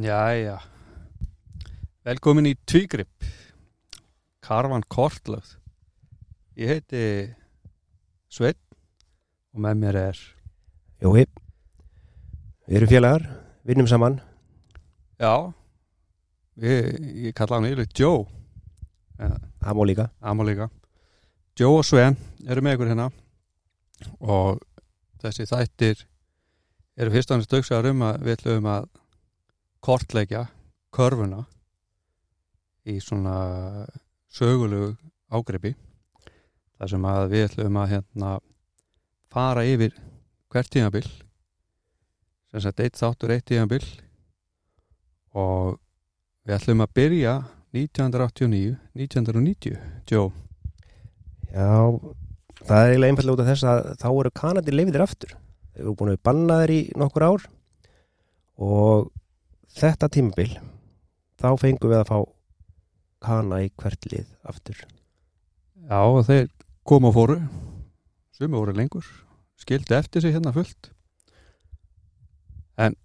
Jæja. Velkomin í Tvígrip. Karvan Kortlögð. Ég heiti Sveit og með mér er Jói, við erum félagar, vinnum saman. Já. Ég, ég kalla hann yfirleitt Joe. Það má líka. Amá líka. Joe og Sven eru með ykkur hérna. Og þessi þættir eru fyrst og annars dögsaðar um að við ætlum að kortleggja körfuna í svona sögulegu ágripi þar sem að við ætlum að hérna fara yfir hvert tímabil sem sagt eitt þáttur eitt tímabil og við ætlum að byrja 1989 1990 Joe. Já, það er eiginlega einfallega út af þess að þá eru Kanadi leifiðir aftur. Þeir eru búin að banna þeir í nokkur ár og þetta tímabil þá fengum við að fá Kana í hvert lið aftur. Já, þeir koma og fóru. Sumi voru lengur. Skildi eftir sig hérna fullt. En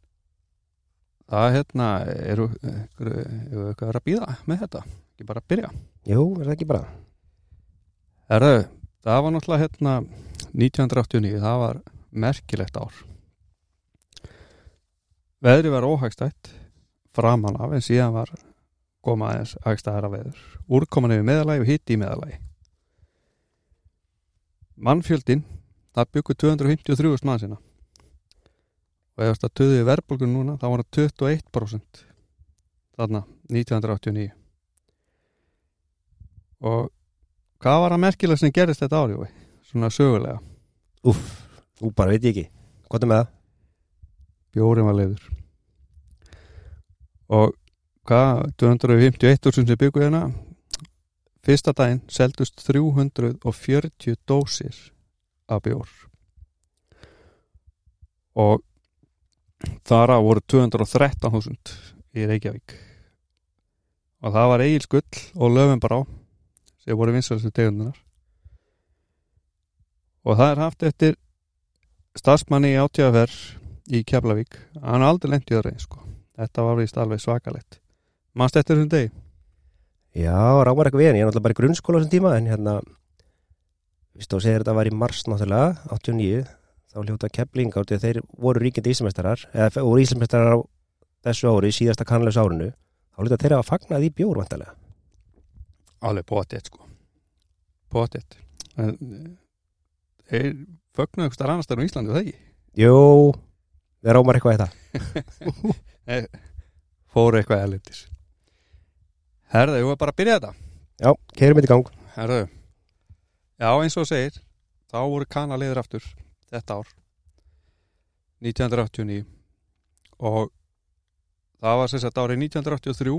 það hérna eru eitthvað að býða með þetta? Ekki bara að byrja? Jú, er það ekki bara? Herðu, það var náttúrulega hérna 1989, það var merkilegt ár veðri var óhagstætt framan af en síðan var koma aðeins hagstæðara veður. Úrkoman yfir meðalagi og hitti í meðalagi mannfjöldin það byggur 253 mann sinna og ef það töðuði verðbólgun núna þá var það 21% þarna 1989 og hvað var að merkilega sem gerist þetta ári Jói? svona sögulega. Úff, þú bara veit ekki. Hvað er með það? bjórin var leiður og hvað 251.000 sem byggu hérna? Fyrsta daginn seldust 340 dósir af bjór. Og þar að voru 213.000 í Reykjavík. Og það var Egil Skull og Löfenbará sem voru vinsalastu tegundunar og það er haft eftir starfsmanni í átíðaferð í Keflavík. Hann aldrei lent í það reynd sko þetta var vist alveg svakalett mannst eftir þessum degi? Já, rámar eitthvað við en ég er náttúrulega bara í grunnskóla þessum tíma en hérna Vist þú segir þetta var í mars náttúrulega 89 þá hljóta í að þeir voru ríkjandi íslmestarar eða voru íslmestarar á þessu ári síðasta kannlegs árinu þá hljóta þeir að fagnað í bjór vantarlega alveg potið sko. Potið fögnuðu eitthvað annars þar á Íslandi það ekki? Jú, við rámar eitthvað í það fóru eitthvað elendis herðu, ég var bara að byrja þetta? Já, keirum þetta í gang. Herðu. Já eins og segir þá voru kanaliður aftur þetta ár 1989 og það var sem sagt árið 1983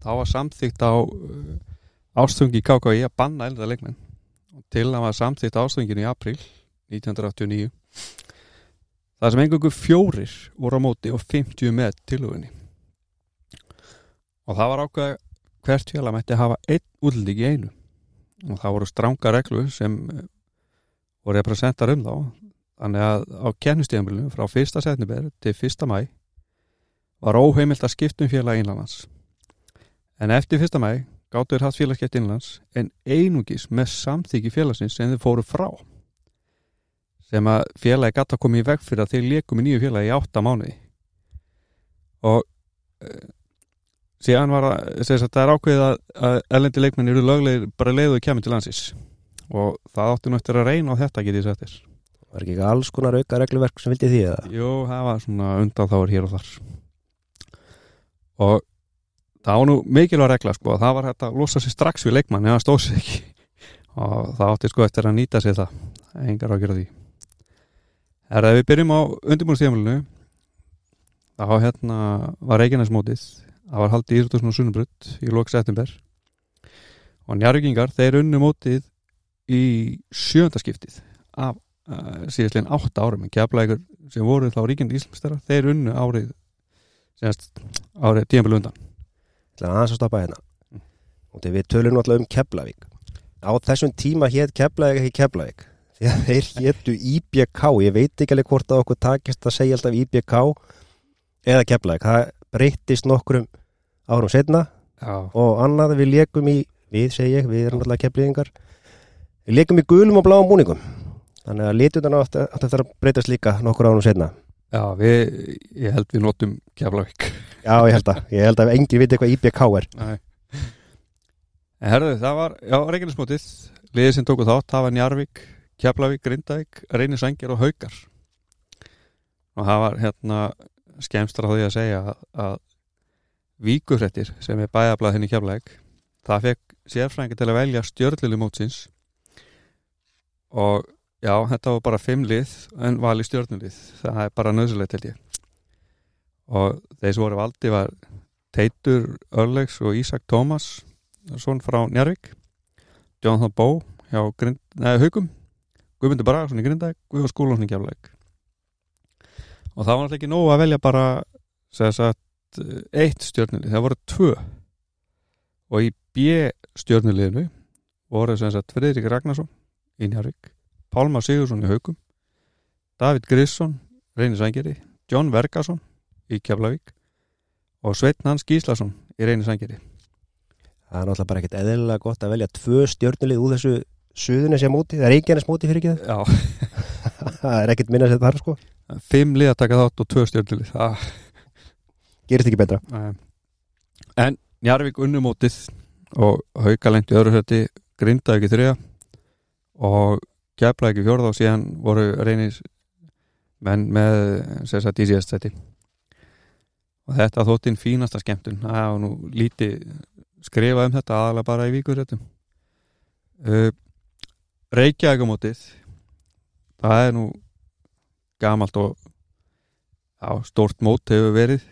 þá var samþýgt á uh, ástungi KKI að banna elda leikmenn. Til að var samþýgt ástönginu í april 1989 það sem engungu fjórir voru á móti og 50 með tilhugunni og það var ákveð hvert félag mætti hafa einn útlending í einu og það voru stranga reglu sem eh, voru representar um þá þannig að á kennustíðanbílunum frá 1. setnibér til 1. mæ var óheimilt að skipta um félag innlands en eftir 1. mæ gáttuður haft félagskeitt innlands en einungis með samþyggi félagsins sem þeir fóru frá sem að félagi gæti að koma í veg fyrir að þeir leikum í nýju félagi í átta mánuði. Og uh, síðan var að, að það er ákveðið að, að ellendi leikmenn eru löglegir bara leiðuðu kemur til landsins. Og það átti nú eftir að reyna á þetta getið sættir Var ekki alls konar auka regluverk sem vildi því eða? Jú, það var svona undan þáur hér og þar. Og það var nú mikilvæg regla sko. Það var hægt að losa sér strax við leikmann eða stóð sér ekki. Og það átti sko eftir að nýta sér það. Engar á að gera því er að við byrjum á undirbúinnstíðamölinu þá hérna var Reykjanesmótið það var haldið í Íslutusn og Sunnubrutt í lók september. Og njárvíkingar þeir unnu mótið í sjöndaskiptið af uh, síðastlegin átta árum. En keflægur sem voru þá ríkjandi íslumstara þeir unnu árið senast, árið tíðanbílu undan. Það er aðeins að stoppa hérna. Mm. og þegar við tölum náttúrulega um Keflavík. Á þessum tíma hétt Keflavík ekki Keflavík því að þeir héttu IBK ég veit ekki alveg hvort að okkur takist að segja alltaf IBK eða Keflavík. Það breyttist nokkrum árum setna Já, og annað við leikum í, við segi ég, við erum alltaf kefliðingar við leikum í gulum og bláum búningum. Þannig að liturnar átt að breytast líka nokkur árum setna já við, ég held við notum Keflavík. Já ég held að, ég held að engin viti hvað IBK er. Nei. En herðu, það var, já, Reykjanesmótið liðið sem tóku þátt, það var Njarvík Keflavík, Grindavík, Reynisængir og Haukar. Og það var hérna skemmstra á því að segja að, að víkufrættir sem er bæjablað henni Keflavík það fekk sérfræðingi til að velja stjörnlilu mótsins. Og já, þetta var bara fimm lið en vali stjörnulið. Það er bara nöðsulegt held ég. Og þeir sem voru valdi var Teitur Örlegs og Ísak Tómas svon frá Njarvík Jonathan Bó hjá Haugum Guðmundur Bragarsson í Grindag Guðvar Skúlónsson í Keflæk og það var náttúrulega ekki nógu að velja bara sagt eitt stjörnulið, það voru tvö. Og í B stjörnuliðinu voru Friðrik Ragnarsson í Njarvík Pálmar Sigursson í Haugum David Grisson, Reynisængeri John Vergarsson í Keflavík og Sveitn Hans Gíslason í Reynisængeri það er náttúrulega bara ekkert eðlilega gott að velja tvö stjörnulið úr þessu suðunis ég móti, það er Reykjanes móti fyrir ekki það? Það er ekkert minna að setja þar sko. Fimm lið að taka þátt og tvö stjörnulið það gerist ekki betra. Nei. En Njarvík unnumótið og hauka lengt í öðru hötti grindaði ekki þriða og geflaði ekki fjórða og síðan voru reynis menn með síðast seti og þetta þóttinn fínasta skemmtun. Það var nú lítið skrifað um þetta aðalega bara í víkurréttum uh, Reykjavíkumótið það er nú gamalt og já, stórt mót hefur verið.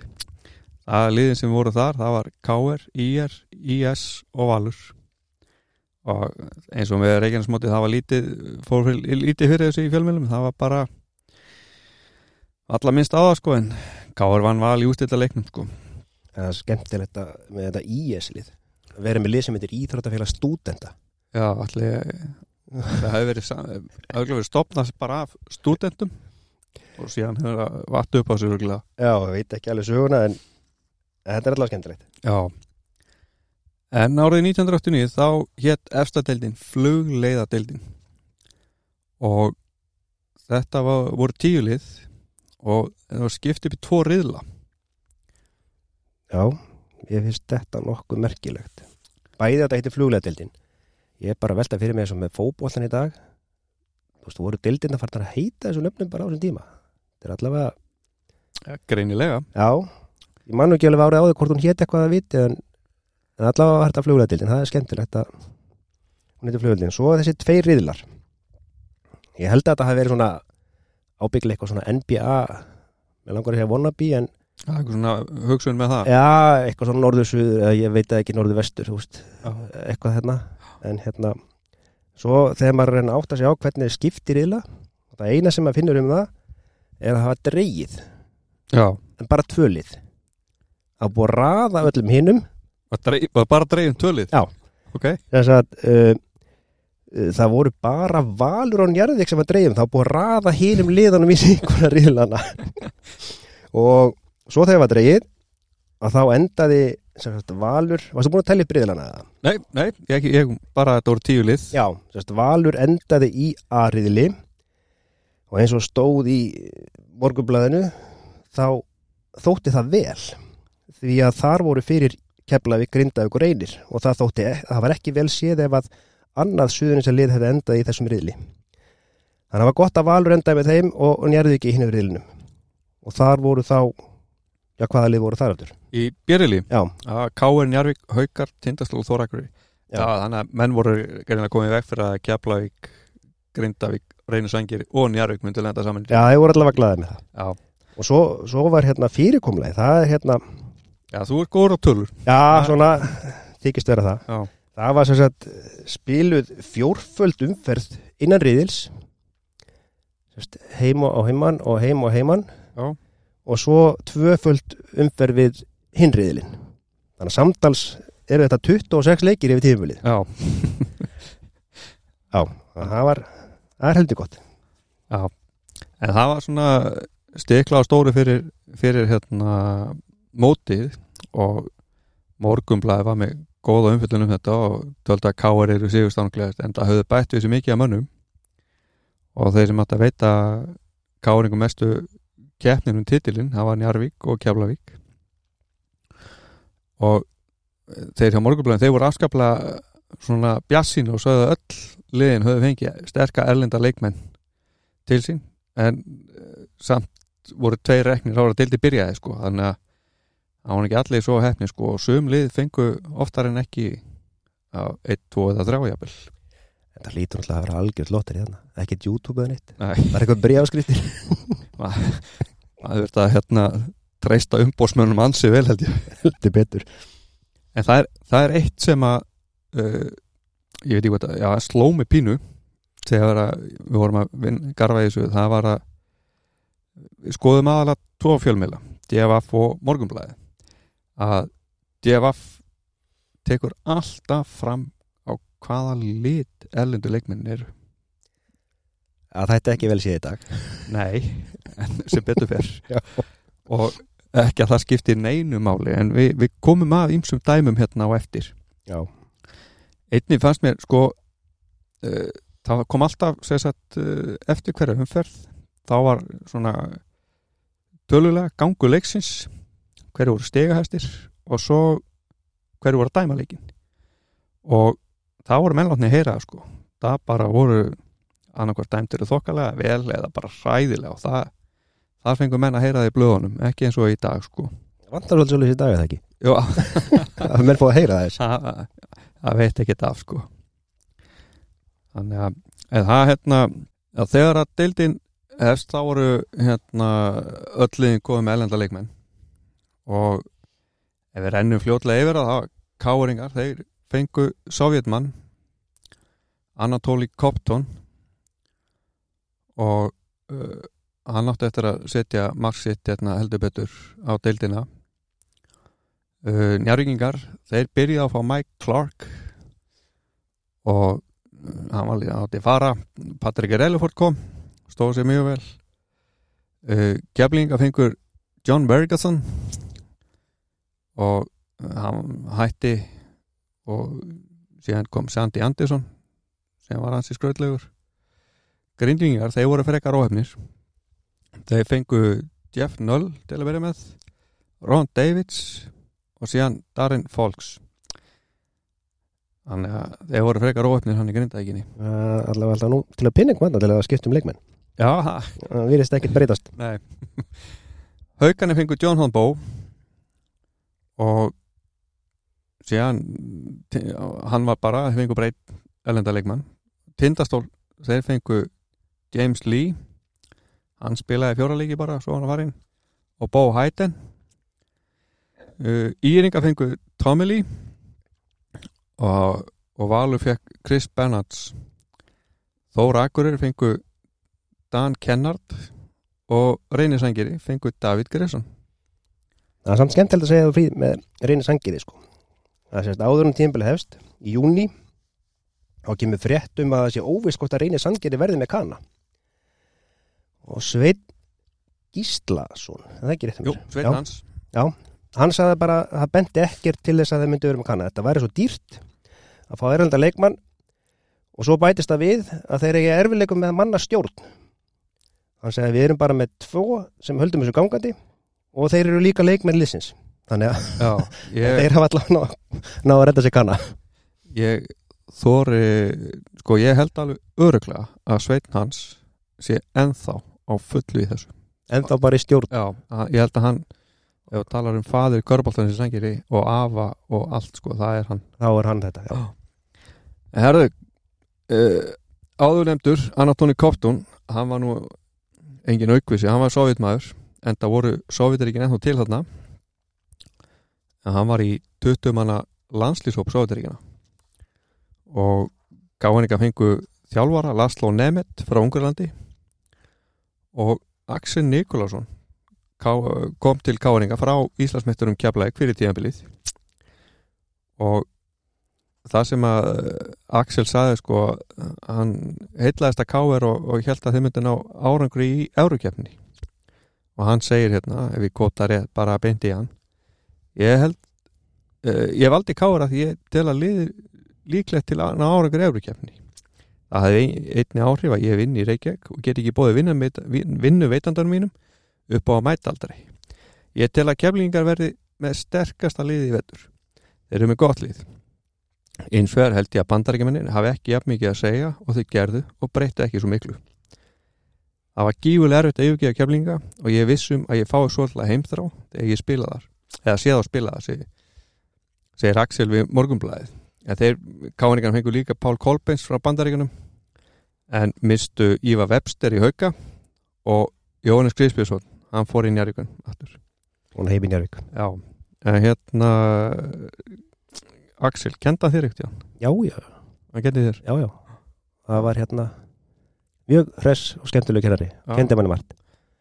Að liðin sem voru þar, það var KR, IR, IS og Valur. Og eins og með Reykjanesmótið það var lítið fór lítið fyrir þessu í fjölmjölum það var bara alla minnst á það sko en KR vann val í ústilla leiknum sko. Það er skemmtilegt að, með þetta IS-lið verið með lið sem heitir Íþróttafélag stúdenda já, allir það hefur verið, verið stopnað bara af stúdentum og síðan hefur það vatn upp á sig já, ég veit ekki alveg söguna en, þetta er alltaf skemmtilegt. Já. En árið 1989 þá hétt efstadeildin flugleiðadeildin. Og þetta var, voru tíu lið og það var skipt upp í tvo riðla. Já, ég finnst þetta nokkuð merkilegt. Bæði þetta heitir fluglegadeildin ég er bara að velta fyrir mig eins og með fótbollan í dag. Þú veist, voru deildin að fara að heita þessu nöfnum bara á þessum tíma? Þetta er allavega, ja, greinilega. Já. Ég man nú ekki alveg árið á því hvort hún héti eitthvað að viti en, en allavega var þetta fluglegadeildin það er skemmtilegt að hún heitir fluglegadeildin, svo þessi tveir riðlar. Ég held að þetta hafi verið svona ábygglega eitthvað svona NBA með langar að segja wannabe en er eitthvað svona hugsun með það. Já, eitthvað svona norður-suður ég veit að ekki norður-vestur þú Já. eitthvað hérna en hérna, svo þegar maður reyna átt að segja á hvernig skiptir yðla það eina sem maður finnur um það er að hafa dreigið, Já, en bara tvölið. Að búið að raða öllum hinnum bara dreifum tölið Já. Ok, þess að uh, uh, það voru bara valur á njarðvík sem dreigum, það var búið að raða hinnum liðanum í síkuna riðlana. Og svo þegar var dreigið að þá endaði sagt, valur, varstu búin að tellja upp riðlana eða? nei, nei, ég, ég bara þetta voru tíu lið. Já, sérst, Valur endaði í A-riðli og eins og stóð í morgunblæðinu þá þótti það vel því að þar voru fyrir Keflavík, Grindavík og Reynir og það þótti, það var ekki vel séð ef að annað suðunins að lið hefði endað í þessum riðli. Þannig að það var gott að Valur endaði með þeim og, og njærði ekki í riðlinum. Og þar voru þá já, hvaða lið voru þar aftur? Í Björili, Já, Káir, Njarvík, Haukar, Tindastóð og Þórakuri Já. Þannig að menn voru greinilega komið veg fyrir að Keflavík, Grindavík, Reynisvængir og Njarvík myndi lenda saman já, þeir voru allavega glaðið með það. Já, og svo, svo var hérna fyrirkomlega það er hérna, Já þú ert góður á tölur. Já, svona þykist vera það. Já, Það var sem sagt spiluð fjórföld umferð innan riðils. Heim og heimann og heim og heimann Já. Og svo tvöföld umferð við hinn riðilinn. Þannig að samtals eru þetta 26 leikir yfir tíðumvölið já, Já, það var það er heldur gott. Já. En það var svona stikla á stóru fyrir, fyrir hérna mótið og morgumblæði var með góða umfyllun um þetta og tölta að káar eru sigurstánuglegast en það höfðu bætt við þessu mikið að mönnum. Og þeir sem átt að veita káringum mestu keppninu um titilinn, það var Njarvík og Keflavík. Og þeir hjá morgumblæðin þeir voru afskaplega svona bjassinu og sögðu öll liðin höfðu fengið sterka erlenda leikmenn til sín. En eh, samt voru tveir reknir ára til því byrjaði sko. Þannig að það var ekki allir svo hefni sko. Og sum lið fengu oftar en ekki á 1, 2 eða 3 jafnvel. Það lítur náttúrulega að vera algjörð lottir hérna Ekkert YouTube eða neitt. Nei, er eitthvað bríðáskriftir það verður að hérna treysta umbósmönnum ansi vel held ég. Heldur betur. En það er, það er eitt sem að uh, ég veit ekki hvað það, já, sló mig pínu þegar við vorum að vinna, garfa í þessu, það var að við skoðum aðalega tvo fjölmiðla, DFF og Morgunblæði að DFF tekur alltaf fram á hvaða lit erlendu leikmenn eru að þetta ekki vel séð í dag. Nei, sem betur Já. og ekki að það skiptir neinu máli en við, við komum að ýmsum dæmum hérna á eftir. Já, einnig fannst mér sko uh, það kom alltaf sagt, uh, eftir hverja umferð. Þá var svona tölulega gangu leiksins hverju voru stegahæstir og svo hverju voru að dæma leikin og það voru mennlátni að heyra sko. Það bara voru annarkvært dæmtir þokkalega vel eða bara hræðilega og það, það fengur menn að heyra það í blöðunum ekki eins og í dag sko. Vantar svolítið svolítið í dag eða ekki? Jó, að menn fá að heyra þess. Það, það veit ekki af sko. Þannig að það hérna að þegar að deildin hefst þá voru hérna öll liðin komið með elenda leikmenn. Og ef við rennum fljótlega yfir það þá káringar, þeir fengu sovjetmann Anatoly Kopton og uh, hann átti eftir að setja marksitt hérna, heldur betur á deildina. Uh, Njarvíkingar þeir byrjuði að fá Mike Clark. Og uh, hann var líka átti að fara. Patrik Relliford kom stóð sér mjög vel. Uh, Keflinga fengur John Bergerson. Og uh, hann hætti. Og síðan kom Sandy Anderson sem var hans í skröðlegur Grindvingar, þeir voru frekar óhefnir þeir fengu Jeff Null til að vera með Ron Davids og síðan Darren Folks þannig að þeir voru frekar óöfnir hann í grindækinni uh, allavega alltaf nú til að pinna einhvern til að skipta um leikmenn. Já, það virðist ekkert breytast. Nei. Haukarnir fengu John Honbo og síðan hann var bara, þeir fengu breytt elenda leikmann. Tindastól, þeir fengu James Lee hann spilaði fjóra leiki bara svo hann var farinn. Og Bo Hayden. Uh, Íringa fengu Tommy Lee og, og Valur fekk Chris Bernards. Þóra Akureyri fengu Dan Kennard og Reynisangeri fengu David Gresson það er samt skemmtilegt að segja frí með reyni sangiði sko. Það sést áður um tímpili hefst í júni þá kemur frétt um að það sé óviss hvort að reyni sangiði verði með kana og Sveit Gíslason það er ekki rétt um Jú, Sveinn Hans. Hann sagði bara að það benti ekkert til þess að það myndi vera með kanna. Þetta væri svo dýrt að fá erlenda leikmann og svo bætist það við að þeir eiga erfileikum með manna stjórn hann sagði við erum bara með tvo sem höldum þessu gangandi og þeir eru líka leikmenn liðsins. Þannig að Já, ég, þeir hafa allavega ná, ná að redda sér kanna. Ég þóri sko ég held alveg öruglega að Sveinn Hans sé ennþá á fullu í þessu. En þá bara í stjórn. Já, að- ég held að hann ef þú talar um faður Körbóltan sem sengiri og afa og allt sko, það er hann. Þá er hann þetta já. En herðu uh, áður nefndur Anatoni Koptun, hann var nú engin aukvisi, hann var sovjetmaður en það voru sovjetaríkin ennþá til þarna. En hann var í 20 manna landslýshóp sovjetaríkina og gaf hann ekki að fengu þjálfara Laszlo Nemeth frá Ungarlandi og Axel Nikolásson kom til káringa frá Íslandsmesturum Keflæk fyrir tíðanbilið og það sem að eh, Axel saði sko hann heitlaðist að káir og, og held að þeim myndi ná árangri í eurukefni og hann segir hérna, ef við kóta rétt bara beint í hann ég held uh, ég valdi kára því ég tel að líklegt til að ná árangur efrukefni það hefði ein- einni áhrif að ég vinn í Reykjavík og get ekki bóði vinnu veitandanum mínum upp á að mæta aldrei ég tel að keflingar verði með sterkasta liði í vettur þeir eru með gott lið. Eins og er held ég að bandarækjumennin hafi ekki jafn mikið að segja og þau gerðu og breytti ekki svo miklu. Það var gífulega erfitt að yfirgefa keflinga og ég vissum að ég fái svolítið heimþrá þegar ég spila þar eða sé þá spila segir, segir Axel við morgunblæðið ja, þeir káningar fengur líka Pál Kolbens frá bandaríkunum en mistu Íva Webster í hauka og Jóhannes Grísbjörnsson hann fór í Njarvíkun Hún heim í Njárvík Já, en hérna Axel, kenda þér ekkert, já Já, hann þér? Já, já. Það var hérna mjög hress og skemmtileg kennari. Kendi manni margt.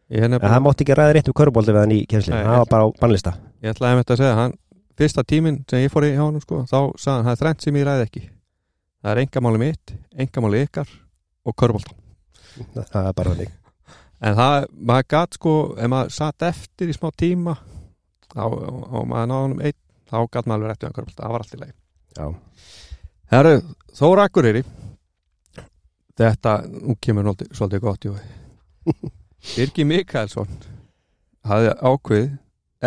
En það mátti ekki ræða rétt um körbólti við hann í kjensli Það var bara á bannlista. Ég ætlaði að þetta að segja hann, fyrsta tíminn sem ég fór í hjá hann sko, þá sagði hann, það er þrennt sem ég ræði ekki. Það er engamáli mitt, engamáli ykkar og körbólta Það er bara þannig. En það, maður gat sko ef maður satt eftir í smá tíma þá, og maður náði honum einn þá gat maður alveg rætt við hann körbólta, það var allt í leið Já, Herru, Þóra Akureyri Þetta, nú kemur nóldi, svolítið gott. Birgi Mikaelsson hafði ákveð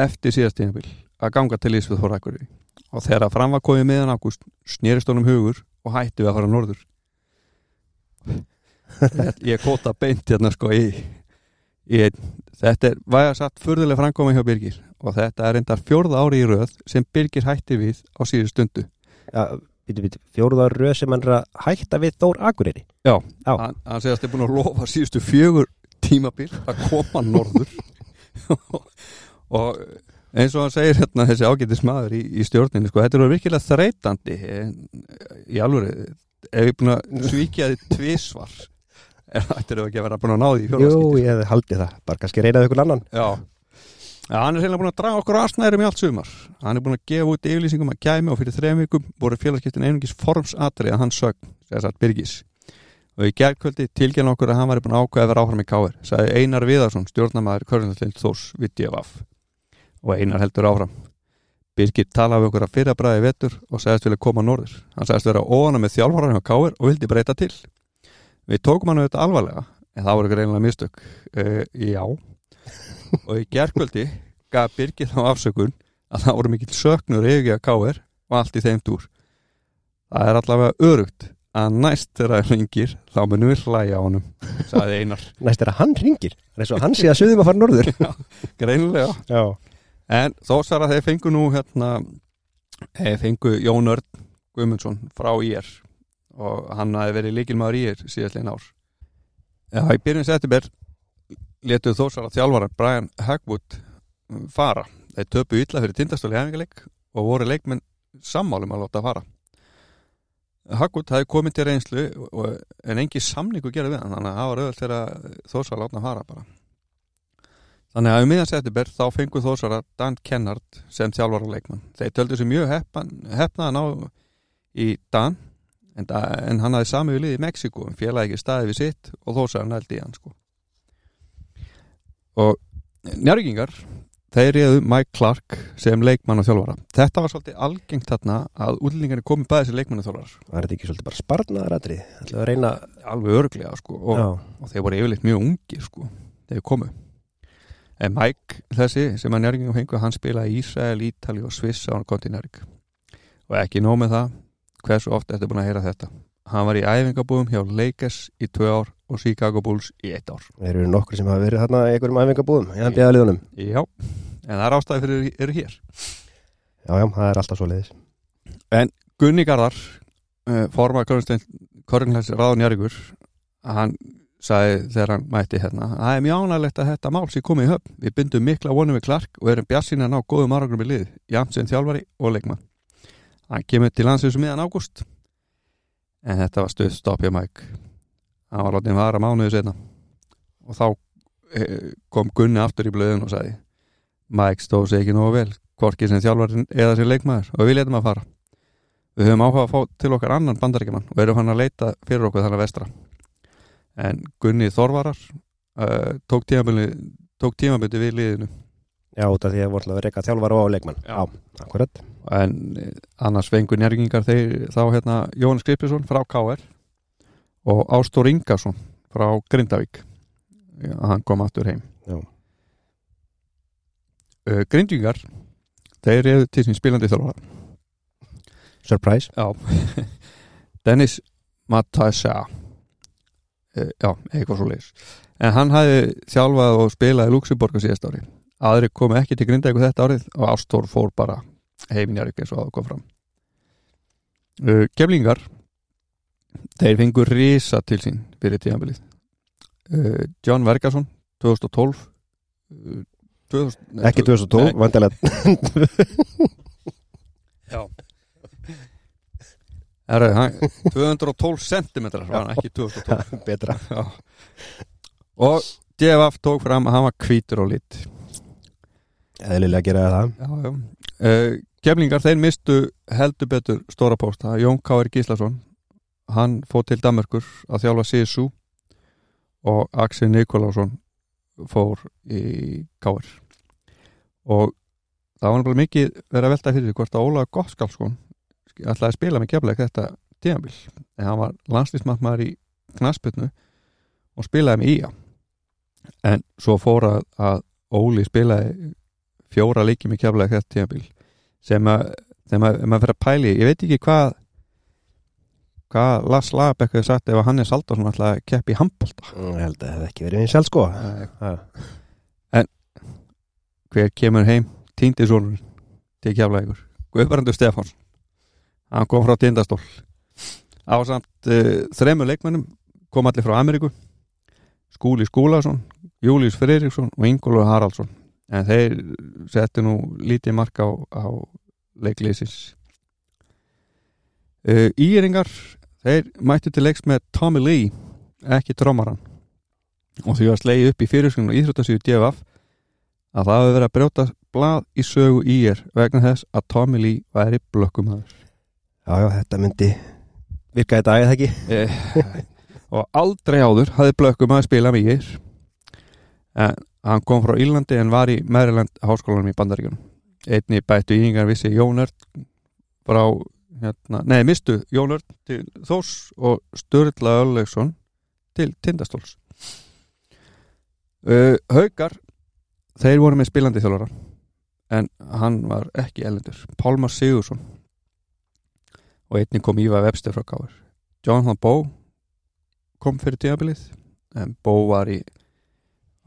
eftir síðast tímabil að ganga til ís við Þóra Akureyri. Og þegar að fram var komið meðan ágúst snerist honum hugur og hætti við að fara norður. Ég- Ég kóta beint hérna sko í, í einn. Þetta er, ég satt furðuleg framkomi hjá Birgir. Og þetta er reyndar fjórða ári í röð sem Birgir hætti við á síðu stundu. Já Býtu, býtu, fjóruðar röð sem hann hætta við Þór Akureyri? Já. hann, hann segast er búin að lofa síðustu fjögur tímabil að koma norður. Og eins og hann segir hérna þessi ágætis maður í, í stjórninu sko, þetta er orðið virkilega þreytandi en, í alvöru ef ég er búin að svíkja þið tvisvar er þetta er ekki að vera búin að ná því Jú, ég hefði haldið það Bara kannski reynaði ykkur annan Já. Já, hann er reynilega búin að draga okkur aðsnæðurum í allt sumar. Hann er búin að gefa út yfirlýsingum að kæmi og fyrir þrejum vikum voru félagskiptin einungis formsatrið að hann sögn, segja satt Birgis. Og í gerðkvöldi tilgjörn okkur að hann var búin að ákveða að vera áfram í káir, sagði Einar Viðarsson, stjórnamaður Körnarlind Þórs við DFF. Og Einar heldur áfram. Birgir talaði við okkur að fyrra bræði vetur og sagðist vilja koma norður. Hann sagðist vera óana með þjálfararinn á káir og vildi breyta til. Við tókum hann auðvitað alvarlega, en það voru greinlega mistök. Uh, já, og í gerkvöldi gaf Birgir þá afsökun að það voru mikill söknur yfir að káir og allt í þeim dúr það er allavega örugt að næst þegar það ringir þá munum við hlæja á Einar Næst að hann ringir hann sé að suðum að fara norður greinilega Já, en þó svar að þeir fengu nú hérna þeir fengu Jón Örn Guðmundsson frá IR og hann hafi verið líkilmaður IR síðastlegin ár. Já, í byrjun september letuð þó svar að þjálfaran Brian Hagwood fara. Þeir töpu illa fyrir tindastóli hefingaleik og voru leikmenn sammálum að láta fara. Hagwood hafi komið til reynslu en engi samningu gerði við hann þannig að það var auðvöld þegar þó svar að láta fara bara Þannig að um miðan september þá fengu þósara Dan Kennard sem þjálfara leikmann. Þeir töldu sér mjög að ná í Dan en, en hann hafði sami við liði í Mexiko en félagi ekki staði við sitt og þósara nældi í hann sko. Og njárvíkingar þeir reyðu Mike Clark sem leikmann og þjálfara. Þetta var svolítið algengt þarna að útlendingarnir komið bæði sem leikmann og þjálfarar. var þetta ekki svolítið bara sparnaðar aðri Það að reyna Alveg örglega sko og, og þeir voru yfirleitt mjög ungir sko þegar komu en Mike þessi sem að njörgingum fengu hann spilaði í Ísrael, Ítali og Sviss á hann kom til njörg og ekki nóg með það hversu oft þetta er búin að heyra þetta? Hann var í æfingabúðum hjá Lakers í tvö ár og Chicago Bulls í eitt ár. Þeir eru nokkur sem hafa verið þarna í einhverjum æfingabúðum í NBA liðunum. Já, en það er ástæði fyrir eru hér. Já, já, það er alltaf svo leiðis Gunni Garðar uh, forma Körnlæs ráðun Jörgur hann sagði þegar hann mætti hérna það er mjög ánægilegt að þetta mál sé komið í höfn. Við bindum mikla vonum við Clark og erum bjassinn að ná góðum árangrum í lið jafn sem þjálfari og leikmann. Hann kemur til landsins um miðan ágúst. En þetta var stuð stopp hjá Mike. Hann var látið vara mánuðu setna og þá eh, kom Gunni aftur í blöðun og sagði Mike stóð sig ekki nógu vel hvorki sem þjálfari eða sem leikmaður og við letum að fara. Við höfum áhuga að fá til okkar annan bandaríkjaman og erum hann að leita fyrir okkur þannig vestra en Gunni Þorvarar uh, tók tímabili við liðinu. Já, út af því að voru að reyka þjálfara og leikmann Já. akkurat. En eh, annars fengu njörgingar þeir þá hérna Jóhannes Skrippisson frá KR og Ástór Ingarsson frá Grindavík. Já, hann kom aftur heim. Já. uh, Grindvíkingar þeir eru til sín spilandi þjálfara Surprise. Já. Dennis Matassa Já, eitthvað svo leis En hann hafði þjálfað og spilaði Luxemburg á síðast ári. Aðri komu ekki til Grindavík þetta árið og Ástór fór bara heiminjarík eins og það kom fram. Uh, Keflingar þeir fengur risa til sín fyrir tíðanbilið uh, John Vergason 2012 uh, 2000, nei, Ekki 2012, vandilega Já Herra, hann, 212 cm var hann ekki 2012 Betra. Og DFF tók fram að hann var hvítur og lit Eðlilega að gera það. Já, já. Uh, Keflingar, þeir mistu heldur betur stóra pósta. Jón K.R. Gíslason hann fór til Danmörkur að þjálfa CSU og Axel Nikolásson fór í K.R. og það var bara mikið verið að velta fyrir hvort að Óla Gottskálskon ætlaði að spila með kefleik þetta tíðanbíl en hann var landslýsmarkmaður í knasputnu og spilaði með ía. En svo fór að, að Óli spilaði fjóra leiki með kefleik þetta tíðanbíl sem að þegar maður, fyrir að pæli ég veit ekki hvað hvað Lars Lagerbäck hefur sagt ef að Hannes Aldarsson ætlaði að keppi í handbólta Mm, Ég held að það hefði ekki verið eins sjálf sko. Ha. hver kemur heim? Týndisónur til keflægur Guðbrandur Stefáns hann kom frá tindastól. Ásamt uh, þremur leikmennum kom allir frá Ameríku. Skúli Skúlason Július Freyriksson og Ingólu Haraldsson. En þeir settu nú lítið mark á, á leiklýsis uh, Íringar þeir mættu til leiks með Tommy Lee ekki trómaran og því var slegið upp í fyrirskunum og íþróttasíðu DFF að það hefur verið að brjóta blað í sögu í er vegna þess að Tommy Lee væri blökkumæður Já, já, þetta myndi virka í dag eða ekki? Eh, og aldrei áður hafði blökkumæður spilað með ég en hann kom frá Írlandi en var í Maryland háskólanum í Bandaríkunum einni bættu íringar vissi Jónard frá hérna, nei, mistu Jónard til Þós og Sturla Öllegsson til Tindastóls. Uh, Haukar þeir voru með spilandi þjálfara en hann var ekki elendur Pálmar Sigursson og einnig kom Ívar Webster frá Káar Jonathan Bow kom fyrir tíðabilið en Bow var í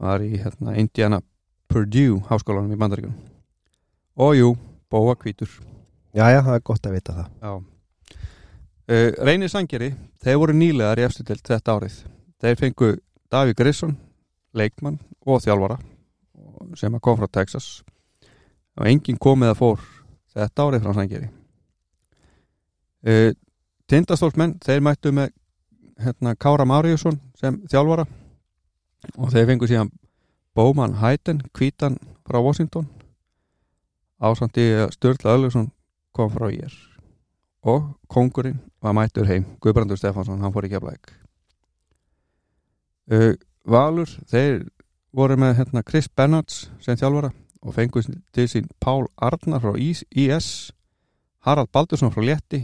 var í hérna, Indiana Purdue háskólanum í Bandaríkunum og jú, Bow var hvítur. Já, já, það er gott að vita það. Uh, Reynir Sangeri, þeir voru nýlegar í eftir til þetta árið. Þeir fengu Davík Grisson leikmann og þjálfara sem kom frá Texas. Og enginn komið að fór þetta árið frá Sangeri uh, Tindastólsmenn þeir mættu með hérna, Kára Mariusson sem þjálfara. Og þeir fengu síðan Bowman Hayden, kvítan frá Washington. Ásandi Sturla Öllusson kom frá ég og kongurinn var mættur heim Guðbrandur Stefansson, hann fór í keflæk uh, Valur þeir voru með hérna, Chris Bernards sem þjálfara og fengu til sín Pál Arnar frá IS, Harald Baldursson frá Létti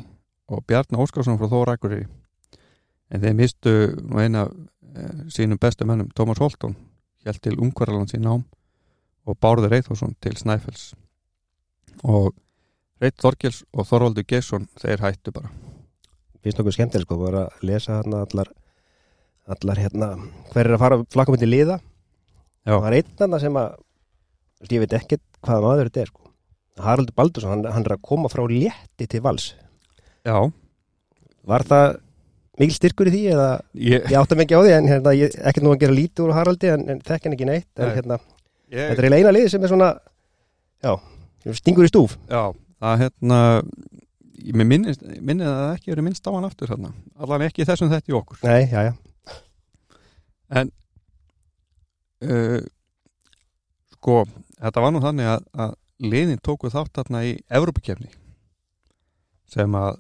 og Bjarni Óskarsson frá Þórakurri en þeir mistu nú eina eh, sínum bestu mennum Tómas Holton hjælt til Ungverðarlands í nám og Bárður Eithosson til Snæfells. Og Reit Þorkels og Þorvaldur Gesson þeir hættu bara. Finnst nokkuð skemmtileg sko, bara að lesa hérna allar allar hérna, hver er að fara flakka myndi liða. Já. það er einn annað sem að ég veit ekkert hvaða maður þetta er sko. Haraldur Baldursson, hann, hann er að koma frá létti til vals Já, var það mikil styrkur í því eða? Ég, ég átta mikið á því en hérna, ég, ekkert nú að gera lítið úr Haraldi en, en þekk hann ekki neitt en Nei. hérna, ég þetta er eiginlega eina lið sem er svona já, stingur í stúf. Já, það hérna minnist, minnið að það ekki verið minnst á hann aftur hérna, allan ekki þessum þetta í okkur. Nei, já, já, uh, sko, þetta var nú þannig að, að liðin tóku þátt þarna í Evrópakefni sem að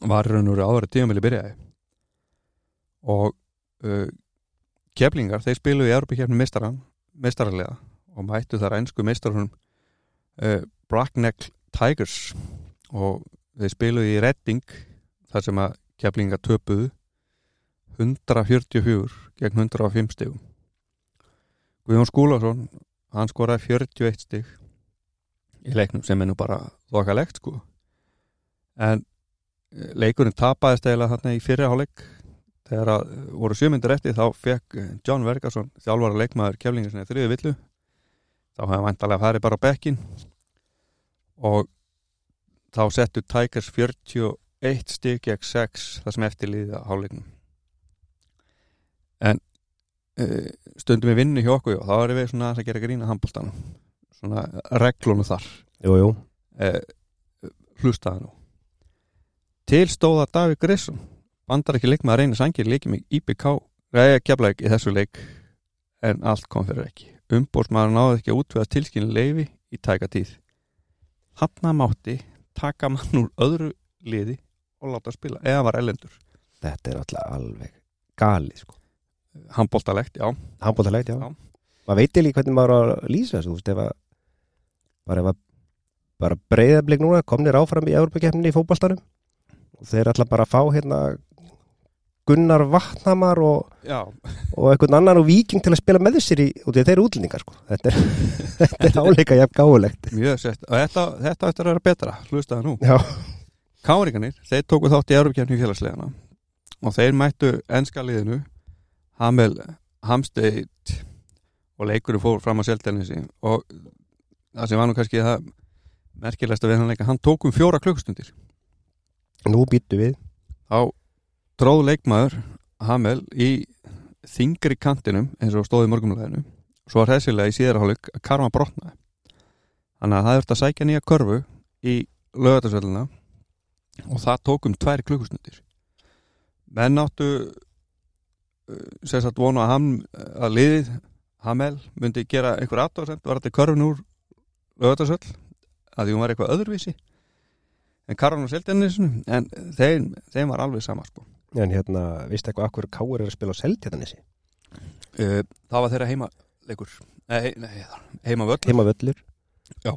var raun og áður að tíðumili byrjaði. Og uh, keflingar, þeir spiluðu í Evrópakefni meistaran, meistararlega og mættu þar einsku meistarunum uh, Brackneck Tigers. Og þeir spiluðu í Redding þar sem að keflinga töpuðu 144 gegn 105 stigum. Guðjón Skúlason hann skoraði 41 stig í leiknum sem er nú bara þokalegt sko. En leikurinn tapaðist eiginlega þarna í fyrirháleik þegar að voru sjömyndir eftir þá fekk John Vergason þjálfara leikmaður keflingar sinni þriði villu. Þá hefði hann vantarlega farið bara á bekkin og þá settu Tigers 41 stig gegn 6 það sem eftir liðið á háleiknum en uh, stundum við vinnu hjá okkur og þá erum við svona að gera grína handbóltan svona reglunum þar. Jú, jú, uh, hlustaða nú til stóða Davík Grisson bandar ekki leikmaður reyna sangir leikið mig IBK ræða keflaug í þessu leik en allt kom fyrir ekki umbórsmaður náði ekki að útvega tilskynni leifi í tæka tíð hafna mátti taka mann úr öðru liði og láta spila eða var ellendur þetta er alltaf alveg gali sko. handbóltalegt, já handbóltalegt, já. Já. maður veit líka hvernig maður á að lýsa þessu þú veist, ef að bara ef að bara breyðablik núna komnir áfram í Európa-keppninni í fótboltanum og þeir ætla bara að fá hérna Gunnar Vatnamar og, og einhvern annan og Víking til að spila með þessir í, út í þeir eru útlendingar sko. þetta er, þetta er áleika jafn gáulegt mjög sett og þetta, þetta ættir að vera betra, hlustaða nú. Já, Káringanir, þeir tóku þátt í Európkjörnum félagslegana og þeir mættu enska liðinu Hamel, Hamstedt og leikurinn fór fram á seldelnisi og það sem var nú kannski það merkilegsta við hann leika, hann tók um fjóra klukkustundir nú býttu við. Þá tróð leikmaður Hamel í þingri kantinum eins og stóði morgunleginu svo var hessilega í síðarháleik að karma brotnaði. Þannig að það þurfti að sækja nýja körfu í lögatarsvöldina og það tók um tvær klukkustundir. Menn áttu sem sagt vonu að, ham, að liðið Hamel myndi gera einhver aðtóðsend var þetta körfun úr lögatarsvöld að því hún var eitthvað öðruvísi en karvan og seldennisinu en þeim, þeim var alveg sama sko. en hérna, veistu eitthvað akkur Káur er að spila á Seltjarnanessi uh, það var þeirra heima leikur nei, nei, heima völl heima völlur Já.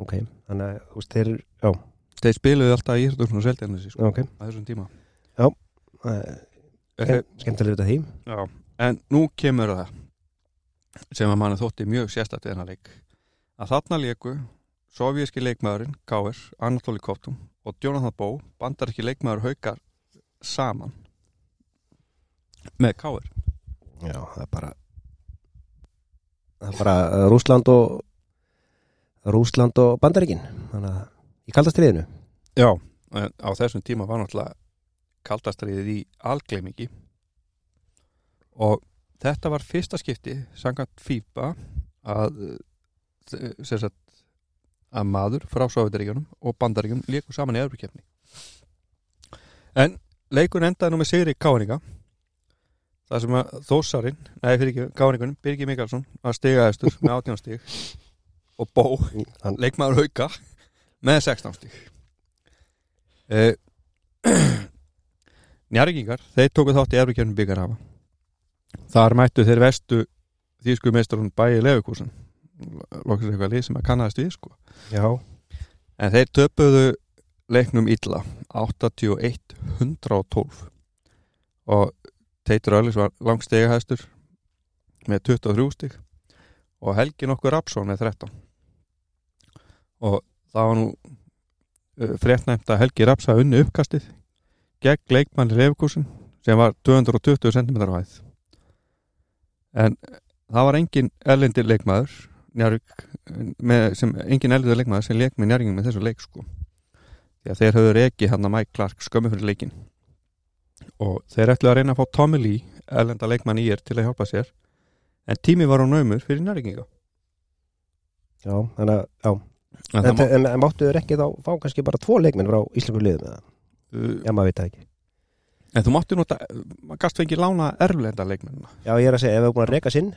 ok, þannig að þú veist, þeir já, þeir spiluðu alltaf í Íslandurinn og seldennissi sko, ok, á þessum tíma. Uh, uh, skemmtilega þetta því já. en nú kemur það sem að manna þótti mjög sérstætt við hennar leik að þarna leiku sovjíski leikmaðurinn K.R. Anatoli Koptum og Jonathan Bó bandar ekki leikmaður haukar saman með K.R. já, það er bara það er bara uh, Rúsland og Rúsland og Bandaríkin þannig að í kaldastriðinu Já, á þessum tíma var náttúrulega kaldastriðið í algleimingi og þetta var fyrsta skipti samkvæmt FIBA að eh, sem sagt að maður frá Sovjetaríkjunum og Bandaríkjunum líku saman í öðrukefni en leikur endaði nú með Sigri Káninga það sem að Þósarinn, nei fyrir ekki Káningunum, Birgir Mikalsson að stigaðistur með 18 stig og Bó hann, leikmaður hauka með 16 stík eh, Njargingar þeir tóku þátt í Evropakjörnum byggarhafa þar mættu þeir vestu þýsku meistarun bæi Leifukúsin loksins eitthvað lið sem að kannaðist við sko. já, en þeir töpuðu leiknum illa 81-112 og Teitur Öllis var langstegahæstur með 23 stík og Helgi nokkur Rapsson með 13 og það var nú uh, fréttnæmt að Helgi Raps hafa unni uppkastið gegn leikmann Leifkursin sem var 220 cm hæð. En það var engin erlendir leikmaður Njarvík, með, sem, engin erlendir leikmaður sem leik með njárvíkinn með þessu leik sko. því að þeir höfðu reiki hann að Mike Clark skömmu fyrir leikin og þeir ætlu að reyna að fá Tommy Lee erlenda leikmann í er til að hjálpa sér en tími var á naumur fyrir njárvíkinga já, þannig að já. en En, má, en, en máttu þeir ekki þá fá kannski bara tvo leikminn frá Íslandsku liðum eða? uh, Já, maður veit það ekki. En þú mátti nota, maður gast fengið lána erflenda leikmennina. Já, ég er að segja, ef erum búin að reka sinn,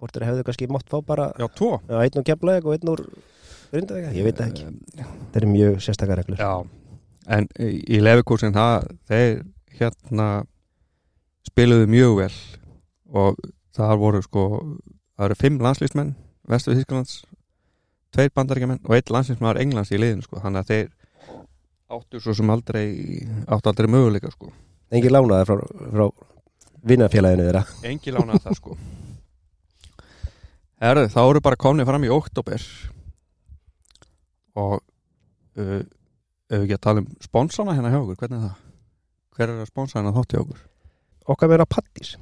hvort þeir hefðu kannski mátt fá bara Já, tvo. já, einn úr keflaðið og einn úr grindaðið, ég veit ekki. Það eru mjög sérstakar reglur. Já, en í lefikúsin það, þeir hérna spiluðu mjög vel og það voru sko, það eru fimm landslýsmenn Vestu Þísklands tveir bandaríkjumenn og eitt landsinsmaður Englands í liðinu sko. þannig að þeir áttu svo sem aldrei áttu aldrei möguleika sko. Engi lánaði frá, frá vinnafélaginu þeirra engi lánaði það sko Herðu, þá eru bara komnið fram í oktober og uh, ef við ekki að tala um sponsana hérna hjá okkur, hvernig er það? Hver er að sponsa hérna þátt hjá okkur? Okkar meira Pattís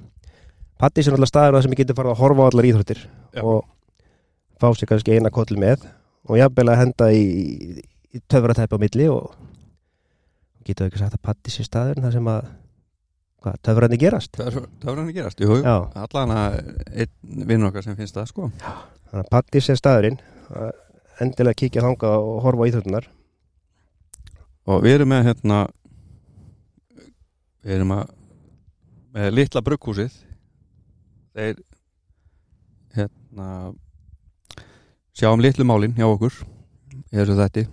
Pattís er náttúrulega staður þar sem ég getur farið að horfa á allar íþróttir Já. og fá sér kannski eina kollu með og jafnvel að henda í, í töfratæpi á milli og getur ekki sagt að Pattís er staður þar sem að hvað, töfrarni gerast? Er, er hann að gerast, jú, jú. Já, allan að einn vinnur okkar sem finnst það sko. Þannig að Pattís er staðurinn að endilega kíkja þangað og horfa á íþróttunar og við erum með hérna við erum að með litla brugghúsið. Þeir hérna sjáum litlu málin hjá okkur í þessu þætti.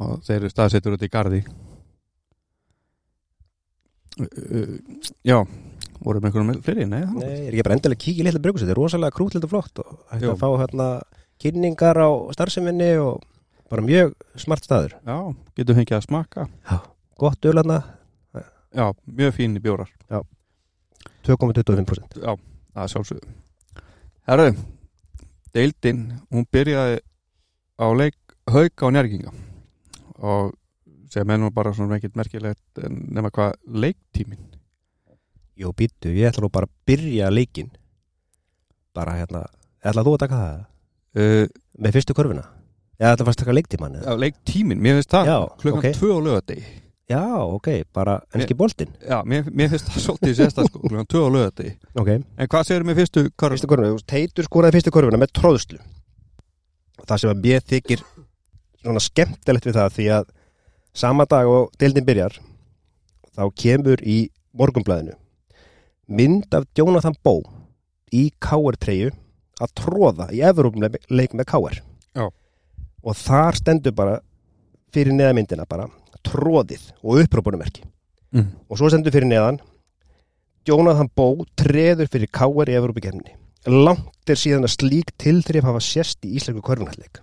Og þeir eru staðsettur út í gardi uh, já voru með einhverjum fleiri, nei, Nei, ég er ekki bara endilega í litla brugus þetta er rosalega krútlilt og flott og hægt að fá hérna kynningar á starfseminni og bara mjög smart staður. Já, getum fengið að smaka. Gott ölarna, já, mjög fínir bjórar. 2,25% Já, það sjálfsögðu. Herðu, deildin hún byrjaði á leik hauka og njárginga og sem er nú bara svona ekkert merkilegt nema hvað leiktímin Jú, býttu, ég ætla nú bara að byrja leikin bara hérna ætla þú að taka það? Uh, með fyrstu kurvina eða ætla fast að taka leiktíman já, leiktímin, mér finnst það klukkan ok. tvö á lögadegi Já, ok, bara enski boltinn. Já, mér, mér finnst það svolítið sérsta sko, klukkan tvö á lögadegi Ok, En hvað segir með fyrstu karl? fyrstu kurvina, Teitur skoraði fyrstu kurvina með tróðslu það sem að mér þykir svona skemmtilegt við það því að sama dag og deildin byrjar þá kemur í morgunblæðinu mynd af Jonathan Bó í K.R. að tróða í Evrópumleik með K.R. Já. og þar stendur bara fyrir neða myndina bara tróðið og upprópunumerki Mm. og svo stendur fyrir neðan Jonathan Bó treður fyrir K.R. í Evrópukefninni langt er síðan að slík tilþrif hafa sérst í íslensku korfunhalleg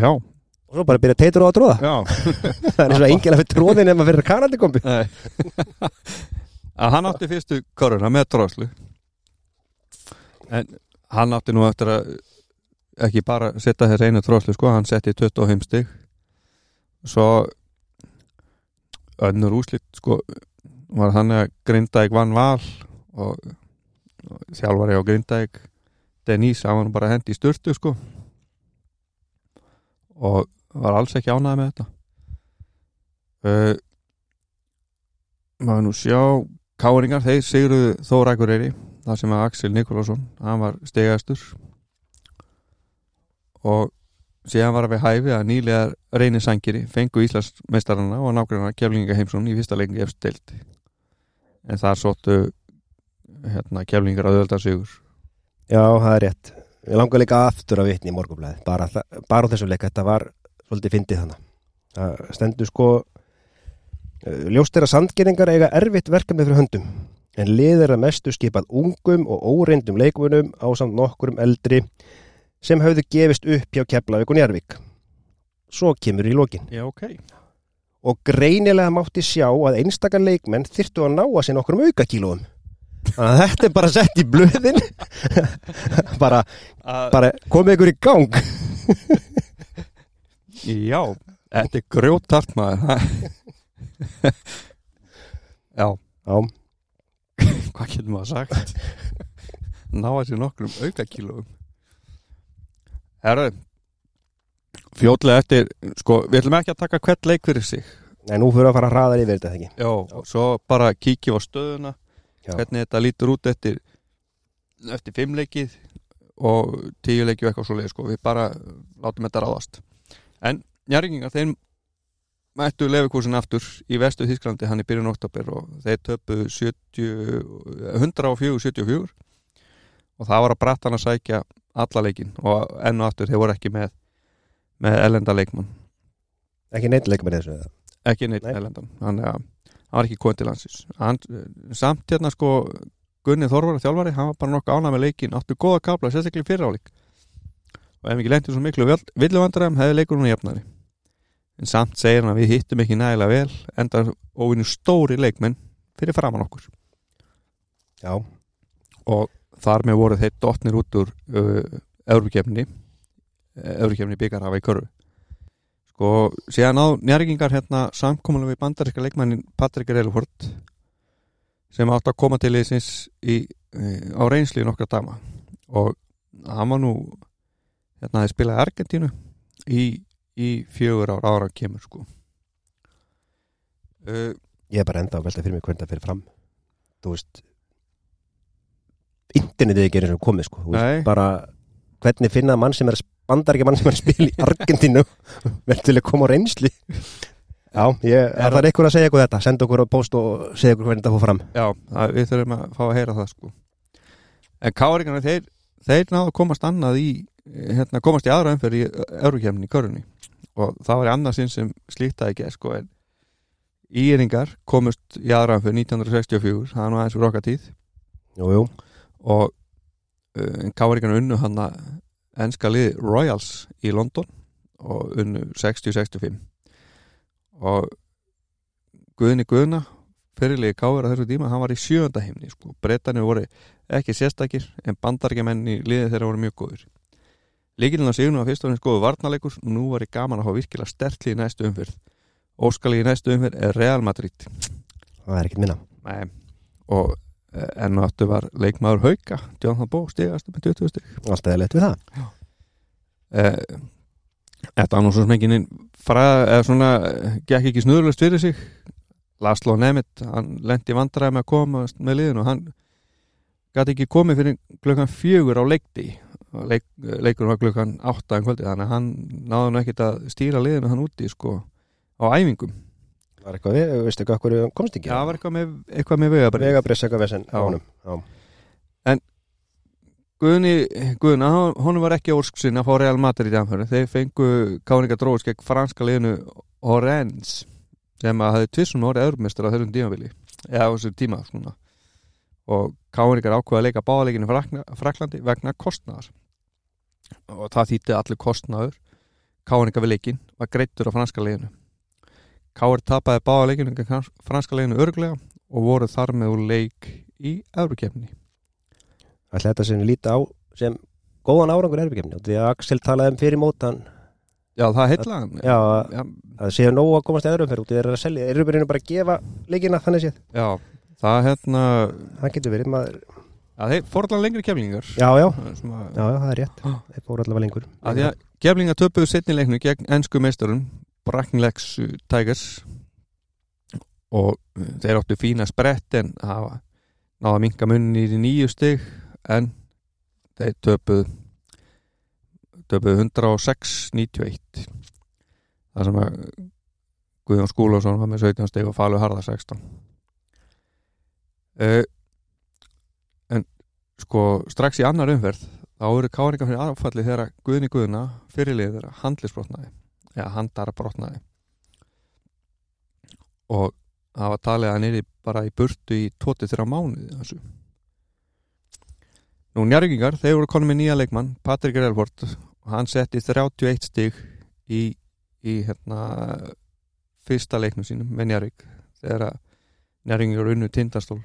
Já, og svo bara byrja teitur á að tróða það er eins og enginn að fyrir tróðin ef maður fyrir kanandi kombi Nei. að hann átti fyrstu koruna með tróðslu en hann átti nú eftir að ekki bara setja þess einu tróðslu sko, hann setti 25 stig. Svo önnur úslit sko var hann að Grindæk vann val og, og þjálfari á Grindæk Denís, hann var bara hendi í styrtu sko. Og var alls ekki ánæði með þetta. Uh, maður nú sjá Káringar, þeir sigruðu Þór Akureyri þar sem að Axel Nikolásson hann var stegastur og síðan var að við hæfi að nýlegar reynir sangiri fengu Íslandsmeistarana og nákvæmlega Keflinga Heimsson í fyrsta leikin eftir deild. En þar sóttu hérna, Keflingar að öðvölda sigur Já, það er rétt. Ég langar líka aftur að vitni í morgunblæði bara, bara á þessum leik, þetta var svolítið fyndið þannig Það stendur sko eh, Ljóst er að sandgeringar eiga erfitt verkefni fyrir höndum en lið er að mestu skipað ungum og óreindum leikmunum á samt nokkurum eldri sem hafðu gefist upp hjá Keflavík og Njarvík Svo kemur í lokin. Já, ok. Og greinilega mátti sjá að einstakar leikmenn þyrftu að ná að sér nokkrum aukakílóum. Þannig að þetta er bara sett í blöðin. Bara, bara komið ykkur í gang Já, þetta er grjótart maður. Já, Já, hvað getur maður sagt? Ná að sér nokkrum aukakílóum. Herðu fljótlega eftir sko, við ætlum ekki að taka hvert leik fyrir sig. Nei, nú fyrir að fara að hraða yfir þetta ekki? Já, og svo bara kíkjum á stöðuna Já. hvernig þetta lítur út eftir eftir fimm leikið og tíu leikið og eitthvað svo leið sko. við bara látum þetta ráðast en njárringingar, þeim mættu lefukúsin aftur í vestu Þísklandi hann í byrjun oktober og þeir töpu 70, 104-74 og það var að brattan að sækja alla leikin og enn og aftur þeir voru ekki með með ellenda leikmann Ekki neitt leikmenn í þessu eða? ekki neitt Nei. ellendan þannig að hann var ekki komið til landsins hann, samt hérna sko Gunni Þorvar þjálfari, hann var bara nokkuð ánað með leikin áttu góða kapla, sérstaklega í fyrra áleik og ef ekki lendi svo miklu villuvandræðum hefði leikur hún jafnari. En samt segir hann að við hittum ekki nægilega vel enda óvinnu stóri leikmenn fyrir framann okkur. Já, og þar með voru þeir dotnir út úr Eurókefni Eurókefni byggarhafa í körfu. Sko, síðan á njárgingar hérna samkomulega við bandaríska leikmannin Patrik Reilford sem átt að koma til í, uh, á reynsli nokkra dama. Og hann var nú hérna að spilaði Argentínu í, í fjögur ára ára kemur sko. Uh, ég er bara enda að velta fyrir mig hvernig það fyrir fram. Þú veist Internetið er eins og komið sko. Veist, bara hvernig finna mann sem er bandar ekki mann sem er að spila í Argentínu verður til að koma á reynsli Já, ég, er það eitthvað að segja ykkur þetta. Senda okkur á post og segja ykkur hvernig þetta fór fram. Já, það, við þurfum að fá að heyra það sko. En káringarna þeir, þeir náðu að komast annað í hérna, komast í aðra umferð í Eurokjæmni í körunni og það var í annað sinn sem slítaði ekki sko, en Íringar komust í aðra umferð 1964 það er nú aðeins úr okkar tíð. Jú, jú, og uh, en káringarna unnu hann að enska liði Royals í London og unnu 60-65 og Guðni Guðna fyrirlegi káður á þessu tíma, hann var í sjönda heimni sko. breytanir voru ekki sérstakir en bandargemenn í liði þeirra voru mjög góður Líkilinn að signu að fyrst og finnst góðu varnalegur nú var ég gaman að hafa virkilega stertli í næstu umfyrð Óskali í næstu umfyrð er Real Madrid. Það er ekkert minna. Nei. og eh, enn og aftur var leikmaður Hauka Jonathan Bó stigast með 20 stig. Alltaf er lett við það. Eh, Þetta var eh, gekk ekki snöðurlust fyrir sig. Laslo Nemeth, hann lendi vandræði með að koma með liðinu og hann gæti ekki komið fyrir klukkan fjögur á leikti Leik, leikur var klukkan átta en kvöldi þannig að hann náði nú ekkert að stýra liðinu hann úti sko á æfingum. Er eitthvað við, veistu eitthvað okkur komst ekki? Já, var eitthvað með, eitthvað með vegabrið Vegabress eitthvað vesen á honum Já, Guðni, Guðna, hon- honum var ekki ósk sinna að fá Real Madrid í anfæri þeir fengu káninga dróðis gegn franska liðinu Orenz sem að hafði tvissum orðið öðrumestur á þessum tímabili. Eða þessum tíma svona. Og káningar ákveða að leika báðaleikinu Fraklandi vegna kostnaðar. Og það þýtti allir kostnaður káninga við leikin var greittur á franska liðinu. Káir tapaði báðaleikinu gegn franska liðinu örglega og voru þar með úr leik í öðrukefni ætla þetta sem við líta á sem góðan árangur erbyggjumni því að Axel talaði um fyrir mótan Já, það heitla hann Já, Já, að séu nóg að komast í öðrum fyrir út þeir eru að selja, eru bara að gefa leikina þannig séð, já, það hérna það getur verið maður, að þeir fórlega lengri keflingar já, já, sem að, já, já, það er rétt. Já. þeir fóru allavega lengur. Að því að keflingar töpuðu setni leiknu gegn ennsku meistarum Bracknlex Tigers. Og uh, þeir áttu fína sprett en hafa náða að minka munni í nýju stig en þeir töpuðu töpuðu 106-91 það sem að Guðjón Skúlásson var með 17 stig og Falur Harðar 16 uh, en sko strax í annar umferð þá eru káringar fyrir aðfalli þegar Guðni Guðna fyrirlið þeirra handlisbrotnaði eða handara brotnaði. Og það var talið að hann er bara í burtu í 23 mánuði þessu. Nú njárvíkingar, þeir voru konum með nýja leikmann Patrik Relford og hann setti 31 stig í, í hérna fyrsta leiknum sínum með Njarvík þegar að Njarvíkingar unnu tindastól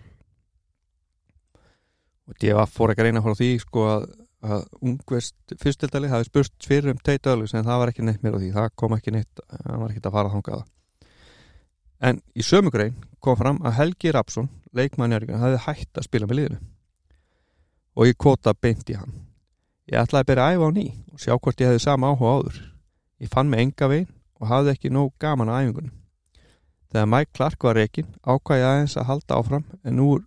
og D.A. fór ekki að reyna að á því sko að, að ungvest fyrstildali hafi spurst fyrir um teit öðlus en það var ekki neitt mér á því, það kom ekki neitt það var ekki að fara þangað. En í sömu grein kom fram að Helgi Rapsson, leikmann Njarvíkingar hafi hætt að spila með liðinu. Og ég kvota beint í hann. Ég ætlaði að byrja að æfa á ný og sjá hvort ég hefði sama áhuga áður. Ég fann mig enga veginn og hafði ekki nóg gaman á æfingunum. Þegar Mike Clark var reikin ákvæði aðeins að halda áfram en nú er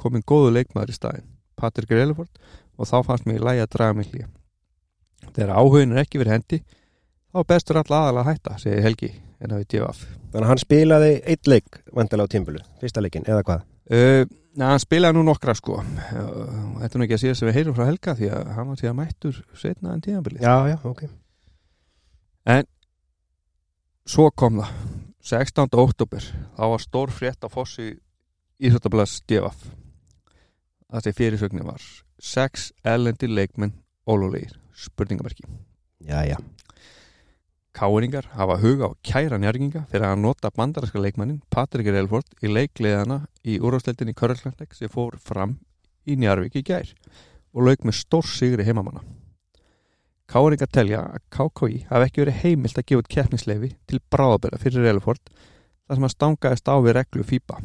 komin góðu leikmaður í staðin Patrik Releford og þá fannst mér í lægi að draga mig hlýja þegar áhugin er ekki verið hendi þá bestur all aðal að hætta segir Helgi en að við djöfaf þannig að hann spilaði eitt leik vandilega á tímbulu, fyrsta leikin, eða hvað? Uh, Na, hann spilaði nú nokkra sko. Þetta er nú ekki að síðast sem við heyrum frá Helga því að hann var síðan mættur setna en tíðanbilið já, já, ok. Svo kom það. 16. oktober þá var stór frétt á fossi Íþjóttablas DFF að því fyrirsögnin var sex ellendi leikmenn ólulegir, spurningamerki já, Káringar hafa huga á kæra njárginga fyrir að nota bandaræska leikmannin Patrik Relford í leikliðana í úrvarsleildinni Körðarklandleik sem fór fram í Njarvík í gær og lauk með stór sigri heimamanna. Káringar telja að KKI hafi ekki verið heimilt að gefa út keppnisleifi til bráðabera fyrir Relford þar sem að stangaðist á við reglu FIBA.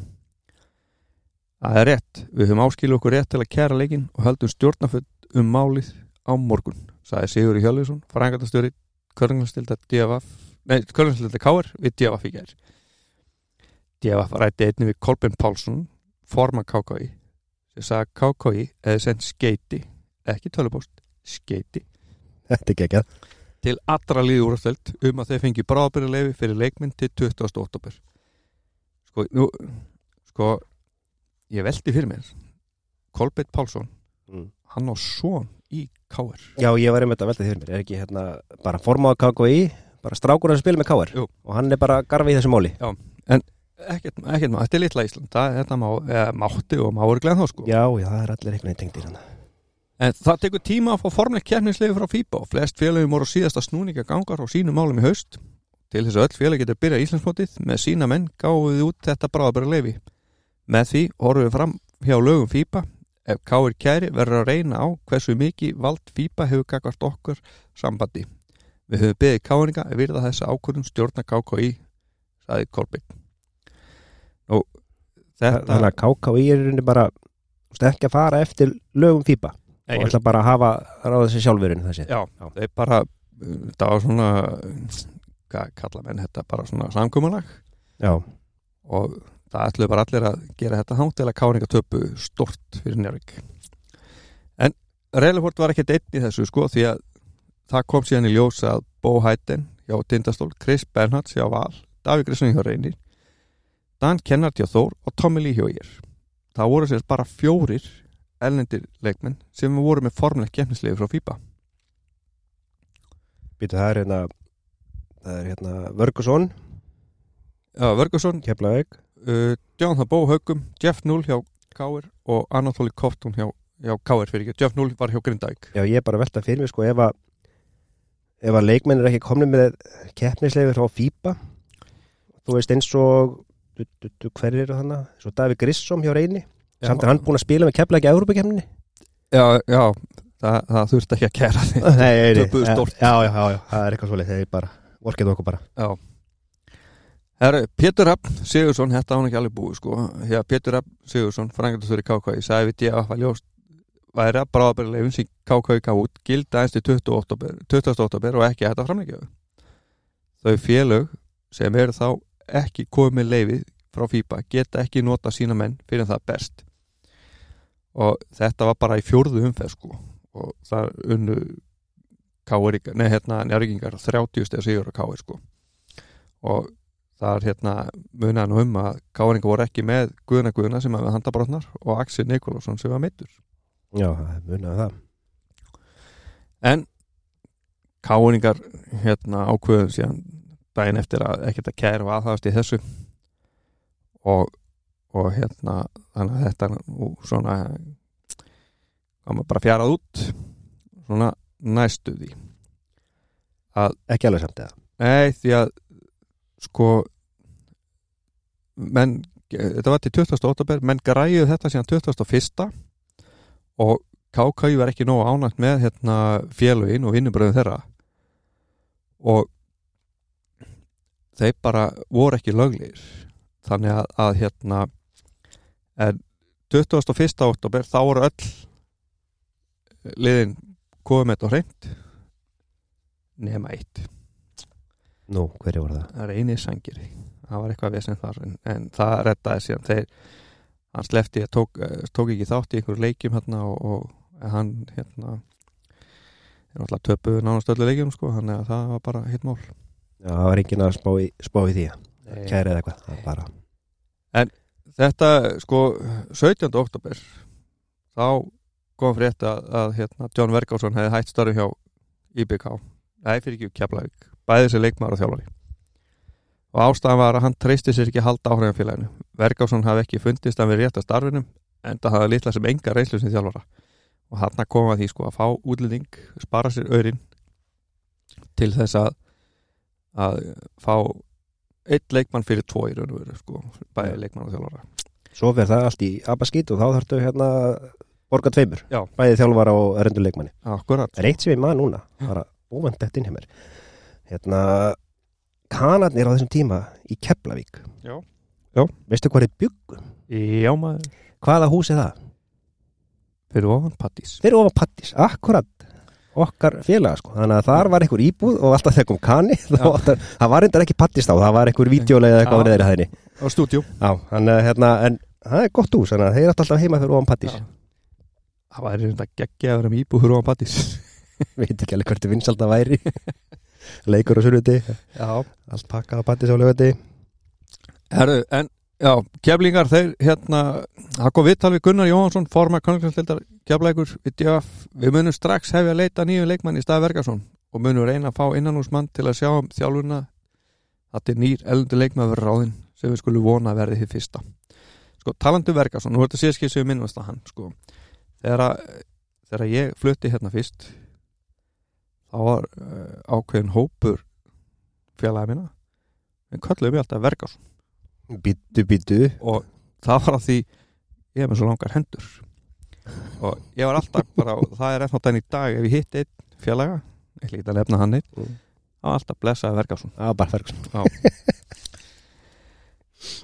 Það er rétt, við höfum áskilu okkur rétt til að kæra leikin og höldum stjórnafull um málið á morgun, sagði Sigur Hjörleifsson, frængatastjóri Körnglundstilda DFF Nei, Körnglundstilda KR við DFF í gær. DFF rætti einni við Kolbjörn Pálsson forma KKI sem sagði að KKI eða sendt skeiti ekki tölupóst, skeiti þetta er ekki til allra liði úrstöld um að þeir fengi bráðbyrjuleifi fyrir leikminn til 20. oktober sko, nú sko, ég veldi fyrir mér Kolbjörn Pálsson mm. hann á svon í KR Já, ég var einmitt að velta fyrir mér, er ekki hérna bara formáða KKI, bara strákur að spila með KR og hann er bara garfi í þessu máli? Ekkert, ekkert maður, þetta er litla Ísland það, þetta má, eða, mátti og má eru glenn þá sko. Já, já, það er allir einhvern veginn tengdir hann en það tekur tíma að fá formleitt keppnislegu frá FIBA og flest félagum voru síðasta snúninga gangar og sínum málum í haust. Til þess að öll félag getur byrjað Íslandsmótið með sína menn gáðu við út þetta bráðabæra leifi með því horfum við fram hjá lögum FIBA ef Káir Kæri verður að reyna á hversu mikið vald FIBA hefur gagvart okkur sambandi. Við höfum beðið Káringa að virða þessa ákvörðum stjórna KKI saði Kolbjörn og þetta Þannig að KKI er rauninni bara ekki að fara eftir lögum FIBA Nei, og ætla bara að hafa ráða þessi sjálfurinn þessi. Já, þeir bara það var svona hvað kalla menn þetta bara svona samkumalag Já, og það ætluðu bara allir að gera þetta hátt til að káringa töpu stort fyrir Njárvík en Reilefort var ekkert einn í þessu sko því að það kom síðan í ljós að Bo Hætten hjá Tindastól, Chris Bernhards hjá Val Davík Grisson hjá Reynir Dan Kennard hjá Þór og Tommy Lee hjá Ír. Það voru sérst bara fjórir ellendir leikmenn sem voru með formlegt kemnislegu frá FIBA býtu það er hérna það er hérna Vörgusson Já, Vörgursson, Keflavík uh, John Habo Haugum, Jeff Null hjá Káir og Anatoly Koftun hjá, hjá Káir fyrir ekki, Jeff Null var hjá Grindavík. Já, ég er bara að velta fyrir mig sko ef að ef að leikmenn er ekki komni með keppnisleifir frá FIBA þú veist eins og du, du, du, hver eru þannig, svo Davík Grissom hjá Reyni, samt er hann búin að spila með Keflavík í Európa-kemninni Já, já, það, það þurfti ekki að kæra því Nei, nei, stórt. Já, já, já, já, það er eitthvað svolítið þegar ég bara, orkið okkur bara. Já Herru, Pétur Rapp Sigursson, þetta hann ekki alveg búið sko Hér Pétur Rapp Sigursson, frangatastur í sagði við ég að var ljóst væri að bráðabærilegum sem KKI gaf út gilda eins til 20. oktober 20. oktober og ekki að þetta framleikjaðu Þau félög sem eru þá ekki komið leifið frá FIBA geta ekki nota sína menn fyrir það best og þetta var bara í fjórðu umferð sko og það unnu káir, nei hérna njárvíkingar 30 stegar sigur á káir sko og það er hérna munaði nú um að káringa voru ekki með Guðna Guðna sem var með handabrotnar og Axel Nikolásson sem var meittur Já, það munið það. En káringar hérna ákveðum síðan daginn eftir að ekkert að kæra og aðhafast í þessu. Og, og hérna þannig að þetta nú svona koma bara fjarað út svona næstu því. Ekki alveg samt eða? Nei, því að sko menn, þetta var til 20. oktober menn græjuð þetta síðan 21. og KKI var ekki nógu ánægt með hérna, félögin og vinnubröðum þeirra og þeir bara voru ekki löglegir þannig að, að hérna en 21. oktober þá voru öll liðin komið með þetta hreint nema eitt Nú, hverju voru það? það er eini sangiri það var eitthvað vesen þar en, en það rettaði síðan. Þeir hann slefti, tók, eh, tók ekki þátt í einhverju leikjum hérna og, og hann hérna er náttúrulega töpuð nánast öllu leikjum sko þannig að það var bara hitt mál. Já, það var enginn að spá í, spá í því Kæri eða eitthvað, bara þetta sko 17. oktober þá kom frétt að, að hérna, John Vergásson hefði hætt starfi hjá IBK nei fyrir ekki Keflavík bæði sér leikmaður og þjálfari. Og ástæðan var að hann treysti sér ekki að halda áhrifin félaginu Vergásson hafi ekki fundist að við rétt að starfinu en það hafði litla sem enga reynslu sem þjálfara. Og hann koma því sko að fá útlending spara sér örin til þess að að fá eitt leikmann fyrir tvo í raun og veru sko, bæði leikmann og þjálfara. Svo fer það allt í abaskýt og þá þarftu hérna borga tveimur, Já. bæði þjálfara og reyndur leikmanni. Akkurat, eitt sem ég maður núna, bara óvænt þetta inn hjá mér. Hérna, kanarnir á þessum tíma í Keflavík. Já. Já. Veistu hvað er byggum? já maður. Hvaða hús er það? fyrir ofan pattís Þeir eru ofan Pattis, akkurat. Okkar félaga sko, þannig að þar var einhver íbúð og alltaf þegar kom kani þá, áttar, það var reyndar ekki Pattis þá, það var einhver vídeolega eða eitthvað á neðri hæðinni á stúdjú Já, þannig að hérna, en það er gott að þeir eru alltaf heima fyrir ofan Pattis það væri reynda geggja að vera með íbúð fyrir ofan pattís veit ekki alveg hvert er vinsald að væri leikur og sunnuti já. Allt pakkað á Pattis á lögati Herru, en já, keflingar þeir hérna, það kom viðtal við Gunnar Jóhansson forma konungslæstildar keflækur við munum strax hefja að leita nýju leikmann í stað Vergason og munum reyna að fá innanúsmann til að sjá um þjálfurna þetta er nýr eldundi leikmann verður ráðinn sem við skulum vona að verði því fyrsta. Sko, talandu Vergason, nú er þetta síðskið sem við minnumast að hann, sko. Þegar, að, þegar ég flutti hérna fyrst þá var uh, ákveðin hópur félagi minna. En kölluðum ég alltaf Vergason. Býtu, býtu og það var að því ég hef með svo langar hendur. Og ég var alltaf bara og það er eftir þannig í dag ef ég hitt einn félaga. Ég ætla ekki að lefna hann einn. Mm. þá var alltaf blessaði Vergason. Já, bara Ferguson.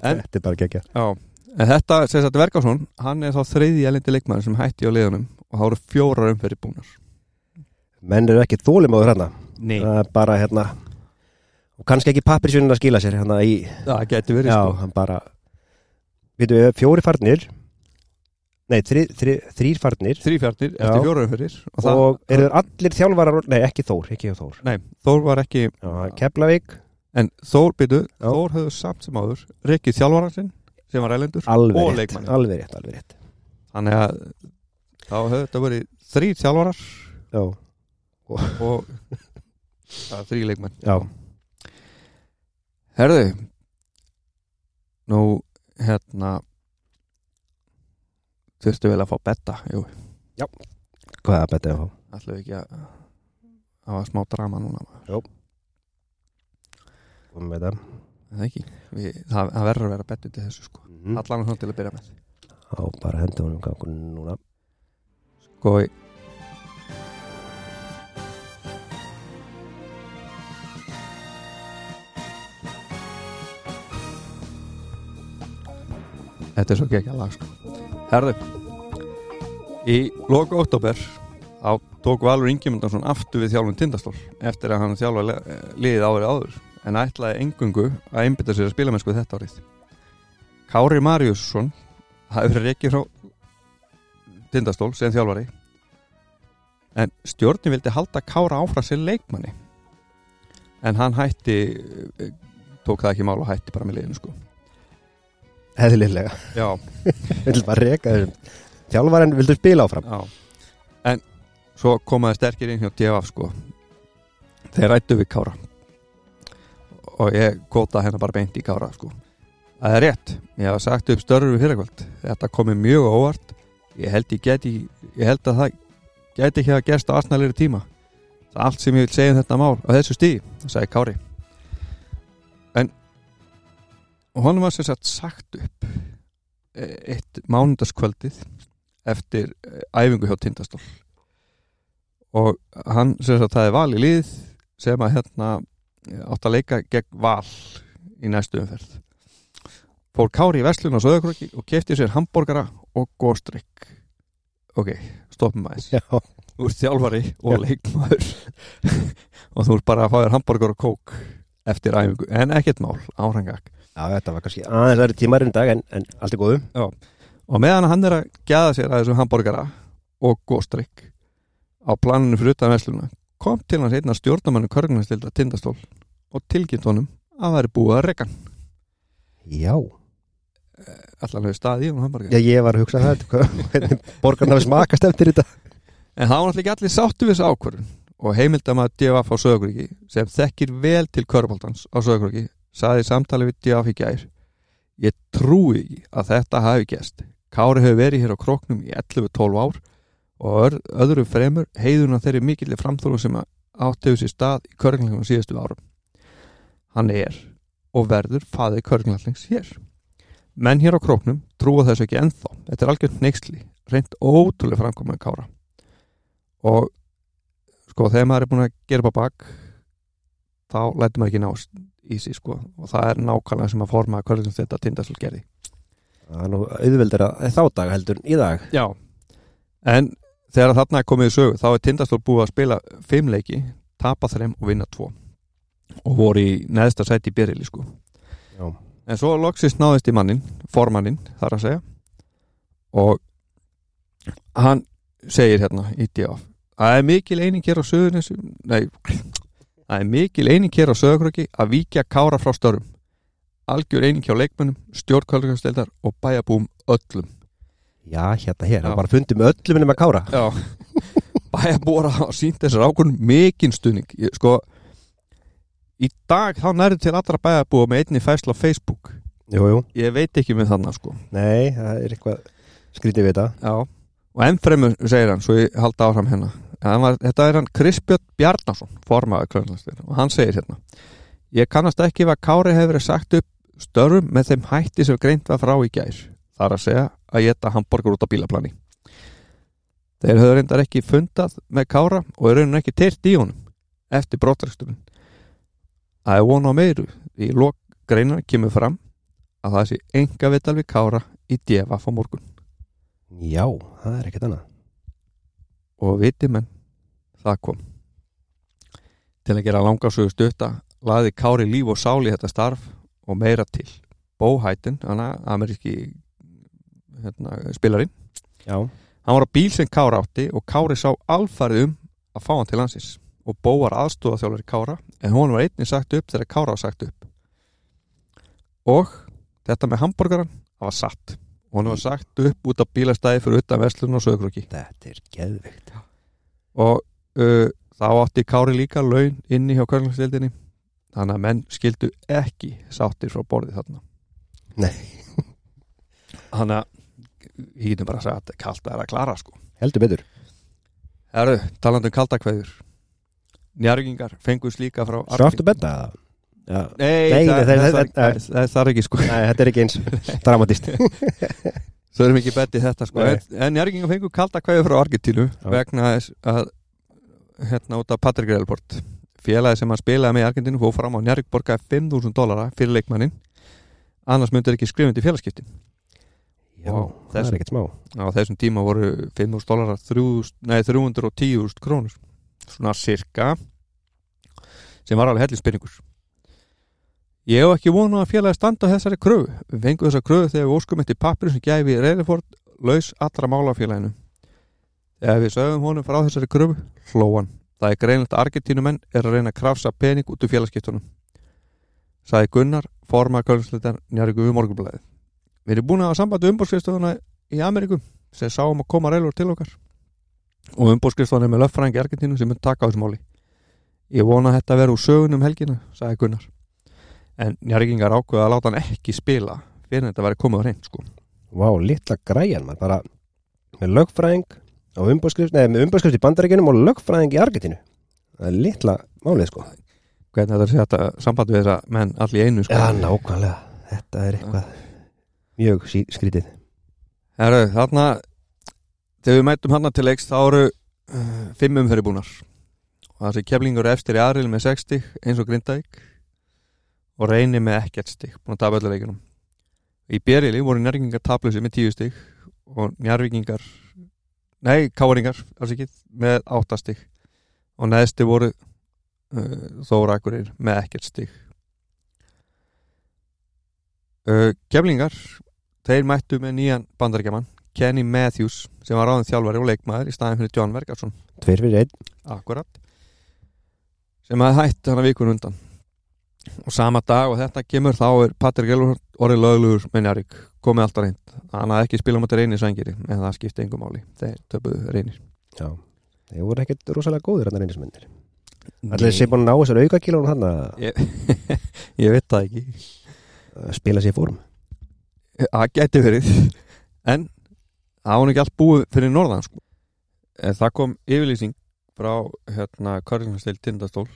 En- Þetta er bara geggja Já, en þetta, sem sagt Vergason hann er þá þriði elendi leikmaður sem hætti á liðunum og það voru fjórar umferði búnar Menn eru ekki þólimóður hérna. Það er bara hérna og kannski ekki pappirsvinnin að skila sér hérna í það geti verið Já, sko. hann bara Við veitum, fjóri farnir. Nei, þri, þri, þrýr farnir. Þrýfjarnir Já. eftir fjórar umferðir og, og, það, eru allir þjálfarar Nei, ekki Þór, ekki Þór. Nei, Þór var ekki Keflavík, en Þór, byrju. Þór höfðu samt sem áður rekkið þjálfaran sinn sem var elendur alveg og rétt leikmanni Alveg rétt, alveg rétt. Þannig að þá höfðu þetta verið þrý þjálfarar. Já, og ja, þrý leikmenn. Já, herðu nú hérna þurftu vel að fá betta jú, hvað er betið að fá? ætlum við ekki að hafa smá drama núna Komum með þetta. Það ekki? Við, það, það verður að vera bettu til þessu sko. Mm. allan svona til að byrja með. Já, bara hendur honum gangur núna. Sko Þetta er svo ekki lag sko. Herðu Í loku oktober á tók Valur Ingemyndarsson aftur við þjálfum tindastól eftir að hann þjálfa liðið árið áður en ætlaði engungu að einbytta sér að spila með sko þetta árið. Kári Mariusson hafi verið reikið frá tindastól sem þjálfari en stjórnin vildi halda Kára áfram sem leikmanni. En hann hætti eh, tók það ekki mál og hætti bara með liðinu sko Heðlilega, viljum bara reka þessum Þjálfarinn vildu spila áfram? Já. En svo komaði sterkir inn hjá DFF sko. Þeir rættu við Kára. Og ég kóta hennar bara beint í Kára sko. Það er rétt, ég hafa sagt upp störfur við fyrirkvöld þetta komið mjög óvart. Ég held ég geti ég held að það geti ekki að gerst á asnalegri tíma. Allt sem ég vil segja um þetta mál á þessu stíði, sagði Kári og honum var sem sagt sagt upp eh, eitt mánundaskvöldið eftir eh, æfingu hjá Tindastól. Og hann sem sagt það er val í lið sem að hérna eh, átt að leika gegn val í næstu umferð. Fór Kári í Veslun á Söðakröki og kefti sér hambúrgara og góstrykk ok, stoppum aðeins. Þú ert þjálfari og leikmaður. Og þú ert bara að fá þér hambúrgar og kók eftir æfingu, en ekkert mál árangak já þetta var kannski aðeins aðri tímar en dag en, en allt er góðu. Og meðan hann er að gæða sér að þessum hambúrgara og góstrykk á planinu fyrir utan vesluna kom til hans einna stjórnamannu körgnastilda tindastól og tilkynnt honum að það er búið að reka hann. Já, allan hefur staðið í honum hambúrgara já ég var að hugsa það borgarna hafi smakast eftir þetta En það var náttúrulega ekki allir sáttu við þessu ákvörðun og heimildam að DFF á Söðugriki sem þekkir vel til körbóltans á Söðugriki saði samtali við DFF í gær Ég trúi ekki að þetta hafi gæst Kári hefur verið hér á kroknum í 11-12 ár og öðru fremur heiðuna þeirri mikilli framþóru sem átt hefur sér stað í körglingum síðustu árum. Hann er og verður faði körglings hér. Menn hér á kroknum trúa þessu ekki ennþá. Þetta er algjörn neyksli, reynd ótrúlega framkomið Kára. Og sko þegar maður er búin að gera upp á bak þá lætur maður ekki nást í sig sko. Og það er nákvæmlega sem að forma körglings þetta tindastul gerði. Það er nú auðveldur að þá dag heldur í dag. Já, en þegar þarna er komið í sögu þá er Tindastól búið að spila fimm leiki, tapa þreim og vinna tvo. Og voru í neðsta sæti í byrjili sko. Já. en svo loksist náðist í mannin formannin þar að segja. Og hann segir hérna í DF það er mikil eining hér á söðunis nei, það er mikil eining hér á söðukröki að víkja kára frá störum algjör eining hjá leikmönnum stjórnkvöldurstildar og bæjabúum öllum. Já, hérna hér, það bara fundið með öllum minnum að kára. Já. Bæjarbúar hafa sínt þessar ákvörnum mikinn stuðning. Ég, Sko Í dag þá nærðu til allra bæjarbúa með einni fæsla á Facebook. Jú, jú, Ég veit ekki með þannig sko. Nei, það er eitthvað skrítið við þetta. Já. Og enn fremur segir hann, svo ég halda áfram hérna var, Þetta er hann Krispjörn Bjarnason Formaður klöðnastir Og hann segir hérna Ég kannast ekki að Kári hefur sagt upp störfum með þeim hætti sem greint var frá í gær þar að segja að geta hambúrgur út á bílaplani. Þeir höfðu reyndar ekki fundað með Kára og er raunin ekki teirt í honum eftir brottræksturinn það er vona á meiru í lok greinar kemur fram að það sé enga vital við Kára í djefa fá morgun. Já, það er ekkert annað og viti menn það kom. Til að gera langarsögu stutta laði Kári líf og sál í þetta starf og meira til. Bo Hættin, hana ameríski hérna, spilarinn. Já, hann var á bíl sem Kára átti og Kári sá alfarið um að fá hann til landsins. Og Bo var aðstóða þjálfur Kára en hún var einnig sagt upp þegar Kára var sagt upp. Og þetta með hambúrgaran það var satt hún var sagt upp út af bílastæði fyrir utan Vestlun og Söðukröki þetta er geðvikt og uh, þá átti Kári líka laun inni hjá körnlagsdeildinni þannig að menn skildu ekki sáttir frá borðið þarna. Nei. þannig að ég getum bara að segja að þetta er að klara sko. Heldur betur. Herru, talandi um kaldakveður Njargingar fengus líka frá Svaftu betta Já, Nei, Nei, það, það- það, það- það er ekki sko. Nei, þetta er ekki eins dramatist Þau erum ekki bettið þetta sko. Nei. En, en Njargingar fengu kaldakveður frá Argentínu Já. vegna þess að hérna út af Patrik Reilport félagi sem hann spilaði með í Argentínu fóð fram á Njarg borgaði 5.000 dólara fyrir leikmannin annars myndir ekki skrifandi félagskiptin Já, Vá, það er ekkert smá. á þessum tíma voru 5.000 dólarar 3.000 nei, 310.000 krónur. Svona cirka sem var alveg hellispinningur ég hef ekki vonað að félagi standa þessari kröfu. Við fengum þessa kröfu þegar við óskum eftir pappir sem gæfi Reiliford laus allra mála á félaginu. Þegar við sögum honum frá þessari kröfu hlóan það er greinlegt að Argentínumenn er að reyna að krafsa pening út úr félagskiptunum sagði Gunnar forma kölnsleitar njárvíku við morgunblæði við erum búin að hafa samband við umbóðskrifstofuna í Ameríku sem sáum að koma reilur til okkar. Og umbóðskrifstofan er með löffræðing í Argentínu sem mun taka á þessu máli. Ég vona að þetta verður úr sögunum helgina sagði Gunnar en njárvíkingar ákveða að láta hann ekki spila fyrir þetta verður komið á reynd sko. Vá, litla græjan maður bara með lögfræðing á umbóðskrift, neða með umbóðskrift í bandaríkjunum og lögfræðing í Argentínu. Það er litla málið sko. Hvernig þetta er að setja samband við þessa menn allir einu sko. Já, nákvæmlega, þetta er eitthvað mjög skrítið. Herru, þarna þegar við mætum hann til leiks þá eru uh, fimm umferði búnar og þessi keflingur er efstir í aðril með 60 eins og Grindavík og reynir með ekkert stig búin að tapa öllu leikunum í bérili voru njárvíkingar taplusi með 10 stig og njárvíkingar nei, káringar alls ekki, með 8 stig. Og neðsti voru uh, Þóra Akurir með ekkert stig. Uh, keflingar þeir mættu með nýjan bandaríkjaman Kenny Matthews sem var ráðin þjálfari og leikmaður í staðin fyrir John Vergarsson Tveir fyrir einn, akkurat. Sem að hætti hana vikun undan og sama dag og þetta kemur þá er Patrik Elvard orðið löglugur með Njarvík komið alltaf reynd hann hafði ekki spilað mútið reynir sængiri en það skipti engum máli. Þeir töpuðu reynir. Já. Þeir voru ekkert rosalega góður hann reynismennir Allir sé búin að ná þessar aukakílónum hann að ég, ég veit það ekki. Að spila sér fórum? Það gæti verið. En það var ekki allt búið fyrir norðan sko. það kom yfirlýsing frá hérna Körlingstil Tindastól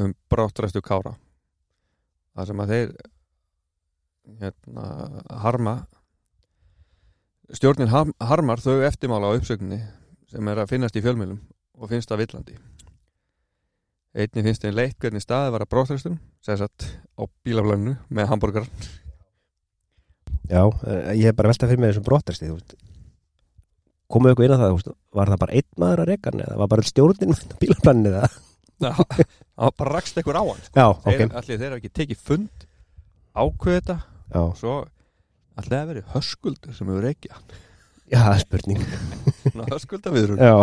um bráttræstu kára það sem að þeir hérna harma stjórnin harmar þau eftirmála á uppsögninni sem er að finnast í fjölmjölum og finnst það villandi. Einni finnst þeim leitt hvernig staði var að bráttræstum sem sagt á bílaflögnu með hambúrgar Já, eh, ég hef bara veltað fyrir mig þessum brottarsti komuðu eitthvað inn á það var það bara einn maður að reka hann eða var bara stjórnin með bílaplaninu eða það bara rakst ekkur á hann Já, þeir, ok, allir þeir hafa ekki tekið fund ákveð þetta já, og svo allir að verið höskuldur sem hefur reykja já, það er spurning. Höskulda viðrun Já,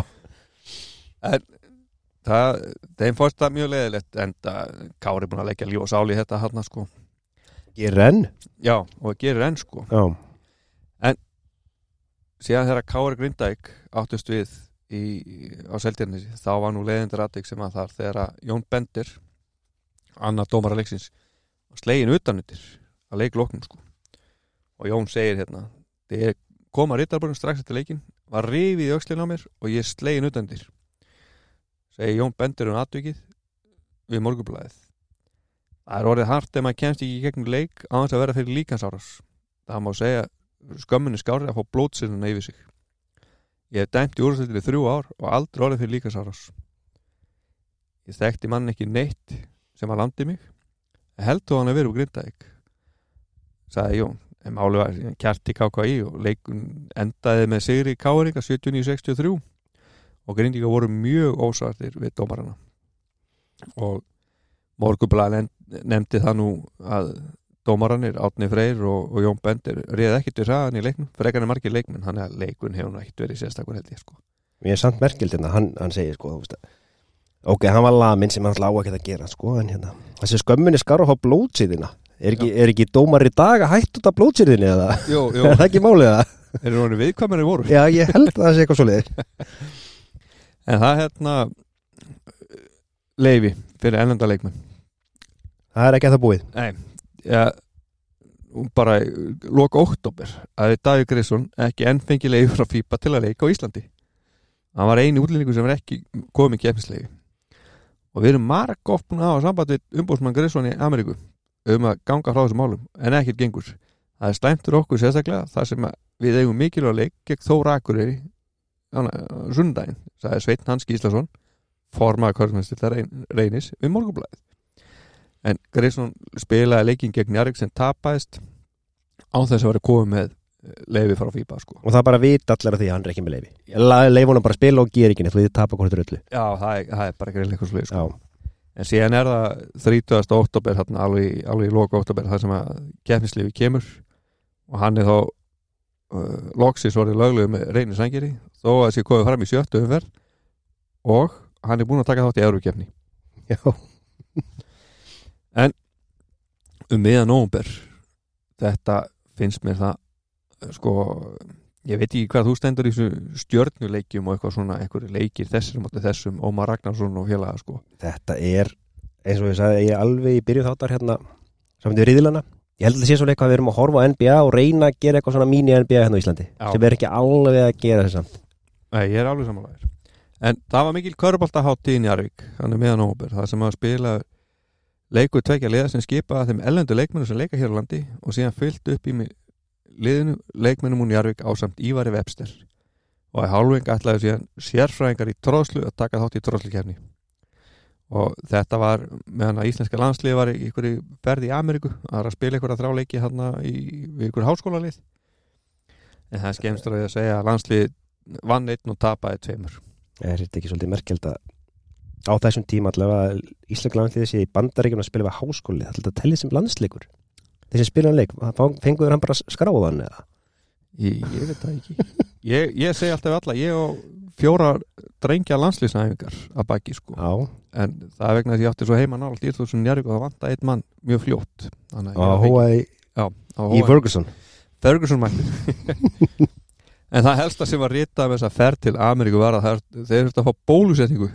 það, þeim fórst það mjög leðilegt en það, Kári er búin að leggja líf og sáli þetta hann sko. Ég renn já, og gerir enn sko. Já, síðan þegar Kári Grindæk áttust við í, á Seldjarnesi þá var nú leiðindur aðeins sem að þar þegar að Jón Bendir annar dómara leiksins slegin utanundir að leikloknum sko. Og Jón segir hérna þegar koma rittarborinn strax eftir leikin var rifið í öxlinn á mér og ég slegin utanundir segir Jón Bendir um atvikið við morgunblæðið það er orðið hart ef maður kemst ekki í gegnum leik á þess að vera fyrir líkansárás það má segja skömmunni skári að fá blótsirnuna yfir sig ég hef dæmt í úrstættinu þrjú ár og aldrei orðið fyrir líkansárás ég þekkti mann ekki neitt sem að landi mig. En held þú hann að vera úr Grindavík sagði Jón. En máli var kjart í KKI og leikun endaði með sigri Káringa 79-63 og Grindíka voru mjög ósvartir við dómarana. Og Morgubla nefndi það nú að dómaranir Átni Freyr og, og Jón Bendir réð ekkert við sagan í leiknum frekar en margir leikmenn, hann er leikun hefur ekkert verið sérstakur held ég sko. Ég er samt merkild hérna, hann, hann segir sko, að Ok, hann var lamin sem hann á ekki að gera sko, en hérna, þessi skömminni skar á að blótsýðina er ekki, er ekki dómar í dag að hætt út af blótsýðinni eða? Jú, Er það ekki málið það? Þeir eru honum viðkvæmari voru Já, ég held að það sé eitthvað svo liðir En það er hérna leifi fyrir ennenda leikmenn. Það er ekki að það búið. Nei, ja, bara loka oktober að Davíð Grisson ekki enn fengi leifi frá FIBA til að leika á Íslandi. Hann var eini útlendingur sem er ekki komið kefnisleifi og við erum marg oft búin að hafa samband við umbúrsmann Grisson í Ameríku um að ganga frá þessum málum en ekkert gengur. Það er slæmt fyrir okkur sérstaklega þar sem við eigum mikilvæg leik gegn Þóra Akureyri sundaginn, það er Sveitn Hans Gíslason formaða kvörðmennstill reynis við morgunblæðið en Grisson spilaði leikin gegn Jarek sem tapaðist á þess að vera komið með leifi frá FIBA sko. og það bara vita allir að því að hann er ekki með leifi leif honum bara spila og gera ekki neitt og þið tapa hvort rullu Já, það er, það er bara ekki eitthvað slið sko. En síðan er það 30. oktober þarna, alveg, alveg í loka oktober þar sem að keppnislifi kemur og hann er þá uh, loksis orðið löglegu með reyni sangeri þó að þessi komið fram í sjöttu umferð og hann er búin að taka þátt í Eurókefni já, um miðan nóvumber þetta finnst mér það sko ég veit ekki hvað þú stendur í stjörnuleikjum og eitthvað svona, eitthvað leikir þessum og þessum, Ómar Ragnarsson og félaga sko. Þetta er eins og ég sagði, ég er alveg í byrjuð þáttar hérna saman til riðilana. Ég held að það sé svona eitthvað að við erum að horfa á NBA og reyna að gera eitthvað svona mini-NBA hérna á Íslandi Já. sem er ekki alveg að gera þess samt. Nei, ég er alveg samanlægir En það var mikil körbóltaháttíð í Njarvík hann er meðan óber, það sem að spila leiku tvekja liða sem skipa að þeim ellendu leikmennu sem leika hér á landi og síðan fyllt upp í liðinu leikmennum úr Njarvík á samt Ívari Webster. Og í hálfing ætlaði síðan sérfræðingar í tróðslu að taka þátt í tróðslukefni og þetta var meðan að íslenska landslið var í ykkur í að það er að spila ykkur að þrá leiki hérna í, við ykkur háskólalið. En það skemmst að segja að landslið vann einn og tapaði tveimur. Er þetta ekki svolítið merkjald að á þessum tíma allavega Ísland landsliði sé í bandaríkjum að spila við háskóli það er þetta tellið sem landsleikur. Þessi spilan leik, fenguður hann bara skráðan eða? ég, ég veit það ekki. Ég, ég segi alltaf alla, ég og fjóra drengja landslýsnæfingar að baki sko, Já, en það er vegna að ég átti svo heima nált í þessum njárvík og það vanta einn mann mjög fljótt. Að og hóa í. Ferguson. Ferguson mættir en það helsta sem var ritað með þess að ferð til Ameríku var að þeir þurftu að fá bólusetningu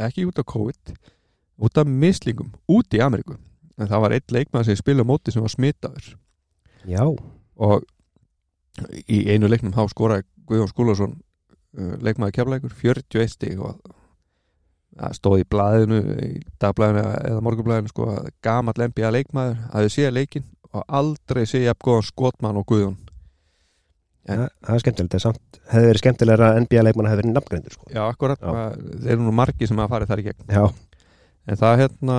ekki út af COVID út af mislingum, út í Ameríku. En það var einn leikmann sem spila móti sem var smitaður. Já, og í einu leiknum há skoraði Guðjón Skúlason uh, leikmaður keflækur 41 stig og það stóð í blaðinu í dagblæðinu eða morgunblæðinu sko að gamall NBA leikmaður hafði séð leikin og aldrei séð jafn góðan skotmann og Guðjón En- það er skemmtilegt, það er samt hefði verið skemmtilegra að NBA leikmann hefði verið nafngreindur sko. Já, akkurat, þeir eru nú margi sem hafa farið þar í gegn. Já, en það hérna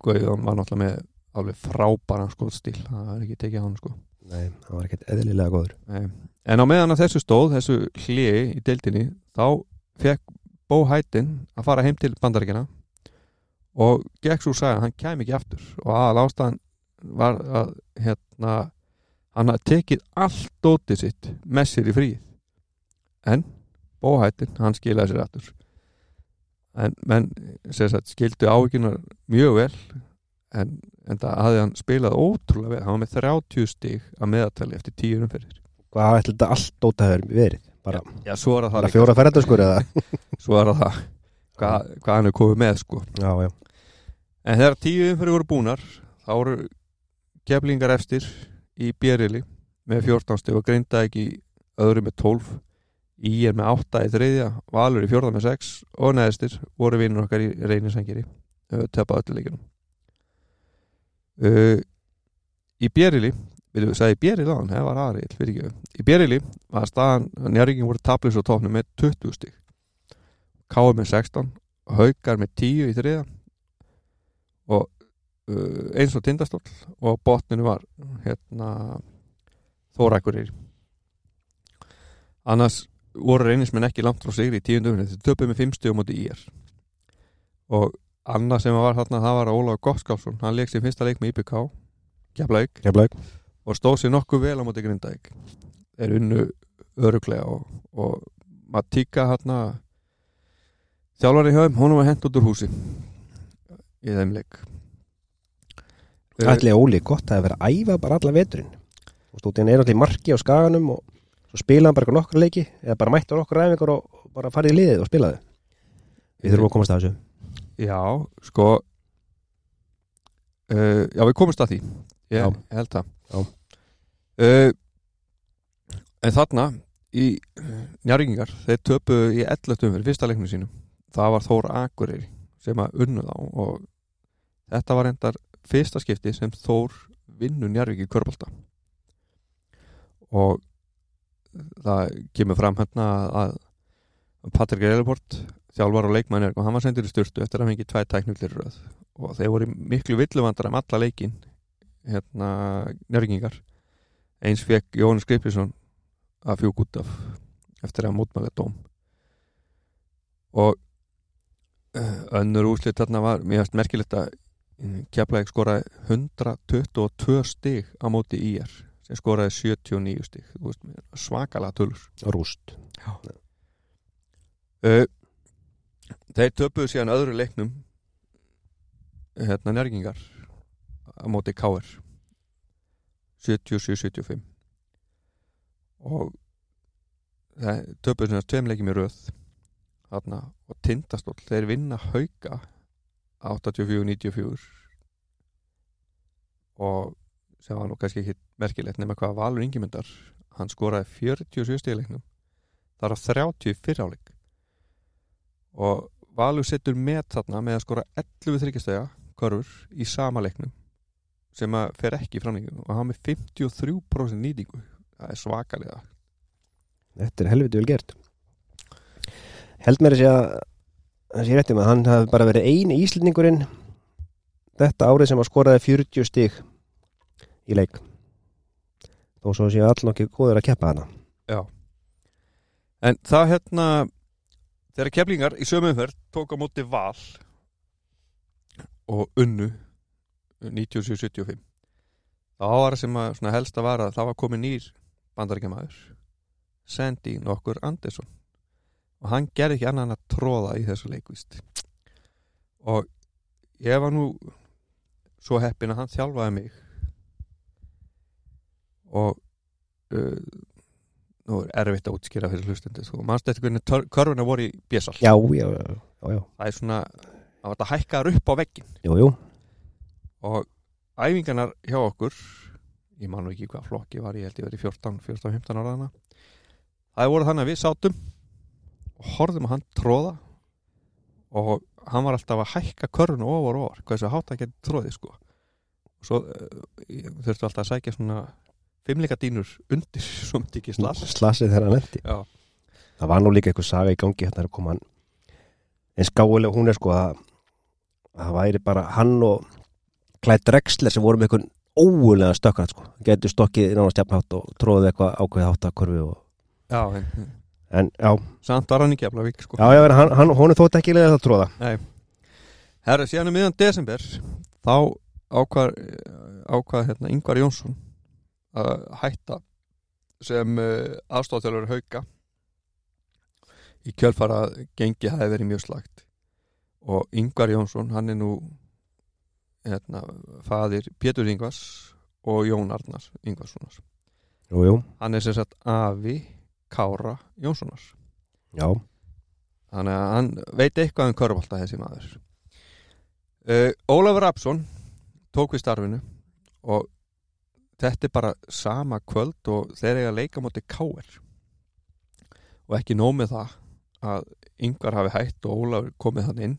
Guðjón var náttúrulega með alveg frábæran skotstíl það er ekki tekið á hann sko. Nei, það var ekkert eðlilega góður. Nei. En á meðan að þessu stóð, þessu hliði í deildinni, þá fekk Bó Hættin að fara heim til bandaríkjana og gekk svo sagði að hann kæmi ekki aftur. Og aðal ástæðan var að hérna, hann hafði tekið allt dótið sitt með sér í fríð en Bó Hættin, hann skilaði sér aftur. En menn sagt, skildu áhyggjuna mjög vel en, en það hafði hann spilað ótrúlega vel, hann var með 30 stig að meðatali eftir tíu umferðir. Hvað ætli þetta allt dóta hefur verið? Bara, Já, svo er það fjóra ferðar sko? Svo er það. Hvað, hvað hann er komið með sko. Já, já, En þegar tíu umfyrir voru búnar þá voru keflingar efstir í bjerili með 14 stig og greinda ekki öðru með 12 í er með 8 í þriðja Valur í fjórða með 6 og neðstir voru vinnur okkar í reynisangeri töpa öllu leikunum uh, Í bjerili við sagði bjerili á hann, það var aðrið fyrir ekki. Í bjerili var staðan njárvíking voru tablis og tóknum með 20 stig. Káur með 16 Haukar með 10 í þriða og eins og tindastóll og botninu var hérna Þórakurir annars voru reynismenn ekki langt frá sigri í tíundum þeir töpuð með 5 stigum átti ír. Og annað sem var þarna það var Ólaf Gottskálsson hann leik sér fyrsta leik með IPK keflaug og stóð sér nokkuð vel á móti Grindavík. Er unnu öruglega og, og Matíka hérna þjálfari hjá þeim, hún var hent út úr húsi í þeim leik Ætli Óli, gott að vera að æfa bara alla veturinn. Og stóttin er allir marki á skaganum og svo spila hann bara eitthvað nokkra leiki eða bara mættur okkur æfingar og bara farið í liðið og spilaði. Við þurfum að komast að þessu. Já, sko uh, Já, við komumst að því. Ég Já. held það. Já. uh, En þarna í njárgingar þeir töpuðu í 11 umfyrir fyrsta leiknum sínum. Það var Þór Akureyri sem að unnu þá og þetta var endar fyrsta skipti sem Þór vinnu njárgingi körbólta og það kemur fram hérna að Patrik Eiliport þjálfar og leikmannir og hann var sendur í styrtu eftir að fengi tvæ tæknulir röð. Og þeir voru í miklu villuvandar um alla leikin hérna njörgingar eins fekk Jón Skrippisson að fjúk út af eftir að mótmæla dóm. Og eh, önnur úslit þarna var finnst merkilegt að Keflæk skoraði 122 stig á móti IR sem skoraði 79 stig. Veist, svakalega tölur. Rúst. Uh, þeir töpuðu síðan öðru leiknum hérna nærgingar á móti KR 77-75 og það töpuðu síðan tveim leikjum í röð þarna, og tindastóll þeir vinna hauka 84-94 og sem var nú kannski ekki merkilegt nema hvað Valur Ingimundar hann skoraði 47 stíleiknum þar á 30 fyrráleik og Valur setur met þarna með að skora 11 þryggjastega korfur í sama leiknum sem að fer ekki í framlíkinu og hann með 53% nýtingu. Það er svakalega. Þetta er helviti vel gert. Held mér að segja að sé réttum að hann hafi bara verið eini íslendingurinn þetta árið sem að skoraði 40 stig í leik. Þó svo séu all nokkið góður að keppa hana en það hérna þegar keflingar í sömumferð tók á móti val og unnu 97-75 þá var það sem að helst að vara það var komið nýr bandaríkjamaður Sandy nokkur Andersson og hann gerði ekki annan að tróða í þessu leikvist og ég var nú svo heppin að hann þjálfaði mig. Og uh, nú er erfitt að útskýra fyrir hlustendur þú manst eftir hvernig körfuna voru í bjössal Já, já, já, já, það er svona það var þetta hækkaður upp á veggin jú, jú. og æfingarnar hjá okkur ég man nú ekki hvað flokki var ég held ég verið 14, 14, 15 ára hana það voru þannig að við sátum og horfðum að hann tróða og hann var alltaf að hækka körfunu ofar og ofar, hversu hátt að geta tróðið sko. Og svo uh, þurftu alltaf að sækja svona fimmleika dínur undir svo myndi ekki slass Slasið þegar hann lendi Já, Það var nú líka eitthvað saga í gangi hérna koma hann en skáulega hún er sko að að það væri bara hann og Clyde Drexler sem voru með eitthvað óulega stökkrætt sko. Getur stokkið nánast jafnhátt og tróðið eitthvað ákveðið hátt að kurfi og... já en, já, samt var hann ekki afla vik sko. Já, já, hann, hann, hún er þótt ekki leið að tróða Herra, síðan um miðan desember þá ákvað ákvað hérna Ingvar Jónsson að hætta sem uh, aðstofþjálfur hauka. Í kjölfara gengi hafi verið mjög slagt og Ingvar Jónsson hann er nú hérna, faðir Pétur Ingvars og Jón Arnars jú, hann er sem sagt afi Kára Jónssonar. Já, þannig að hann veit eitthvað um körfbalta þessi maður. Uh, Ólafur Rapsson tók við starfinu og þetta er bara sama kvöld og þeir eiga leika móti Káer og ekki nóg með það að yngvar hafi hætt og Ólafur komið hann inn.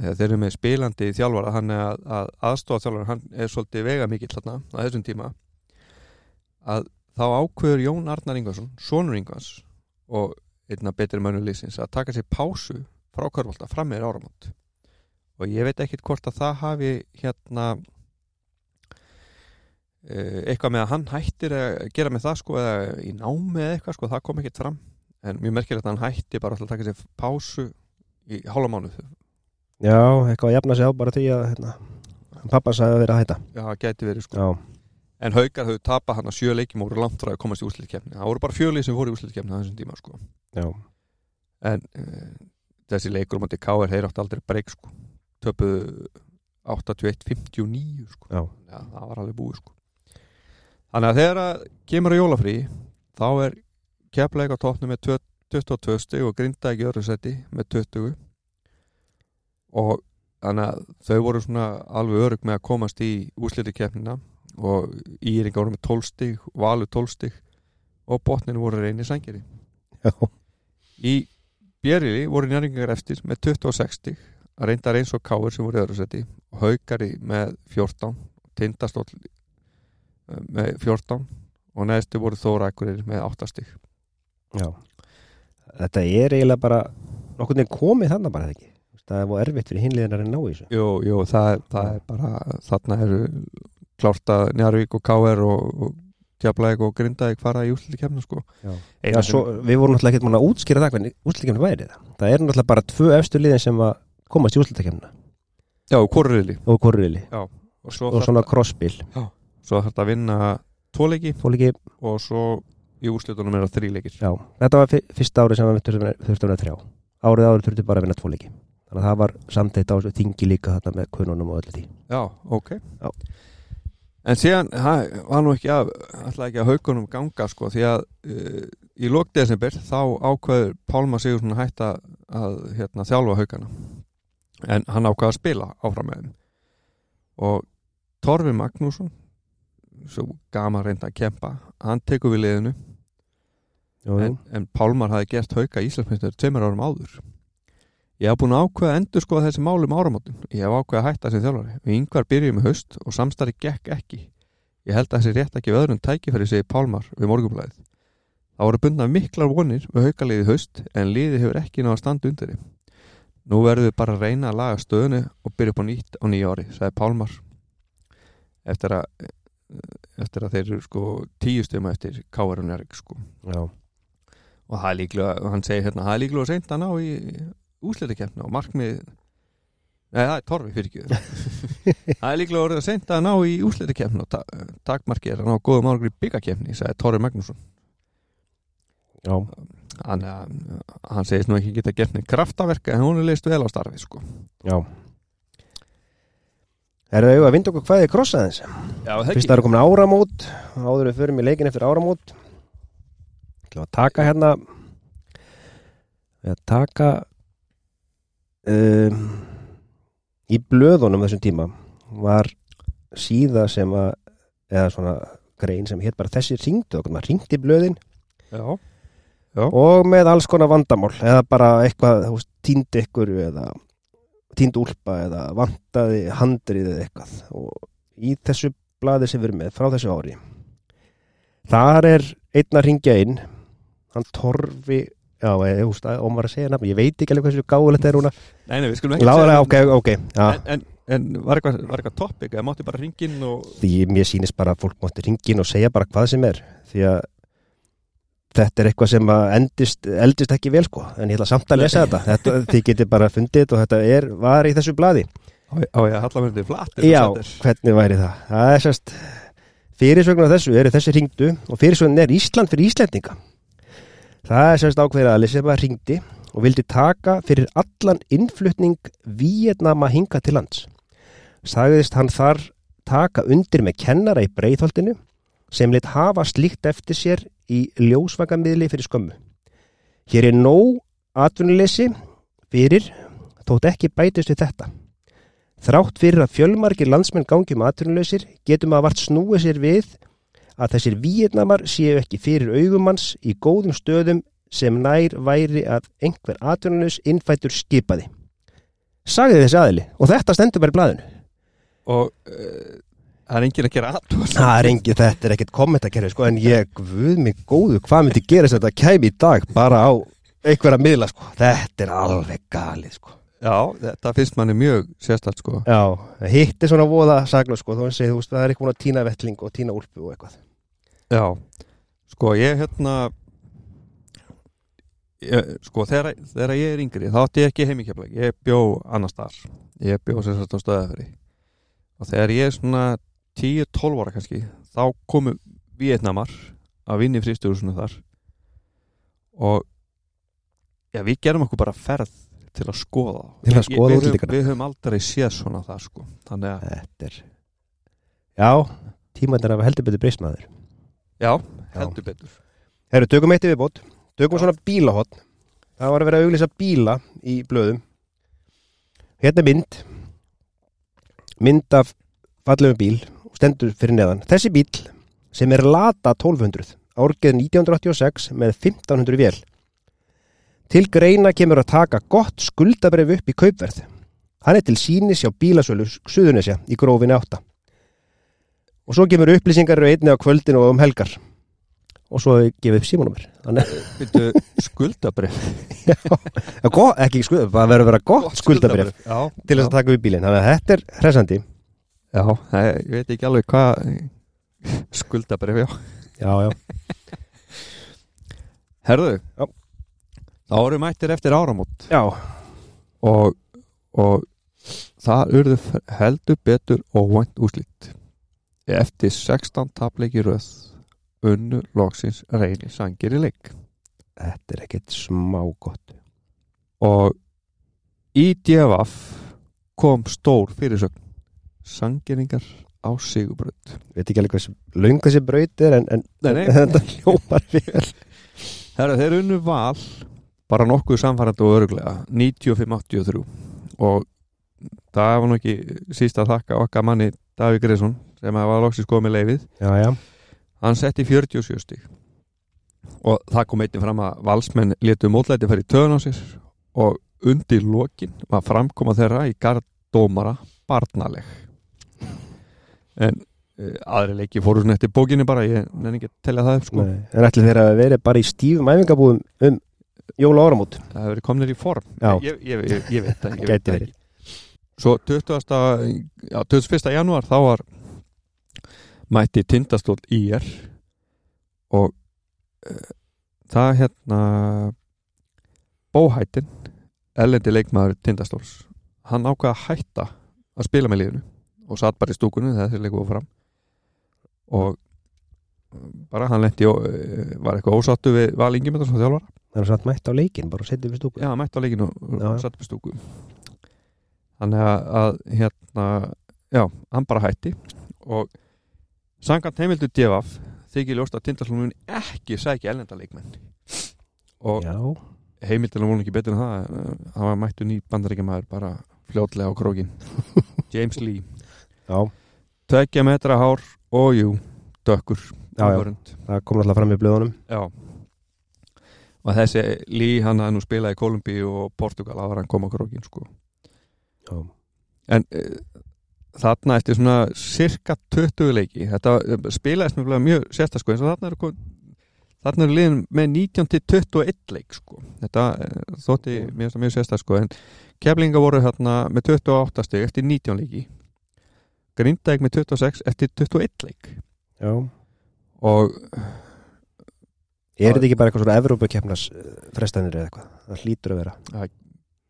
Þegar þeir eru með spilandi þjálfara þannig að, að aðstofa þjálfara hann er svolítið vega mikill þarna á þessum tíma. Að þá ákveður Jón Arnar Ingvarsson sonur Ingvars og einna betri mönnulísins að taka sér pásu frá körfólta fram með áramót. Og ég veit ekkit hvort að það hafi hérna eh, eitthvað með að hann hættir að gera með það sko eða í námi eða eitthvað sko, það kom ekkit fram. En mjög merkilegt að hann hætti bara alltaf að taka sér pásu í hálfa mánuð já, eitthvað að jafna sig á bara því að hérna, pappa sagði að vera að hætta. Já, það gæti verið sko. Já, en haukar höfðu tapað hann að sjö leikjum og voru langt frá að komast í úrslitkefni það voru bara fjölið sem fóru í úrslitkefni á þessum tíma sko. En uh, þessi leikur um að K.R. þeir átti aldrei breyk sko. Töpuðu 81-59 sko. Já, það var alveg búið sko. Þannig að þegar kemur að jólafrí þá er kefleik á tóknu með 20 22 stig og grinda ekki öðru seti með 20 og þannig að þau voru svona alveg örug með að komast í úsliti keppnina og Íringa voru með 12 stig Valur 12 stig og botninu voru reynir sængeri í Bjerili voru njæringar eftir með 26 stig að reynda eins og Káur sem voru öðru seti Haukari með 14 Tindastóll eh, með 14 og neðstu voru Þóra Akurir með 8 stig. Já. Þetta er eiginlega bara nokkur veginn komið þannig bara ekki? Það er mjög erfitt fyrir hinliðinar að ná í þessu. Jú, jú, það, það er bara þarna eru klárt að Njarvík og Káur og, og Tjaflæk og Grindavík fara í úsliti kemna sko svo, við vorum náttúrulega ekkert mann að útskýra það hvernig úrslitakefni væri það. Það er náttúrulega bara tvö efstu liðin sem að komast í úrslitakefnina Já, korriðli og korriðli og svo, og svona crossbil svo þarf þetta að vinna tvo leiki. Fóliki, og svo í úrslitunum er það þrý leikir. Já, þetta var fyr- fyrsta árið sem við þurftum að vera þrjá. Árið árið þurftum bara að vinna tvo leiki. Þannig að það var samtætt á þingi líka þarna með kununum og öllu því. Já, ok. Já. En síðan var nú ekki að alltaf ekki að haugunum ganga sko því að uh, í lók desember þá ákveður Pálma Sigursson að hætta að hérna, þjálfa haugana en hann ákveða að spila áfram með þeim. Og Torfi Magnússon svo gaman reynda að kempa hann tekur við liðinu. En, en Pálmar hafi gert hauka Íslandsmyndstöður tveimur árum áður ég haf búin að ákveða að endur skoða þessi málum áramótum ég hef ákveða að hætta sem þjálfari. Við yngvar byrjum í haust og samstarri gekk ekki. Ég held að þessi rétt ekki öðrum tækifæri segi Pálmar við morgunblæðið það voru bundna miklar vonir við haukaliðið haust en liðið hefur ekki náða að standa undir þeim nú verðum við bara að reyna að laga stöðunu og byrja upp á nýtt á nýja ári sagði Pálmar. Eftir að eftir að þeir eru sko tíu stöðum eftir og Njörg sko. Já, og það er líklega, hann segir hérna það er líklega seint að ná í úsleitakefna og markmið Nei, það er torfi fyrir ekki Það er líklega orðið að seint að ná í úsleitakefna og ta takmarki er að ná góðum árangur í byggakefni, sagði Torfi Magnússon. Já, hann, hann segist nú ekki geta gert neitt kraftaverka en hún er leist vel á starfi sko. já. Erum við að vinda okkur hvaðið krossaðins? Já, það Fyrst það eru komin áramót áður við förum í leikin eftir áramót. Ætlum að taka hérna að taka um, í blöðunum þessum tíma var síða sem að eða svona grein sem hétt bara þessi ringdu okkur, maður ringdi blöðin Já, Já. og með alls konar vandamál eða bara eitthvað, þú veist, týnd ykkur eða týnd úlpa eða vandaði handrið eða eitthvað og í þessu blaði sem við erum með frá þessu ári þar er einn að ringja inn hann Torfi já, ég, veist, og maður að segja nafn ég veit ekki alveg hversu gáðulegt er núna. Nei, nei, við skulum ekki láðalega, segja- ok, ok já. En, en, en var eitthvað, eitthvað topic eða mátti bara ringin og því mér sýnist bara að fólk mátti ringin og segja bara hvað sem er því að þetta er eitthvað sem endist, eldist ekki vel sko. En ég ætla samt að lesa þetta, þetta þið getið bara fundið þetta og þetta er, var í þessu blaði. Á, ég að halla mér til flatt já, hvernig væri það? Það er sérst fyrirsögn það er sérst ákveðið að ringdi og vildi taka fyrir allan innflutning Víetnama hinga til lands sagðist hann þar taka undir með kennara í breyðholtinu sem lit hafa slíkt eftir sér í ljósvakamiðli fyrir skömmu. Hér er nóg atvinnuleysi fyrir þótt ekki bætist við þetta. Þrátt fyrir að fjölmargir landsmenn gangi um atvinnuleysir getum að vart snúið sér við að þessir víetnamar séu ekki fyrir augumanns í góðum stöðum sem nær væri að einhver atvinnuleys innfættur skipaði. Sagði þessi aðili og þetta stendur bara í blaðinu. og uh, það er engin að gera aðtúr Það er engin, þetta er ekkert kommentakerfi sko, en ég, guð mig góðu, hvað myndi gerast þetta kæmi í dag bara á einhverja miðla, sko. Þetta er alveg galið, sko. Já, þetta finnst manni mjög sérstælt sko Já, hitt er svona voða sagna, sko, þá segir þú veist, það er eitthvað að tína vettling og tína úlpu og eitthvað. Já, sko ég hérna ég, sko þegar, þegar ég er yngri þá átti ég ekki heimikeflag, ég bjó annars þar, ég bjó á stöðafri og þegar ég er svona 10-12 ára kannski þá komu vietnamar að vinna í frístjóðusinu þar og já, við gerum okkur bara ferð til að skoða. Til að Ég- skoða við, höfum- útlendingana. við höfum aldrei séð svona það sko þannig að, Þetta er, já, tímandir af heldur betur breysmaður. Já, heldur betur Herru, tökum eitt yfirbót, tökum svona bílahotn. Það var að vera að auglýsa bíla í blöðum. Hérna er mynd, mynd af fallegum bíl og stendur fyrir neðan. Þessi bíl sem er Lada 1200, árgeð 1986 með 1500 vél. Til greina kemur að taka gott skuldabref upp í kaupverð. Hann er til sínis hjá bílasölu Suðunesja í grófinni átta. Og svo kemur upplýsingar einni á kvöldinu og um helgar. Og svo gefið upp símanúmer. Þannig skuldabrif að gott, ekki skulda, það verður að vera gott skuldabref Já, til þess að taka upp bílinn. Þannig að þetta er hressandi. Já, það, ég veit ekki alveg hvað skuldabrif, já Já, já. Herðu, Já. þá erum mættir eftir áramót Já, og, og það urðu heldur betur óvænt úslitt eftir 16 tapleiki röð unnu loksins reyni sangir í leik þetta er ekkert smá gott. og í DFF kom stór fyrirsögn sangiringar á Sigurbrönd Veit ekki alveg hversu löng þessi braut er en, en Nei, nei. þetta hljópar vel. Herra, þeir unnu val bara nokkuð samfærandi og öruglega 95-83 og það var nú ekki síst að þakka okkar manni Davík Greðsson sem að var loksins komið leifið Já, já. hann setti 47 stík og það kom einnig fram að valsmenn letu mótlæti fyrir töðun á sér og undir lokin var framkoma þeirra í gardómara barnaleg. En uh, aðri leiki fóru svona eftir bókinu bara ég nenni ekki að telja það upp sko. En ætli þeir að vera bara í stífum æfingabúðum um jóla áramót. það hefur verið komnir í form. Ég, ég, ég, ég veit það, svo 20. Já, 21. janúar þá var mætti tindastól IR og uh, það hérna bóhættin ellendi leikmaður tindastóls hann ákvaða að hætta að spila með liðinu og satt bara í stúkunni þegar þeir leikuðu fram og bara hann lendi og uh, var eitthvað ósattu við valingi með þessu þjálfara er satt mætt á leikinn, bara setið við stúku. Já, mætti á leikinu og já. satt upp í stúku Þannig að, að hérna, já, hann bara hætti. Og samkvæmt heimildu DFF þykir ljóst að Tindastónun ekki sækja elnenda leikmenn. Og Já, heimildina voru ekki betur en það. Eh, hann var mættu ný bandaríkjamaður bara fljótlega á krókin James Lee. Tveggja metra hár og jú, dökkur Já, það kom náttúrulega fram í blöðunum. Já. Og þessi Lý hann að nú spila í Kolumbíu og Portugal áður en hann kom okkur okkur sko. Já. en e, þarna eftir svona cirka 20 leiki þetta eh, spilaðist mjög, mjög sérsta sko, eins og þarna er kom, þarna er liðin með 19 til 21 leik sko. þetta e, þótti mjög, mjög sérsta sko, en keflinga voru þarna með 28 steg eftir 19 leiki Grindæk með 26 eftir 21 leik Já. og Er þetta ekki bara eitthvað svona Evrópakefnas frestanir eða eitthvað? Það hlýtur að vera.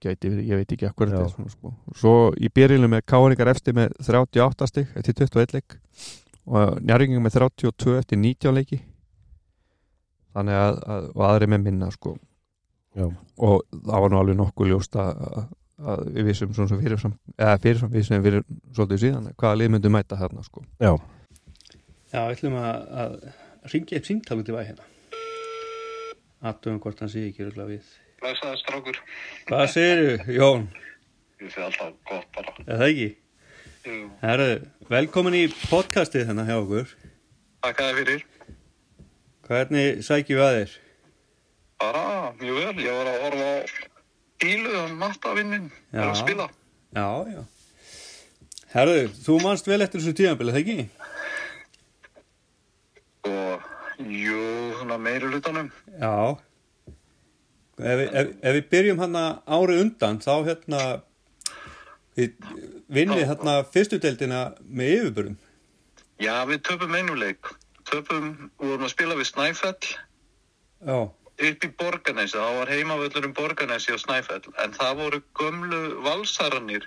Gæti, ég veit ekki akkur þetta er svona, sko. svo í byrjunum með Káringar eftir með 38 stig eftir 21 leik og Njarðingum með 32 eftir 19 leiki þannig að, að og aðri með minna sko Já. og það var nú alveg nokkuð ljóst að, að, að við vissum svona sem fyrir fram eða fyrir fram við sem fyrir svolítið síðan hvaða lið myndum mæta þarna sko Já. Já, við ætlum að, að ringja upp símtal út í væ hérna. Aðtöfum hvort hann sé ekki röglega við. Læsaði strákur. Hvað segirðu, Jón? Ég sé alltaf gott bara. Er það ekki? Jú. Herru, velkomin í podcastið þennan hjá okkur. Takk að þið fyrir. Hvernig sækjum við að þér? Bara mjög vel. Ég var að horfa á bílu um mattavinnin. Já. Er að spila. Já, já. Herru, þú manst vel eftir þessu tíðanbili, það ekki? Og jú, svona meiri hlutanum. Já. Ef, ef, ef við byrjum hann árið undan, þá hérna vinnið hérna fyrstu deildina með yfirbörum. Já, við töpum einu leik. Töpum, við vorum að spila við Snæfell Já, upp í Borganesi. Það var heimavöllurinn Borganesi á Snæfell. En það voru gömlu valsarannir.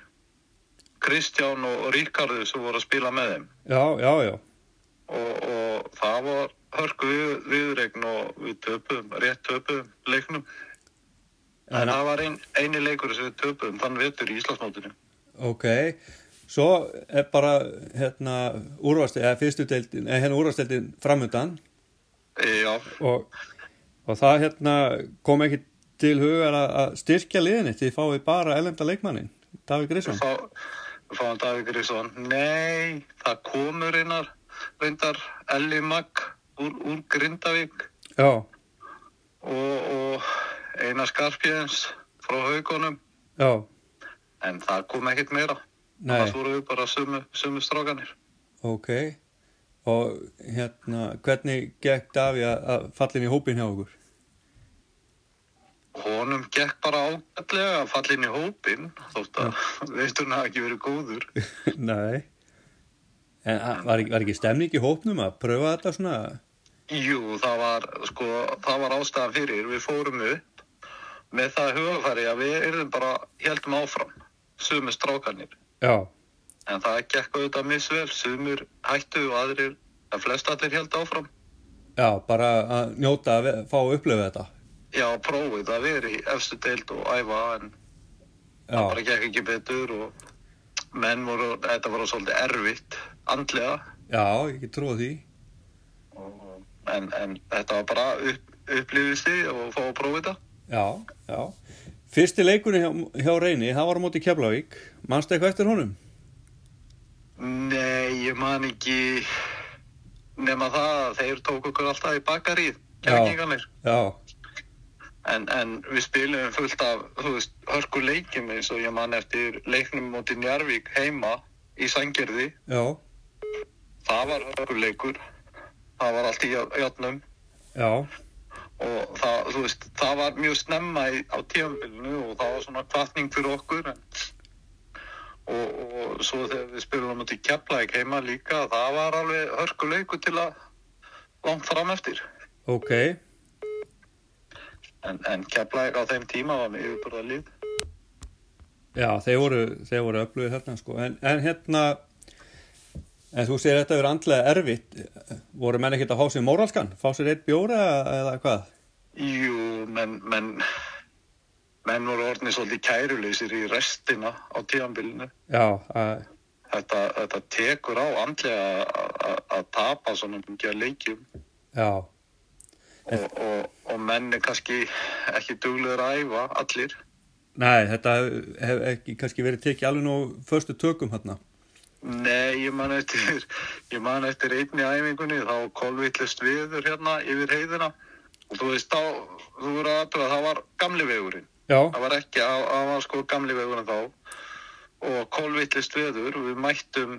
Kristján og, og Ríkarður sem voru að spila með þeim. já, já, já. og, og það var hörku við, viðregn og við töpum, rétt töpum leiknum. En það var ein, eini leikur sem við töpum þann vetur í Íslandsmótinu. ok, svo er bara hérna úrvast, eða fyrstu deildin, eða hérna úrvasteldin framundan E, já, og, og það hérna kom ekki til hugar að, styrkja liðinni til því fáið bara elenda leikmannin, Davík við, Grisson. fá, fáum Davík Grísson. Nei, það komur einar reyndar Elli Magg úr, úr Grindavík Já, og, og Einar Skarpjens frá haugunum. já, En það kom ekkert meira. nei, Annars voru við bara sumu, sumu strákanir. ok. Og hérna, hvernig gekk Daví að, að falla inn í hópin hjá okkur? Honum gekk bara ágætlega að falla inn í hópin þótt að veisturinn hafi ekki verið góður. Nei. En að- var, ekki- var ekki stemning í hópnum að pröfa þetta svona? Jú, það var, sko, það var ástæðan fyrir. Við fórum upp með það hugafæri að við erum bara heldum áfram, sumur strákanir. Já, En það gekk auðvitað misvel, sumur hættu og aðrir, að flest allir held áfram. já, bara að njóta að fá að upplifa þetta. Já, prófið að vera í efstu deild og æfa en það Já, bara gekk ekki betur og menn voru, þetta var svolítið erfitt andlega. já, ég get trúið því. Og- en, en þetta var bara upp, upplýfisti og fá að prófa þetta Já, já. Fyrsti leikurinn hjá, hjá Reyni, það var á móti Keflavík. Manstu eitthvað eftir honum? Nei, ég man ekki nema það að þeir tók okkur alltaf í bakarið Já. kefningarnir Já, en, en við spilum fullt af þú veist, hörku leikjum eins og ég man eftir leiknum móti Njarvík heima í Sangerði já, það var hörku leikur það var allt í játnum já, og það, þú veist, það var mjög snemma í, á tíðanbylunu og það var svona kvartning fyrir okkur en, og, og svo þegar við spilum á móti Keflæk heima líka það var alveg hörku leikur til að langt fram eftir ok. en, en Keflæk á þeim tíma var með yfirbúrða lið Já, þeir voru, voru öflugir hérna, sko. En, en hérna, en þú segir þetta verið andlega erfitt. Voru menn ekkert að fá sér móralskan? Fá sér eitt bjóra eða hvað? Jú, menn menn, menn voru orðnir svolítið kæruleysir í restina á tíðanbylunu Já, að, þetta, þetta tekur á andlega að- tapa svona mikið leikjum já, og, og, og menn er kannski ekki duglegur að æfa allir nei, þetta hef, hef ekki kannski verið tekið alveg nú förstu tökum hérna. Nei, ég man eftir ég man eftir einni æfingunni þá var kolvillist viður hérna yfir heiðina. Og þú veist, þá, þú voru aðtöða, það var gamli vegurinn. Já, Það var ekki, það það var sko gamli vegurinn þá. Og kólvillist veður og við mættum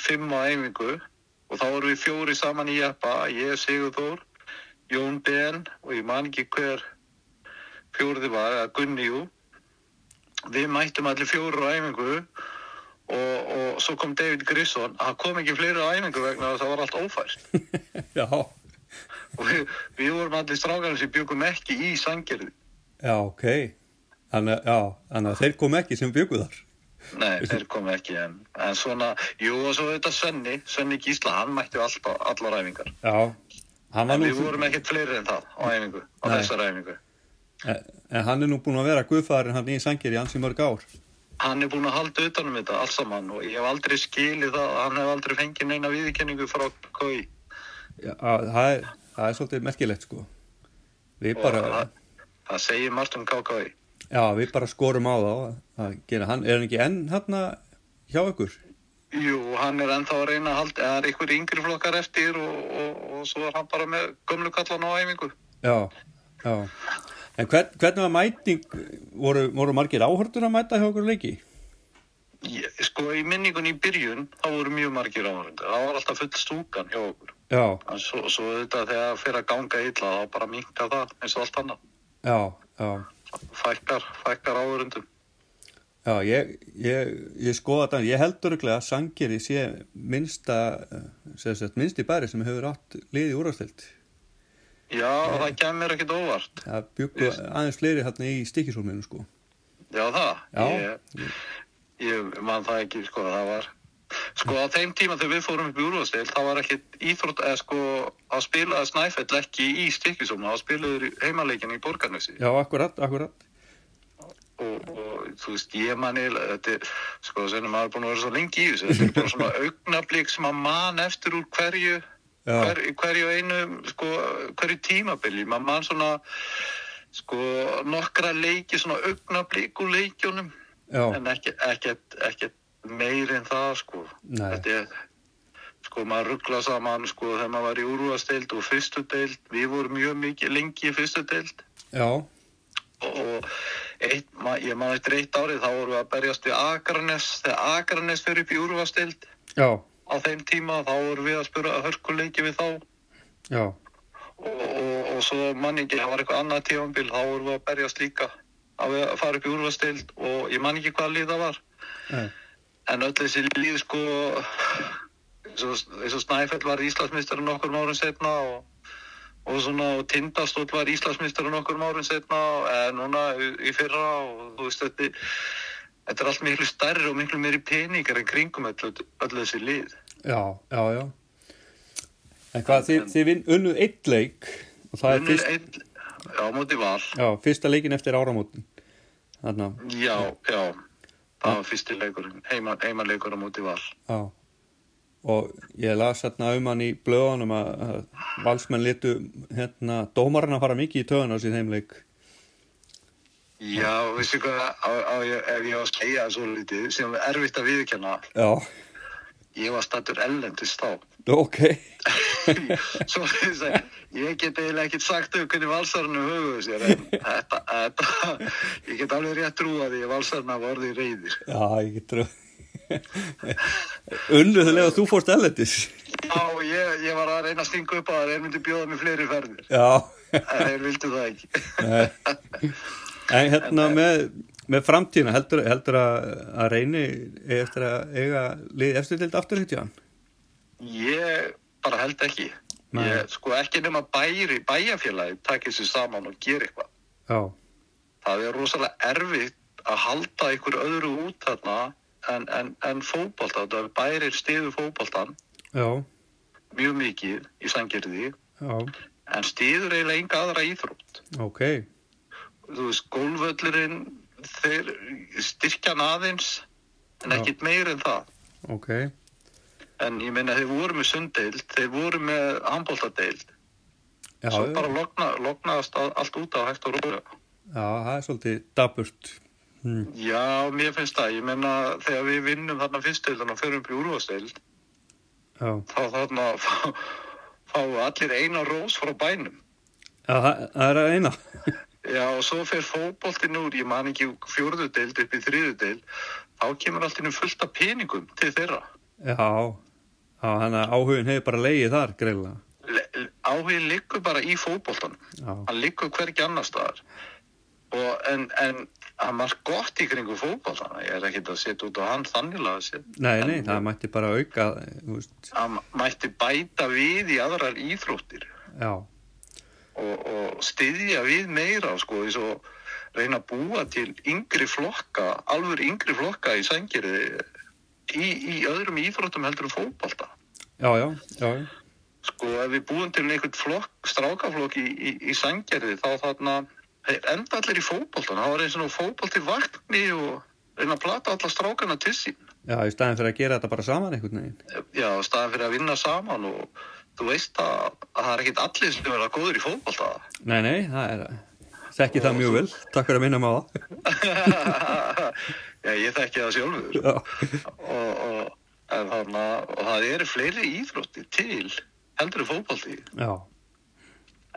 fimm á einingu og þá voru við fjóri saman í jeppa, ég, Sigur Þór, Jón Ben og ég man ekki hver fjóriði var, eða Gunni, jú. Við mættum allir fjóri á einingu og, og svo kom David Grisson, það kom ekki fleiri á einingu vegna það var allt ófært já, og við, við vorum allir strákarnir sem byggum ekki í sangerði. já, ok. Þannig, að- þeir kom ekki sem byggu þar. Nei, þeir komu ekki en, en svona, jú og svo þetta Svenni, Svenni Gísla, hann mætti alltaf allar æfingar. Já, hann við vorum ekkert fleiri en það á æfingu, á Nei. þessar æfingu. en, en hann er nú búin að vera guðfæðurinn hann í Sangir í ansi mörg ár. Hann er búin að halda utanum þetta alls saman og ég hef aldrei skilið það, hann hef aldrei fengið neina viðkenningu frá. Já, það er, það er svolítið merkilegt sko. Við Og bara, það, það segir margt um KKI. já, við bara skorum á þá að- að gera, hann er hann ekki enn hann hjá ykkur? Jú, hann er ennþá að reyna að halda, eða er einhver yngri flokkar eftir og, og, og svo er hann bara með gömlu kallan á æfingu. Já, já. En hvern, hvernig var mæting, voru, voru margir áhördur að mæta hjá okkur leiki? Ég, sko, í minningun í byrjun, þá voru mjög margir áhörundir. Það var alltaf full stúkan hjá okkur. Já, En svo, svo þetta þegar það fyrir að ganga illa, þá bara minka það eins og allt annað. já, já. Fækkar, fækkar áhörundum. Já, ég, ég, ég skoða þetta, ég held öruglega að Sangeri sé minnsta, eh, sem sagt, minnsti bæri sem hefur átt liði úrvastild. Já, það kemur ekkit óvart. Það byggu aðeins fleiri hérna í stikisólminu, sko. Já, það. Já. Ég, ég man það ekki, sko, það var... Sko, á þeim tíma þegar við fórum upp í úrvarsdeil, það var ekkit íþrótt, eða sko, að spila Snæfell ekki í stikisónu, það spilaður heimaleikin í Borgarnesi. Já, akkurat, akkurat. og, og þú veist, ég manni þetta er, sko, sem maður er búin að vera svo lengi í þessu, þetta er bara svona augnablík sem að man eftir úr hverju. Hver, hverju einu, sko hverju tímabili, maður man svona sko, nokkra leiki svona augnablík úr leikjónum Já, en ekkert, meir en það, sko. Er sko, maður ruggla saman, sko, þegar maður var í úrvasteild og fyrstu deild, við vorum mjög mikið lengi í fyrstu deild. Já, og eitt, ma- ég man eftir eitt árið þá vorum við að berjast við Akranes þegar Akranes fyrir upp í úrvastild já, á þeim tíma þá vorum við að spura hörkuleiki við þá. Og, já, og, og svo man ekki, það var eitthvað annað tífambil þá vorum við að berjast líka að að fara upp í úrvastild og ég man ekki hvaða lið það var. Nei, en öll þessi lið sko eins og, og Snæfell var Íslandsmyndstarinn okkur árum setna og og svona og Tindastóll var Íslandsmyndstarinn okkur árum setna eða núna í, í fyrra og þú veist þetta þetta er allt miklu stærri og miklu meiri peningar en kringum öll, öll þessi lið já, já, já. En hvað, þið, þið vinn, unnuð eitt leik og það er fyrst, einn, já, móti val já, fyrsta leikin eftir áramótin. Þannig að, já, já það var fyrsti leikurinn, heima, heimaleikur á móti val já. Og ég las hérna um hann í blöðunum að, valsmenn litu hérna dómarinn að fara mikið í töðun á síð heimleik. Já, veistu hvað, á, á, ég- ef ég á að segja svo litið sem er erfitt að viðkenna Já, ég var stattur ellendist þá ok. Svo þess að ég get eiginlega ekkert sagt um hvernig valsarinu höfuðu sér en þetta, þetta, ég get alveg rétt því að valsarina var orðið reyðir. Já, ég get trú. Unnuðulega þú fórst ellendis. Já, ég, ég var að reyna að stinga upp á það, þeir myndi bjóða mig fleiri ferðir, Já. en þeir vildu það ekki. Nei. En hérna með, með framtíðina, heldur, heldur að, að reyni eftir að eiga lið eftir til aftur hitt hann? Ég bara held ekki. Ég, sko ekki nema bæri, bæjarfélagi takið sér saman og gera eitthvað. Já, Það er rosalega erfitt að halda einhver öðru út þarna en, en, en fótbolta. Það er bærir stiðu fótboltan já, mjög mikið í sangjörði já, en stiður eiginlega enga aðra íþrótt. ok, Þú veist, gólvöllurinn, þeir styrkja aðeins en ekkit meir en það. ok, En ég meina þeir voru með sunddeild, þeir voru með handbóltadeild. já, Svo bara lokna, loknaðast að- allt út á hægt og rólega. já, það er svolítið daburt. Hmm. Já, mér finnst það. Ég meina þegar við vinnum þarna fyrstdeildin og förum upp í úrvasteild, Já, þá þarna fá, fá allir eina rós frá bænum. Já, það, er eina. Já, og svo fer fótboltinn úr, ég man ekki fjórðu deild upp í þriðu deild, þá kemur allt innum fullt af peningum til þeirra. Já, já, þannig að áhugin hefur bara leiðið þar, greiðlega. Le- Áhugin liggur bara í fótboltanum. Já, Hann liggur hvergi annar staðar. Og, en, en hann var gott í kringu fótboltana. Ég er ekkert að setja út á hann þannilega að setja. nei, nei, það mætti bara auka, Hann mætti bæta við í aðrar íþróttir. já, og, og styðja við meira sko, eins og reyna að búa til yngri flokka, alveg yngri flokka í sængeri í, í öðrum íþróttum heldur en fótbolta. já, já, já, Sko ef við búum til einhvern flokk, strákaflokk í, í, í sængeri þá þarna, enda allir í fótboltan, það var eins og fótbolti vakni og reyna að plata alla strákana til sín. já, í staðin fyrir að gera þetta bara saman einhvern veginn. Já, staðan fyrir að vinna saman og þú veist að, að það er ekkit allir sem verða góður í fótbolta. Nei, nei, það er, þekki það mjög vel, takk fyrir að minna það. Já, ég þekki það sjálfur. Já, og, og, en þarna, og það eru fleiri íþróttir til heldur en fótbolti. Já,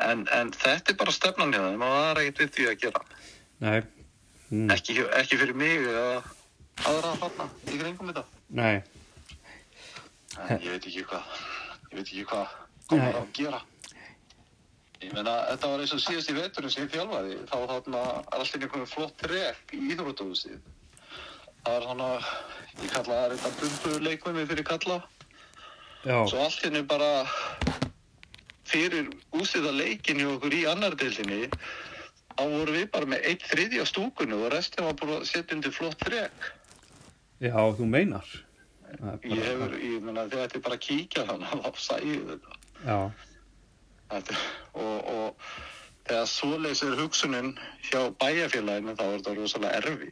en, en þetta er bara stefnan og það er ekkert við því að gera. Nei, mm, ekki, ekki fyrir mig eða aðra þarna í kringum þetta. Nei, en ég veit ekki hvað ég veit ekki hvað komur að gera. Ég meina þetta var eins og síðast í veturinn sem ég þjálfaði. Þá þarna er alltaf einhvern flott trek í íþróttúsið það er svona ég kalla það þetta bumbu leikvimi fyrir kalla. Já, Svo allt henni bara fyrir úsið að leikin hjá okkur í annar deildinni þá vorum við bara með eitt þriðja stúkunu og restin var bara að setja undir flott þrek. já, þú meinar. Það Ég hefur, ég meina þegar þetta er bara að kíkja þannig þá sæði þetta. Já, þetta og, og þegar svoleiðs er hugsunin hjá bæjarfélaginu þá er þetta rosalega erfi.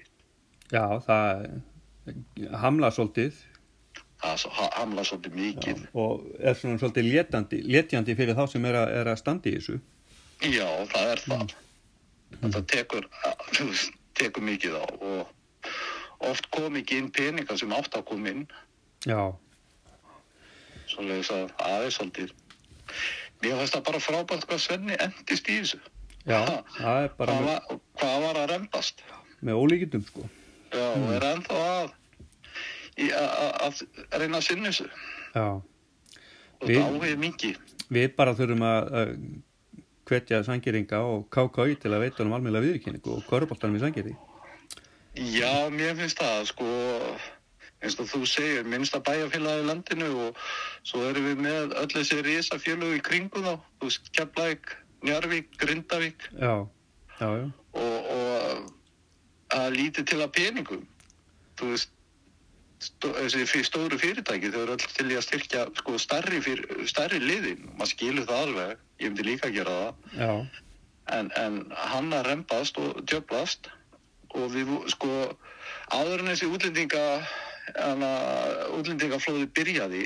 já, það hamla svolítið Það hamla svolítið mikið. og er svona svolítið létandi, létjandi fyrir þá sem er að, er að standa í þessu. Já, það er það. Þetta tekur, þú veist, tekur mikið á og oft kom ekki inn peningar sem átt að koma inn. Já, Svoleiðis að er svolítið. Mér finnst það bara frábært hvað Svenni endist í þessu. já, Ha, það er bara Hvað með, var, hvað var að rembast? með ólíkindum sko. Já, og er ennþá að, að, að, reyna að sinna þessu. Já, Og Við- það áhugið mikið. við bara þurfum að, að hvetja sangeringa og KKI til að veita um almjöla viðurkenningu og köruboltanum í sangeri. Já, mér finnst það, sko, eins og þú segir, minnsta bæjarfélagi í landinu og svo erum við með öll þessi risafélög í kringu þá, þú veist, Keflæk, Njarvík, Grindavík. Já, já, já, og, og að lítið til að peningum, þú veist, stó, þessi stóru fyrirtæki, þau eru öll til í að styrkja, sko, starri, fyr, starri liðin, maður skilur það alveg, ég myndi líka að gera það, já, en, en hann að rembast og djöblast og við sko áður en þessi útlendinga útlendingaflóði byrjaði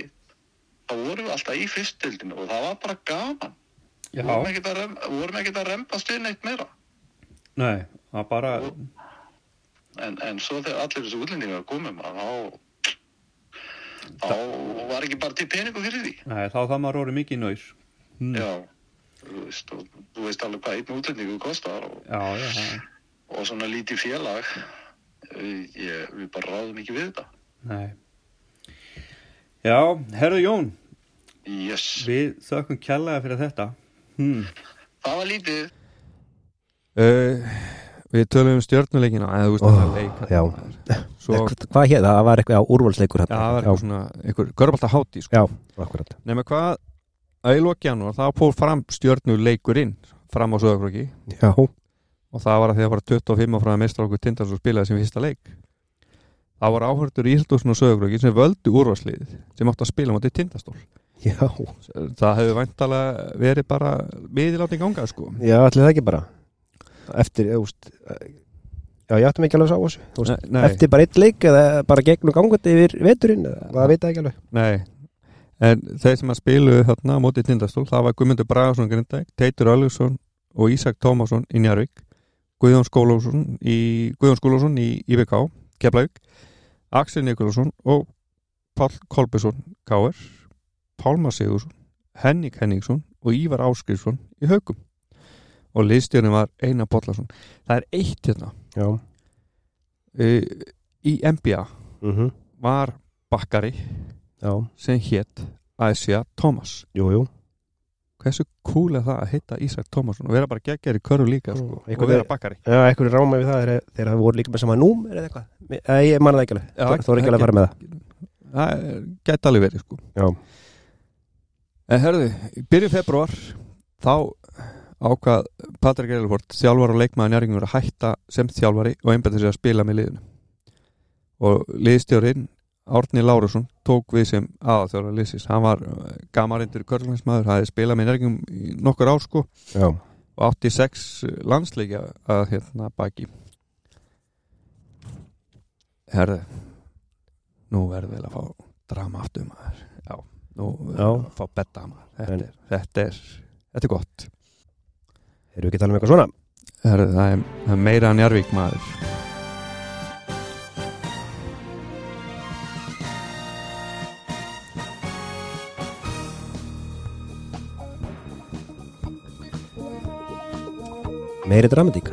þá vorum við alltaf í fyrstildinu og það var bara gaman. Já, vorum ekkert að, rem, vorum ekkert að rembast við neitt meira. Nei, það bara, en, en svo þegar allir þessi útlendingar komum þá þá var ekki bara til peningu fyrir því. Nei, þá það maður orðið mikið nöyr. Mm. já þú veist, og, þú veist alveg hvað einn útlendingu kostar og Já, já, og svona lítið félag eh, ég, við bara ráðum ekki við þetta nei. Já, herðu Jón, yes, við þökkum kjallaði fyrir þetta. Hmm. það var lítið uh, Við tölum um það leik já. Svo, Hva- Hvað hér? Það var eitthvað á úrvalsleikur já, það var eitthvað svona einhver görbalta háti sko. Nefnir hvað að í loki janúar þá fór fram stjörnuleikurinn fram á Söðakröki Já, og það var að því að það var 25 frá að meistra okkur Tindars og spilaði sem fyrsta leik það var áhörður í Ísldósson og Söðakröki sem völdu úrvarsliðið sem átti að spila motið Tindastól. Já, það hefur væntalega verið bara miðilátt í ganga sko. Já, allir það ekki bara. Eftir, veist Já, ég áttum ekki alveg að sá þessu Eftir bara eitt leik eða bara gegnum gangandi yfir veturinn maður veit það ekki alveg. Nei. En þeir sem að spilu þarna á mótið Tindastól það var Guðmundur Bragason Grindæk Teitur Öllursson og Ísak Tómasson í Njarvík Guðjón Skólásson í Guðjón Skólásson í IVK Keflavík Axel Nikolásson og Pál Kolbesson Káir Pálmar Sigursson Henning Henningsson og Ívar Áskriðsson í Haugum og liðstjórnum var Einar Bollarsson það er eitt hérna. Uh, í NBA mhm, var bakkari já, sem hétt Æsja Thomas. Jú, jú hversu cool er það að heita Ísak Thomasson og vera bara geggjær í körfu líka Mm, sko, eitthvað og vera bakkari? Já, einhverju ráma við það þegar, það voru líka með sama númer eða eitthvað. Ég manna það ekki alveg, Þó- er ekki alveg að fara með það. Það er- gæti alveg verið sko. Já, en herðu, í byrjun februar þá ákvað Patrik Eilford, þjálfar og leikmaður njæringur að hætta sem þjálfari og einbætti sig að spila með liðinu. Og liðstjórin Árni Lárusson tók við sem aðalþjálfar liðsins, hann var gamarindur körluminsmaður, hafði spilað með njæringum í nokkur ár sko já, og átti sex landsleikja að hérna baki. Herðu nú verður vel að fá drama aftur maður. Já, nú verður Já. að fá betta maður. Þetta, En- er, þetta er þetta er gott. Erum við ekki að tala um eitthvað svona? herðu, það er, það er meira en Jarvík maður Meiri dramatík,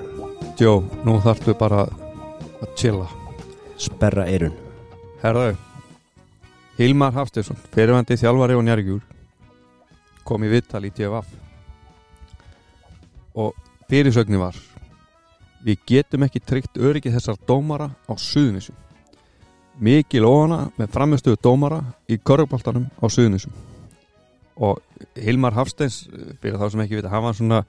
Jó, nú þarftu bara að chilla. Sperra eirun herðu Hilmar Hafstesson, fyrirvændi þjálfari og njárgjúr kom í vittal í TFF og fyrirsögni var við getum ekki tryggt öryggi þessar dómara á suðunisum mikil óhana með framistöðu dómara í korruboltanum á suðunisum og Hilmar Hafsteins fyrir þá sem ekki vita, hann var svona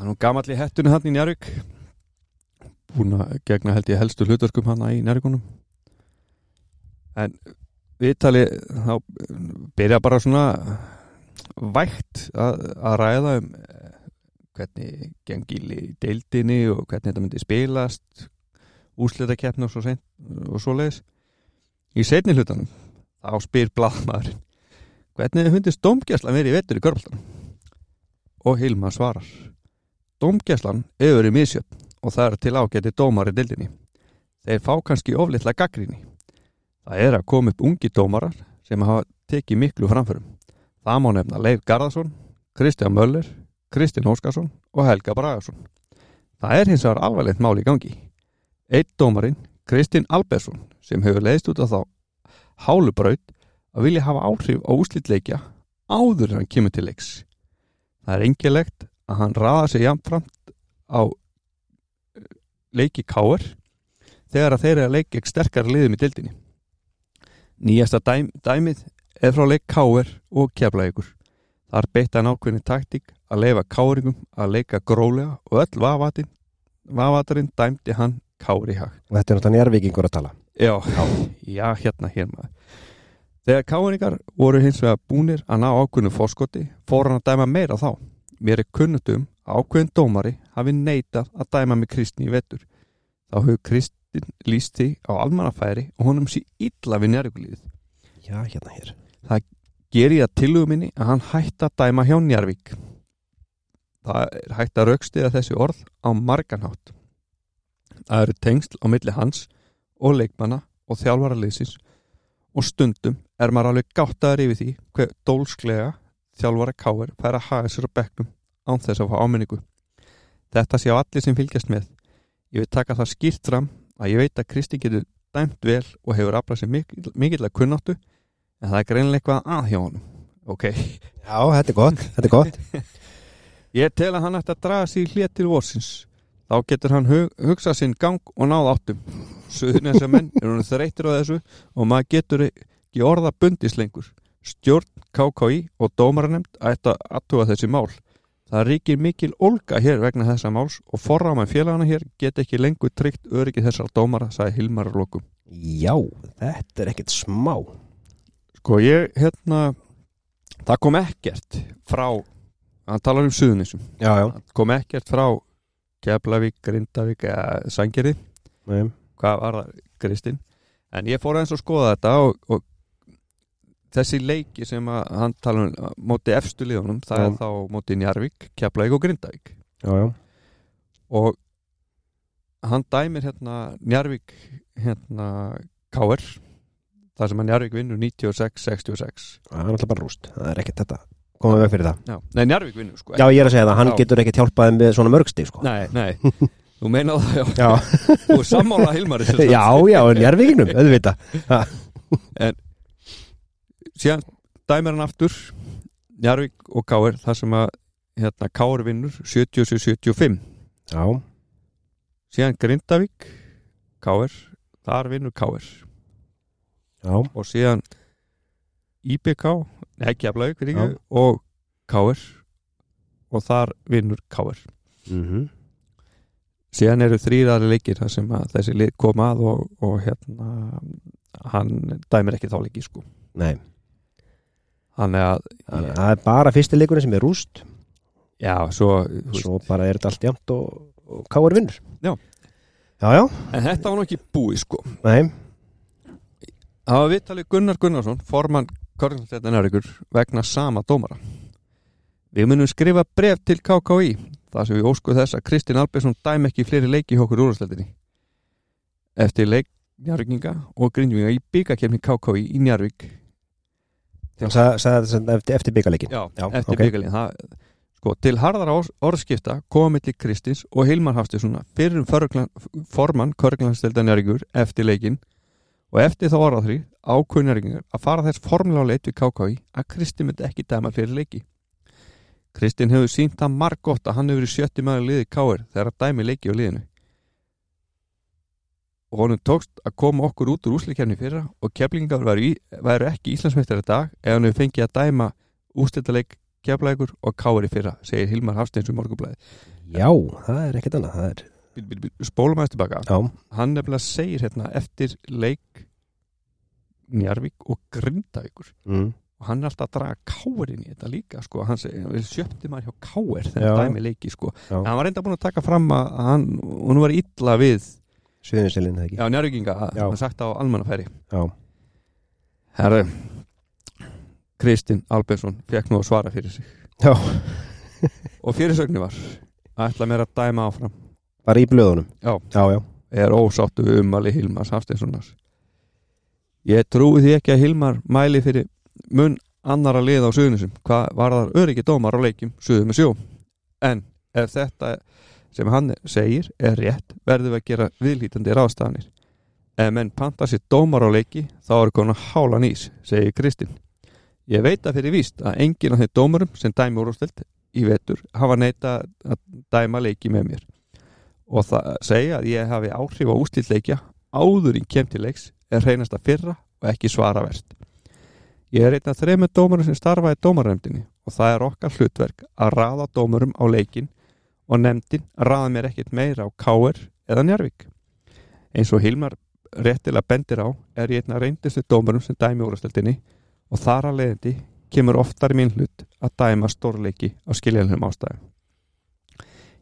hann var gamall í hettunni hann í Njárvík búin að gegna held ég helstu hlutverkum hann í Njárvíkunum en viðtali þá byrja bara svona vægt að, að ræða um eh, hvernig gengil í deildinni og hvernig þetta myndi spilast úslita keppni og svo, seint, og svo leiðis í setni hlutanum þá spyr blaðmaðurinn hvernig hundist domgæslan verið í vettur í körpaltanum og Hilma svarar domgæslan hefur verið misjöfn og það er til ágæti dómar í deildinni þeir fá kannski oflitla gaggrinni Það er að koma upp ungi dómarar sem hafa tekið miklu framförum. Það má nefna Leif Garðarsson, Kristján Möller, Kristinn Óskarsson og Helga Bragarsson. Það er hins vegar alvarlegt mál í gangi. Eitt dómarinn, Kristinn Albersson, sem hefur leiðst út af þá hálubraut að vilja hafa áhrif á úslitleikja áður en hann kemur til leiks. Það er engilegt að hann raða sig jafnframt á eh, leiki káir þegar að þeir eru að leiki ekki sterkara liðum í dildinni. Nýjasta dæm, dæmið er frá leik Káir og Keflavíkur. Þar beitt hann ákveðin taktík að leifa Káringum að leika grólega og öll vafatin, vafatarinn dæmdi hann Kári hag. og þetta er náttúrulega njárvíkingur að tala Já, já, hérna hér maður. Þegar Káringar voru hins vegar búnir að ná ákveðinu fórskoti, fór hann að dæma meira þá. Mér er kunnut um að ákveðin dómari hafi neitað að dæma með Kristni í vetur. Þá hefur Kristin líst því á almannafæri og honum sé illa við njárvíkulíðið. Já, hérna hér ger ég að tilhugum minni að hann hætti að dæma hjá Njarvík. Það er hægt að raukstiða þessi orð á marganhátt. Það eru tengsl á milli hans og leikmanna og þjálfaraliðsins og stundum er maður alveg gáttaður yfir því hver dólsklega þjálfara káir fær að haga sér á bekknum án þess að fá áminningu. Þetta sé á allir sem fylgjast með. Ég vil taka það skýrt fram að ég veit að Kristi getur dæmt vel og hefur aflað sér mikil, mikill að kunnáttu en það er greinilega eitthvað að hjá honum. Ok, Já, þetta er gott, þetta er gott. Ég tel að hann ætti að draga í hlið til vorsins. Þá getur hann hug, hugsað sinn gang og náð áttum. Suðnesa menn er hann þreytir á þessu og maður getur ekki orða bundis lengur stjórn, KKI og dómaranemnd ætti að aðtúa þessi mál. Það ríkir mikil olga hér vegna þessa máls og forráman félagana hér get ekki lengur tryggt öryggi þessar dómara sagði Hilmar að lokum. Já, þetta er ekkert smá. Sko ég, hérna það kom ekkert frá hann talar um suðunisum Já, já. Það kom ekkert frá Keflavík, Grindavík eða Sangeri Nei. hvað var það, Kristinn en ég fór aðeins að skoða þetta og, og þessi leiki sem að hann tala um móti efstu liðunum það Já. er þá móti Njarvík, Keflavík og Grindavík Já, já og hann dæmir hérna Njarvík hérna K.R. það sem að Njarvík vinnur 96-66 Það er náttúrulega bara rúst Það er ekkert þetta komum við fyrir það. Nei, Njarvík vinnur sko Já, ég er að segja það, hann getur ekkert hjálpaði með svona mörgsti sko. Nei, nei, þú meina það já. Já, Þú er sammála Hilmari sem sagt. já, já, njárvíkingnum, auðvitað Ha, Síðan dæmir hann aftur Njarvík og Káir þar sem að hérna, Káir vinnur 77-75 Já, Síðan Grindavík Káir, þar vinnur Káir já, og síðan IBK Nei, Keflavík og Káir og þar vinnur Káir mhm. Síðan eru þrýraðri leikir þar sem að þessi kom að og, og hérna hann dæmir ekki þá leiki sko. Nei, þannig að þannig að það er bara fyrsti leikurinn sem er rúst. Já, svo, Svo bara er þetta allt jæmt og, og káar vinnur. Já. Já, já, en þetta var nú ekki búið sko. Nei, það var viðtalið Gunnar Gunnarsson formann Körnstættan Erikur vegna sama dómara. Við munum skrifa bref til KKÍ þar sem við óskuð þess að Kristinn Albersson dæm ekki fleiri leiki hjá okkur úrvarsleitinni eftir leik Njarvíkinga og Grindvíkinga í byggakefni KKÍ í Njarvík hann sagði þetta eftir, byggaleikin Já, Já, eftir ok. byggalín það, sko, Til harðara orð- orðskipta komið milli Kristins og Hilmar Hafstjóðssona fyrir um formann Körglandsteldanjörgur eftir leikin og eftir þá orðaðri ákveðnjörgingar að fara þess formulega leit við KKI að Kristin myndi ekki dæma fyrir leiki. Kristin hefur sínt það marg gott að hann hefur verið sjötti maður liði káir þegar að dæmi leiki á liðinu og honum tókst að koma okkur út úr úsleikefni fyrra og keflingar væru, ekki Íslandsmeistar í dag ef hann hefur fengið að dæma úrstættaleik keflækur og káir í fyrra segir Hilmar Hafsteins um morgunblæði Já, það er ekkert annað það er, spólum aðeins tilbaka. Já, hann nefnilega segir hérna eftir leik Njarvík og Grindavíkur. Mm, og hann er alltaf að draga káir inn í þetta líka sko. hann sjöpti maður hjá káir þegar dæmi leiki sko. Hann var reynda búin að taka fram að hann, hún var illa við Sviðinselin það ekki? Já, Njarvíkinga, Já. hann sagt á almannafæri. Já, herru Kristinn Albertsson fekk nú að svara fyrir sig. Já. og fyrirsögni var ætla mér að dæma áfram. Bara í blöðunum? Já. Já, já, er ósáttu við ummali Hilmars Hafsteinssonar. Ég trúi því ekki að Hilmar mæli fyrir mun annara lið á suðunisum hvað var þar öryggi dómar á leikjum suðu með sjó. En ef þetta sem hann segir er rétt verðum við að gera viðlítandi ráðstafanir. Ef menn panta sér dómar á leiki þá er konar hálan ís segir Kristinn ég veit að fyrir víst að enginn af þeim dómarum sem dæmi úrústilt í vetur hafa neita að dæma leiki með mér. Og það segja að ég hafi áhrif á ústillleikja áður í kem til leiks er hreinast að fyrra og ekki svara verst. Ég er einn af þreymur dómarum sem starfa í dómarnefndinni og það er okkar hlutverk að raða dómarum á leikin og nefndin raða mér ekkert meira á Káer eða Njarvík. Eins og Hilmar réttilega bendir á er ég einn af reyndistu dómarum sem dæmi úrastöldinni og þar að leiðandi kemur oftar í minn hlut að dæma stórleiki á skiljanlegum ástæðum.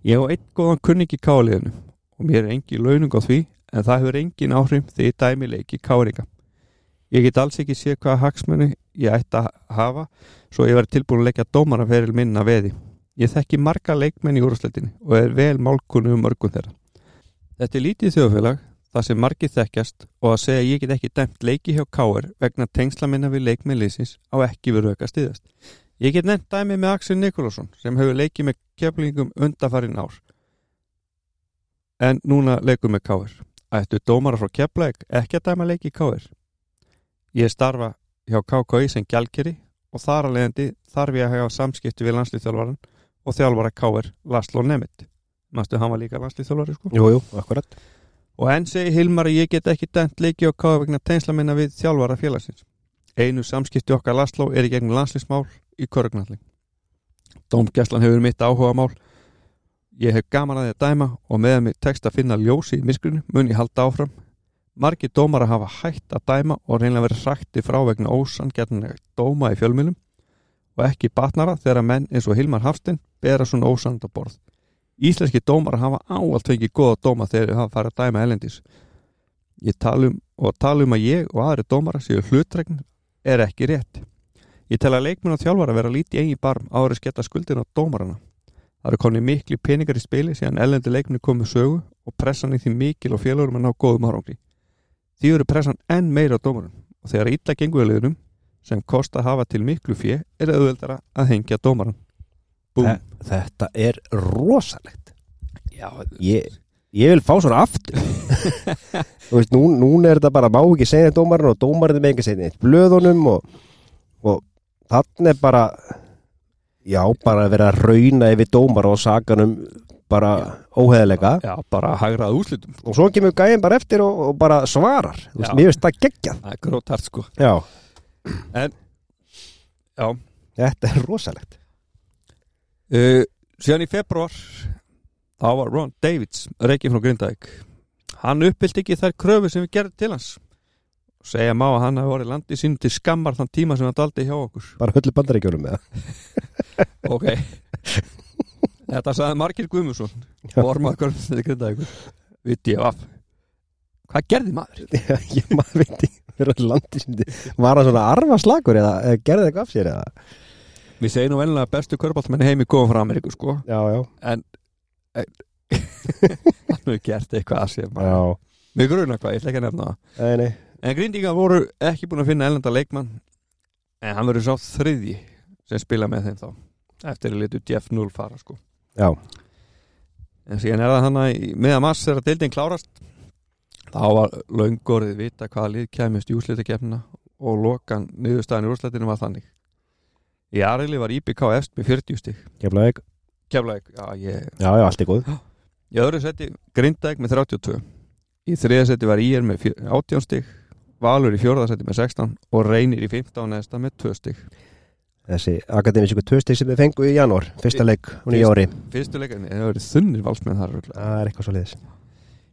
Ég á einn góðan kunningi káliðinu og mér er engi launung á því en það hefur engin áhrif þegar ég dæmi leiki káringa. Ég get alls ekki séð hvaða hagsmunni ég ætti að hafa svo ég verði tilbúin að leggja dómaraferil minna veði. Ég þekki marga leikmenn í úrstættinni og er vel málkunni um mörgum þeirra. Þetta er lítið þjóðfélag það sem margir þekkjast og að segja að ég get ekki dæmt leiki hjá káir vegna tengsla minna við leikmennliðsins á ekki verið auka stiðast. Ég get nefnt dæmi með Axel Nikolásson sem hefur leikið með keflingum undafarin ár en núna leikur með káir. Ættu dómara frá keflæk ekki að dæma leiki í káir. Ég starfa hjá KKI sem gjaldkeri og þar að leiðandi þarf ég að hafa samskipti við landslýþjálfaran og þjálfara káir Laslo Nemeth. Mástu hann var líka landslýþjálfari sko? jú, jú, akkurat Og enn segi Hilmar að ég get ekki dæmt leiki á káir vegna tengsla minna við þjálfara félagsins. Einu samskipti okkar Laslo er í gegnum landslýsmál í körgnalling. Dómgæslan hefur mitt áhuga mál. Ég hef gaman að því að dæma og meðan mig tekst að finna ljósi í miskunni mun ég halda áfram. Margir dómar að hafa hætt að dæma og reynilega verið hrætti frá vegna ósangjarnlega dóma í fjölmjölum og ekki batnara þegar menn eins og Hilmar Hafstein bera svona ósand á borð. Íslenski dómar hafa áallt fengið góða dóma þegar hafa farið að dæma elendis. Ég talum og talum að ég og aðri dómara séu hlutregn er ekki rétt. Ég tel að leikmenn og þjálfara vera lítið eigin barm áður sketta skuldin á dómarana. Það eru konið miklu peningar í spili síðan ellendi leikmenni komið sögu og pressan í því mikil og félagurum að ná góðum árangri. Því eru pressan enn meira á dómarum og þegar illa gengur í liðunum sem kosta hafa til miklu fjö er auðveldara að hengja dómaran Þe- Þetta er rosalegt. Já, Ég, ég vil fá svona aftur. Þú veist, nú, núna er þetta bara má ekki segja dómarinn og dómarinn með ekki segja blöðunum og, og þannig er bara já, bara að vera að rauna yfir dómar og saganum bara óheðilega já bara hægrað úslitum og svo kemur gæðin bara eftir og, og bara svarar. Þú veist, Já. mér finnst það geggjað. Það er grótart sko. Já, Já. Þetta er rosalegt. Uh, Síðan í februar þá var Ron Davids reikið frá Grindavík. Hann uppfyllt ekki þær kröfu sem við gerðum til hans. Segja má að hann hafi vorið landið sín til skammar þann tíma sem hann daldi hjá okkur. Bara hullu bandaríkjólum með það Ok. Þetta sagði Margir Guðmusson Vormaður hvernig Grindavíkur. Við DFF Hvað gerði maður? Já, ég maður veit ekki fyrir að landi síndi var hann svona arfa slagur eða, eða gerði eitthvað af sér eða? Við segjum nú vennilega að bestu körbáltmenn heimi koma frá Ameríku sko. Já, já, en en- hann hefur gert eitthvað að sér já, Við gruna hvað, ég ætla ekki að nefna það. Nei, nei. En Grindíka voru ekki búin að finna ellenda leikmann en hann verður sá þriðji sem spila með þeim þá eftir að litu Jeff Null fara sko. Já, en síðan er það hann að meðan mass er að deildin klárast þá var löngorðið vita hvaða lið kæmist í úrslitakefnina og lokan niðurstaðan í úrslatinu var þannig. Í Arili var IBK efst með 40 stig. Keflaðið Keflæk, já ég Já, já, allt er góð. Í öðru seti Grindæk með 32 í þriða seti var IR með fjö- 18 stig Valur í fjórða seti með 16 og Reynir í 15 neðsta með 2 stig. Þessi akademísku tvöstig sem við fengu í janúar Fyrsta leik og nýja ári. fyrstu leikarni, það verið þunnir valsmenn þar. Það er eitthvað svo liðis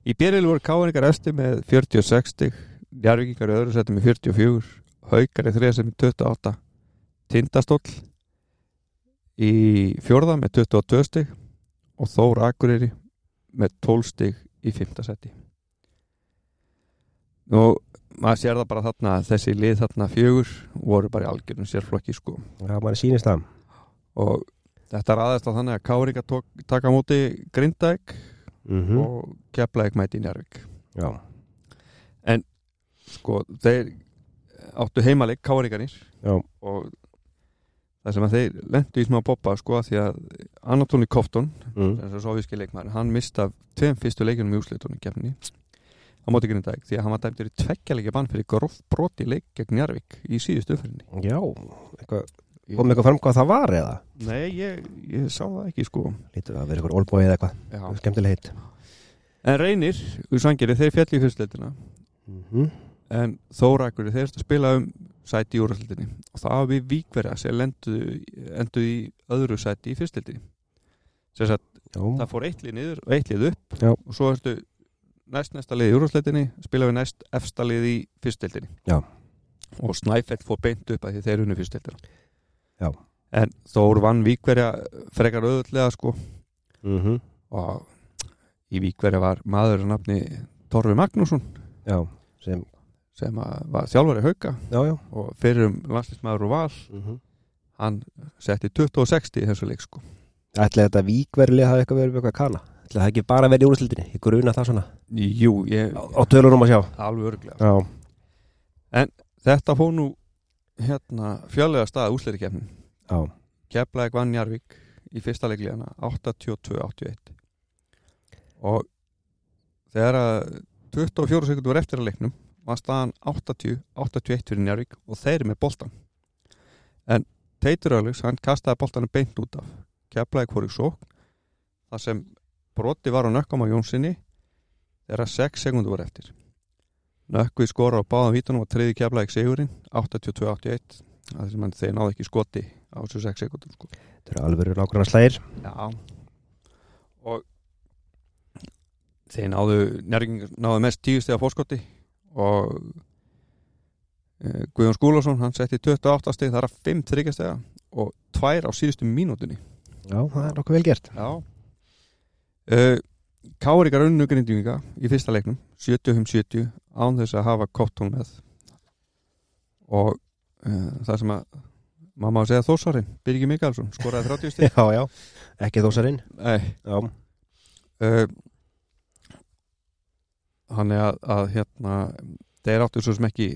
Í byrjil voru Káingar eftir með 46 stig, Jarvíkingar í öðru seti með 44, Haukar í þriða seti með 28, Tindastóll í fjórða með 22 stig og Þór Akureyri með 12 stig í fymta seti. Og maður sér það bara þarna að þessi lið þarna fjögur voru bara í algjörnum sérflokki sko. Já, maður sýnist það. Og þetta raðist á þannig að Káringa tók, taka á móti Grindæk mm og Keflæk mæti í Njárvík Já, sko, þeir áttu heimaleik Káringarnir og það sem að þeir lendu í smá boppa sko að því að Anatoli Kofton mm. hann mista tveim fyrstu leikjunum í úrslitunum keppninni á móti Grindæk því að hann var dæmdur í tveggjalegi bann fyrir gróf broti leik gegn Njárvík í síðustu umferðinni. Já, eitthvað Kom eitthvað fram hvað það var eða? Nei, ég, ég sá það ekki sko. Lítur að vera eitthvað olbói eða eitthvað. Já. Skemmtileg heitt. En reynir, úr Sangeri, þeir fjalli í fyrstleitina mm -hmm. en Þórakur þeir spila um sæti í úrstleitinni og það við víkverja sem lendu, endu í öðru sæti í fyrstleitinni það fór eitt lið niður og eitt lið upp. Já. og svo erstu næst næsta lið í úrstleitinni spila við næst efsta lið í fyrstleitinni og Snæfell fór beint upp að því þeir unnu fyrstleitina Já. en Þór vann víkverja frekar auðvöldlega sko. Mm og í víkverja var maður að nafni Torfi Magnússon. Já, sem, sem að var þjálfari hauka. Já, já. Og fyrir um landslýsmaður og val. Mm -hmm. hann setti 2060 í þessu leik sko. Ætli þetta víkverðilega hafi eitthvað verið með eitthvað kana Ætli það ekki bara verið í úrstildinni Ég gruna það svona. Jú, ég, Á, á tölunum að sjá. Alveg örglega Já, Þetta fór nú hérna fjörlega stað úsleirikefnin já, Keflæk vann Jarvík í fyrsta leikliðana 82-81 og þegar að 24 sekundur var eftir að leiknum var staðan 80-81 fyrir Jarvík og þeir eru með boltan en Teitur Öllus hann kastaði boltanum beint út af. Fór í sókn þar sem broti var á nökkam á Jónssoni þegar 6 sekundur var eftir Nökkvi skora á báðan vítunum og triði Keflæk sigurinn 82-81 það sem hann þeir náðu ekki skoti á þessu 6 sekundum sko. þetta eru alveg nákvæmna slægir. Já. Og þeir náðu njörging náðu mest tíu steg fórskoti og e, Guðjón Skúlason hann setti 28 steg þar að 5 þryggjastega og 2 á síðustu mínútunni. Já, það er nokkuð vel gert. Já. Uh, Káringar unnu grindjúinga í fyrsta leiknum 75-70 án þess að hafa Kottón með. Og uh, það sem að maður má segja Þósarinn, Birgir Mikalsson skoraði 30 stig. Já, já, ekki þósarinn uh, hann er að, að hérna þeir áttu svo sem ekki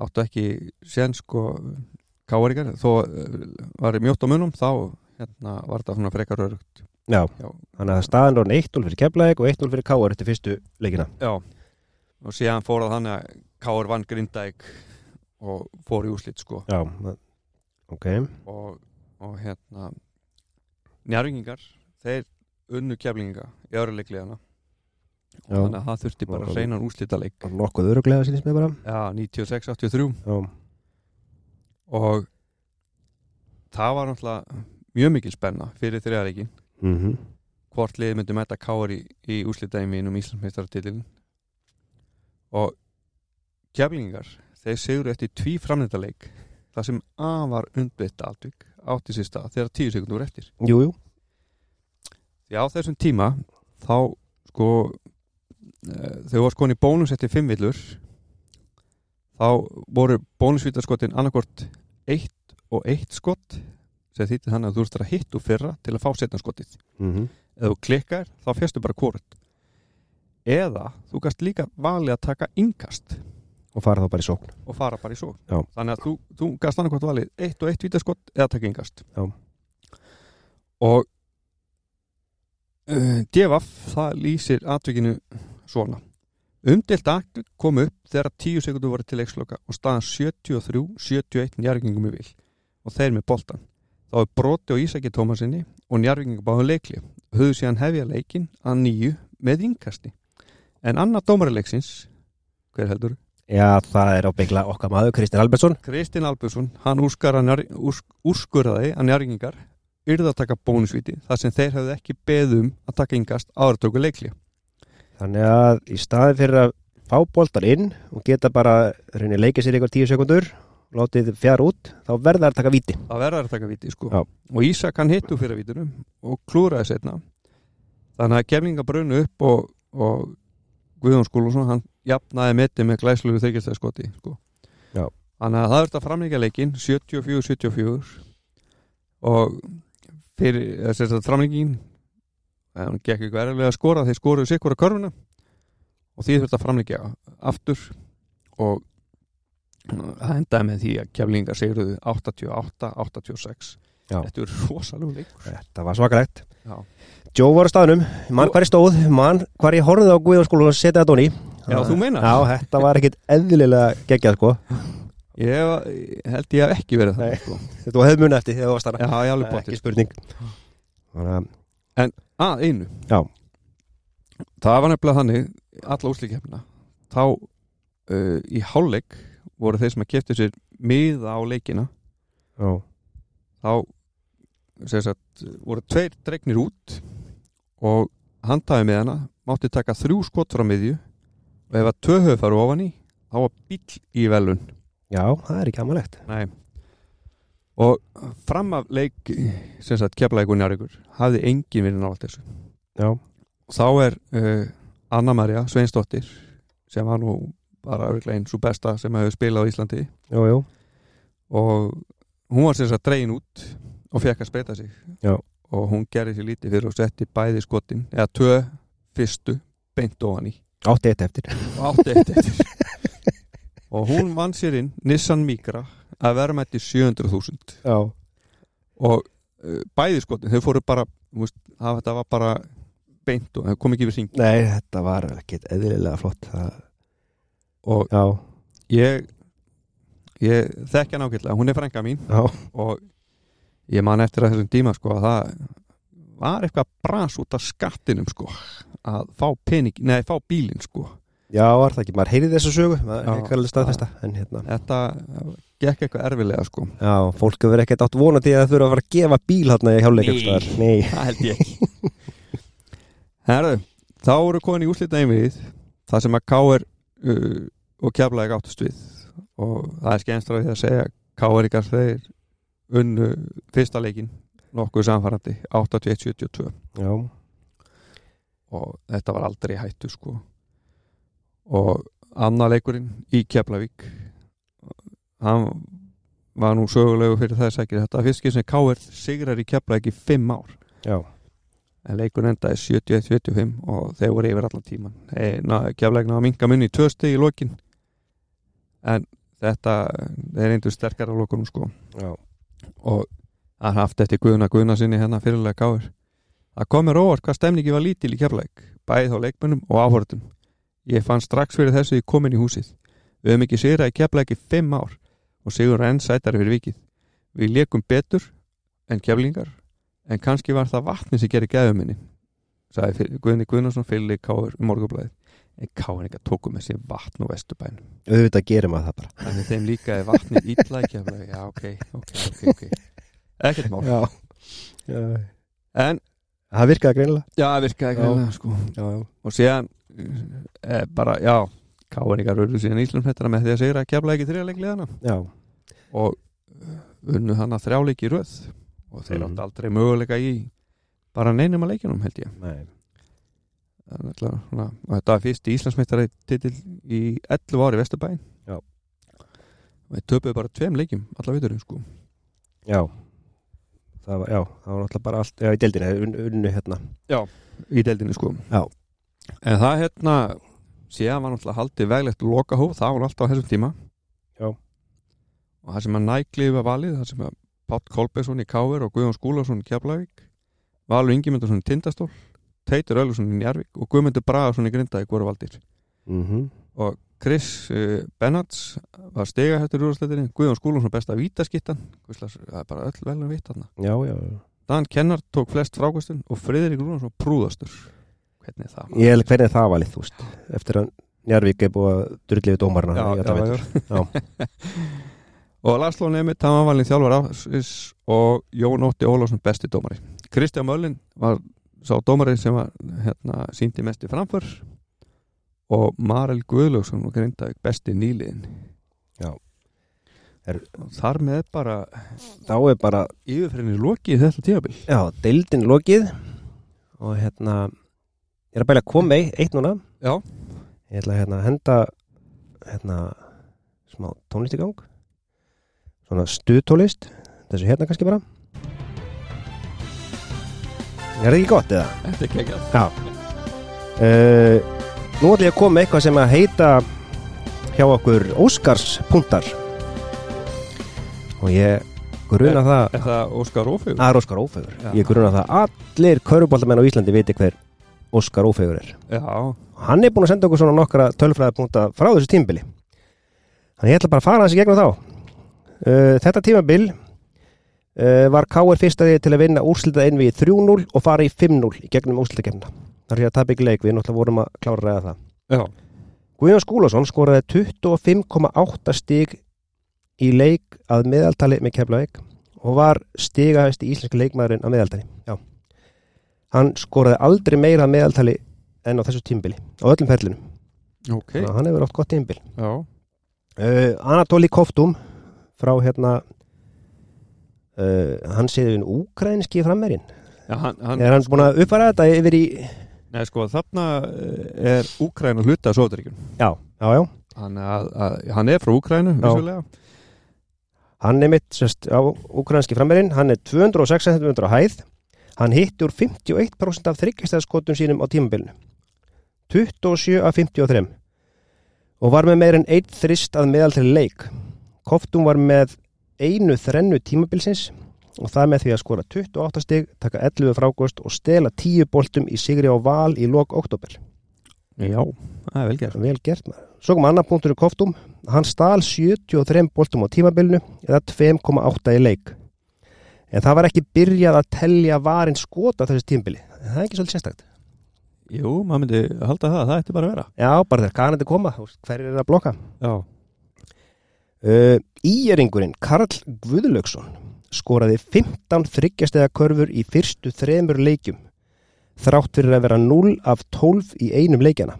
áttu ekki sen sko káaríkar þó uh, var mjótt á munum þá hérna var þetta svona frekar örugt Já, Já. þannig að staðan er 1-0 fyrir Keflæk og 1-0 fyrir Káar eftir fyrstu leikina. Já, og síðan fór það þannig að Káar vann Grindæk og fór í úslit sko. Já, ok. Og, og hérna njárvingingar, þeir unnu keflinga í öðru leikliðana og Já. þannig að það þurfti bara að reyna úrslita leik Og nokkuð öruglega sínist mér bara. Já, 96-83 Já, og það var náttúrulega mjög mikil spenna fyrir þriðareikin mhm. Hvort liðið myndi mæta Káar í, í úrslitaðimi um Íslandsmeistaratitilin og keflingar þeir segur eftir tví framnættaleik það sem afar undvitt atvik átti sér stað þegar tíu sekundur eftir. Jú, jú. Því á þessum tíma þá sko uh, þau var sko í bónus eftir fimm villur þá voru bónusvítarskotin annarkort eitt og eitt skott sem þýtti þannig að þú ert að hitt úr fyrra til að fá setna skottið mhm. Ef þú klikkar þá fjastu bara hvort eða þú gast líka valið að taka innkast. Og fara þá bara í sókn. Og fara bara í svo Já. þannig að þú, þú gast annarkort valið eitt og eitt vítaskott eða taka Já. og uh, DFF það lýsir atvikinu svona. Umdelt akt kom upp þegar tíu sekundur voru til leiksloka og staðan 73-71 njárgingum í vil. Og þeir með boltan þá er broti og Ísaki Tómasinni og njárgingum báðu leikli höfðu síðan hefja leikin að nýju með innkasti en annar dómarileiksins hver heldur? Já, það er á byggla okkar maður Kristinn Albertsson Kristinn Albursson, hann úrskurðaði að njárgingar yrða að taka bónusvíti þar sem þeir hefðu ekki beðum að taka yngast áratöku leikli. Þannig að í staði fyrir að fá boltar inn og geta bara leikið sér ykkur tíu sekundur látið fjara út, þá verða það að taka víti Það verðar að taka víti sko. Já. Og Ísak hann hittu fyrir vítunum og klúraði setna. Þannig að kemlinga brunnu upp og, og Guðjón Skúlusson, hann jafnaði meti með glæslugu þykistæðskoti sko. Já. Þannig að það verður að framlíka leikin 74-74 og fyrir þess að framlíkin hann gekk ykkur erfilega að skora þeir skoruðu sikkur að körfuna og því þurft að framlíkja aftur og það endaði með því að keflingar segruðu 88-86 Já. þetta er rosalegu leikur. Þetta var svakalegt. Joe var á staðnum, mann hvar ég stóð mann hvar ég horfði á Guðjónskólu og setja þetta honni Já, þú meinar? Já, þetta var ekkit eðlilega geggjað sko. Ég held ég hef ekki verið það sko. Þetta var hefðmunni eftir þegar það var starra já, ég alveg Ekki bóttið spurning. Þannig að, að einu. Já. það var nefnilega þannig alla úslikefna þá uh, í hálfleik voru þeir sem að keftu sér miða á leikina já, þá sagt, voru tveir dregnir út og handtaði með hana mátti taka þrjú skott frá miðju og ef að töhauð faru ofan í þá var bíl í velun já, það er ekki amalegt Nei. og fram af leik sem sagt keflaðið og njárvíkur hafði engin verið nátt þessu. Já, þá er uh, Anna Maria Sveinsdóttir sem var nú bara einn svo besta sem hefur spilað á Íslandi. Jú, jú. Og hún var sem sagt dregin út og fekk að spreita sig. Já. og hún gerði sér lítið fyrir og setti bæði skotin eða tvö fyrstu beint ofan í. Átti eitt eftir. Og átti eitt eftir. Og hún vann sér inn Nissan Micra að vera með þetta 700.000 Já, og uh, bæði skotin, þau fóru bara veist, það þetta var bara beint og þau kom ekki yfir syng nei, þetta var ekkit eðlilega flott. Það, og Já, ég ég þekkja nákvæmlega, hún er frænka mín já, og ég man eftir að þessum tíma sko að það var eitthvað bras út af skattinum sko að fá pening, neði fá bílinn sko. Já, var það ekki? Maður heyrði þessu sögu, Já. En hérna, þetta gekk eitthvað erfilega sko. Já, fólk hefur ekkert átt vonandi að það þurfa að fara að gefa bíl hérna í hjáleikjumstæðar Nei, það held ég ekki. Herðu, þá voru komin í úslita einvið það sem að K.R. Uh, og kjaflaði áttust við. Og það er skemmst frá því að segja ykkar þeir unnu fyrsta leikin nokkuð samfærandi 81-72 já, og þetta var aldrei hættu sko. Og annar leikurinn í Keflavík hann var nú sögulegu fyrir þess ekki. Þetta fyrst sem K.R. sigrar í Keflavík í fimm ár. Já, en leikur endaði 71-75 og þeir voru yfir allan tíman Keflækna var minga munni í tvö stegi í lokin en þetta er einnig sterkar á lokunum sko. Já, og hann haft eftir Guðuna Guðuna sinni hérna fyrirlega gáður það kom mér óvart hvað stemningi var lítil í keflæk bæði þá leikmönnum og áhortum ég fann strax fyrir þessu ég komin í húsið. Við höfum ekki sigrað í í fimm ár og sigur enn sætari fyrir vikið. Við leikum betur en keflingar en kannski var það vatni sem gerir gæðum minni sagði Guðni Guðnason fyrir káður um morgublaðið en káðingar tóku með sér vatn og vesturbænum. Auðvitað gerir maður það bara. Þannig að þeim líka er vatnið illa ekki að já, ok, ok, ok, ok. Ekkert mál. Já, já. en, Það virkaði greinilega. Já, virkaði ekki Já. alveg, sko. Og síðan e, bara, já, káðingar urðu síðan Íslandfættara með því að segja að kefla ekki þrjáleikliðana já, og uh, unnu hann að þrjáleiki röð. Og þeir Mhm. áttu aldrei möguleika í bara neinum að leikjunum held ég. Nei Það er náttúrulega svona, og þetta var fyrst Íslandsmeistari titil í 11 ári Vesturbæin Já. og þeir töpuðu bara tveim leikjum alla viturinn sko. Já. Það var, já, það var náttúrulega bara allt Já, í deildinu, un, unnu hérna. Í deildinni sko. Já. en það hérna síðan var náttúrulega haldið veglegt lokahóf það var alltaf á þessum tíma. Já. og það sem að nækli var valið það sem að Pátt Kolbesson í Káver og Guðjón Skúlason í Keflavík Valur Ingimundarsson í Tindastól Teitur Ölusson í Njarvík og Guðmundur Bragason í Grindavík voru valdir. Mm og Chris uh, Bennats var stega hættur úrstættinni Guðjón Skúlason besta vítaskittan það er bara öll velum vitt Já, já, já. Dan Kennar tók flest frákvöstun og Friðrik Rúnarsson prúðastur. Hvernig er það? Ég held hvernig það valið, þú veist? Eftir að Njarvík er búið að drulli við dómarna í alla vetur. og Laslo Nemit hann var valin þjálfar ásins og Jón Ótti Ólafsson besti dómari. Kristján Möllin var sá dómari sem var hérna, síndi mest í framför og Marel Guðlaugsson og Grindavík besti nýliðin. Já. Er- þar með bara Þá er bara, yfirfyrinni lokið þetta tíabil já, deildin lokið Og hérna Ég er að bæla með eitt núna. Já. Ég ætla að hérna, henda Hérna Smá tónlist í gang. Svona stuðtólist Þessu hérna kannski bara Er það ekki gott eða? Þetta er kekjað Uh, nú ætlum ég að koma eitthvað sem að heita hjá okkur Óskarspunktar. Og ég gruna það Er það Óskar Ófegur? að er Óskar Ófegur Já. ég gruna það. Að allir köruboltamenn á Íslandi viti hver Óskar Ófegur er. Já, hann er búin að senda okkur svona nokkra tölfræðapunkta frá þessu tímabili. Þannig ég ætla bara að fara í gegnum þá. Uh, þetta tímabil var K.R. fyrstaði til að vinna úrslitað inn við 3-0 og fara í 5-0 í gegnum úrslitakefna þar er ég að tapa ekki leik við náttúrulega vorum að klára að ræða það já, Guðjón Skúlason skoraði 25,8 stig í leik að meðaltali með Keflavík og var stigahæsti íslenski leikmaðurinn að meðaltali. Já. Hann skoraði aldrei meira að meðaltali en á þessu tímbili, á öllum ferlinum. ok Þannig að hann hefur oft gott tímbil. Já, Uh, Anatoli Koftum frá hérna uh, hann séði við úkrænski hann, Er hann búin að uppfæra þetta yfir í Nei, sko, þarna eh, er Úkræn að hluta Sótaríkjum Já, já, já. hann, að, að, hann er frá Úkrænu, Hann er mitt sérst, á ukrainski frammerinn, hann er 206 cm hæð, hann hitti úr 51% af þryggjastæðskotum sínum á tímabilinu. 27 af 53 og var með meir en einn þrist að meðal til leik. Koftum var með einu þrennu tímabilsins og það með því að skora 28 stig, taka 11 frákost og stela 10 boltum í sigri á val í lok oktober. Já, það er vel gert Vel gert maður. Svo kom annar punktur í Koftum. Hann stál 73 boltum á tímabilinu eða 2,8 í leik. En það var ekki byrjað að telja varin skota þessi tímabili. En það er ekki svolítið sérstakt. Jú, maður myndi halda það, það ætti bara að vera Já, bara þegar kanandi koma, hver er að blokka? Já, Uh, Íeringurinn Karl Guðlaugsson skoraði 15 þryggjastega körfur í fyrstu þremur leikjum þrátt fyrir að vera 0 af 12 í einum leikjana.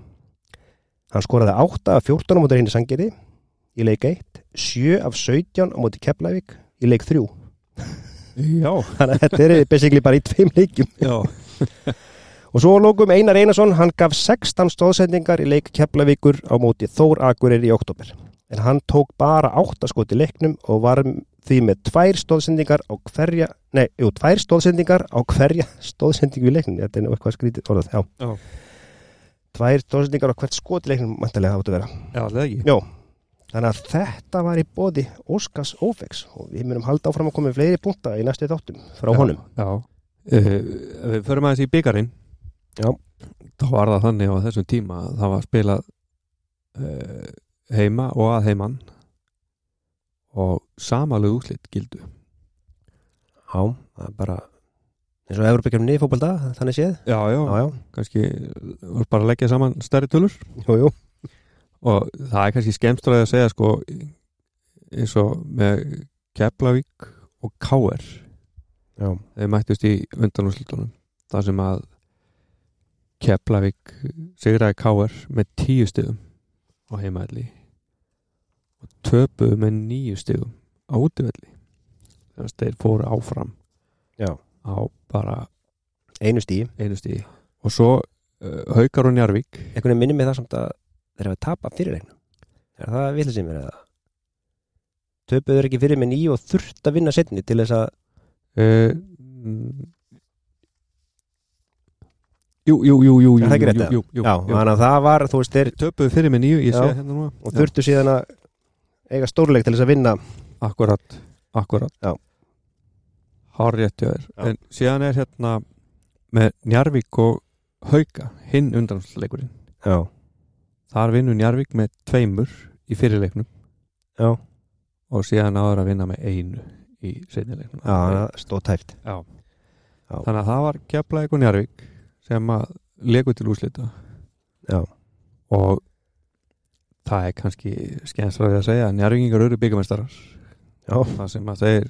Hann skoraði 8 af 14 á móti reyni sangeri í leik 1, 7 af 17 á móti Keflavík í leik 3. já, Þannig að þetta er basically bara í tveim leikjum. já. Og svo lókum Einar Einarsson, hann gaf 16 stóðsendingar í leik Keflavíkur á móti Þór Akureyri í oktober. En hann tók bara 8 skot í leiknum og var því með tvær stóðsendingar á hverja, nei, jú, tvær stóðsendingar á hverja stóðsendingu í leiknum. Þetta er eitthvað skrítið orðað, já. Já. Tvær stóðsendingar á hvert skot í leiknum, mæntilega áttu að vera. Já, alltaf ekki Jó, Þannig að þetta var í bóði Óskars Ófex og við munum halda áfram að koma með fleiri punta í næstu þáttum frá honum. Já, uh, við förum aðeins í byggarinn Já. þá var það þannig á þessum tíma að það var spilað uh, heima og að heimann og samalegu úslit gildu. Já, það er bara eins og Európa-kjöfni í fótbolta, þannig séð. Já, já, Já, já, kannski var bara að leggja saman stærri tölur. Jú, jú. og það er kannski skemmstræði að segja sko eins og með Keflavík og Káer Já, þeir mættust í undanúslitunum þar sem að Keflavík sigraði Káer með tíu stigum á heimaðli og töpuðu með níu stigum á útivelli þannig að þeir fóru áfram já, á bara einu stíi. einu stigi og svo uh, Haukar og Njarvík Einhvern veginn minnir mig það samt að þeir hafa tapað fyrirleiknum. Er það vilja sem er eða? Töpuður ekki fyrir með nýju og þurft að vinna setni til þess að, uh, Jú, jú, jú, jú, jú, það rétt, jú, jú, jú, já, jú. þannig að það var, þú veist, þeir töpuðu fyrir með nýju, ég sé Já. hérna núna og þurftu síðan að eiga stórleik til þess að vinna. Akkurat, akkurat Já. Hár rétt hjá þér Já. En síðan er hérna með Njarvík og Hauka hinn undanleikurinn Þar vinnur Njarvík með tveimur í fyrirleiknum já, og síðan áður að vinna með einu í seinnileiknum já, það stóð tæft. Já. Já. Þannig að það var Keflæk og Njarvík sem að leku til úslita Já, og það er kannski skemmstræði að segja að Njarvíkingar eru byggamestarar það sem að þeir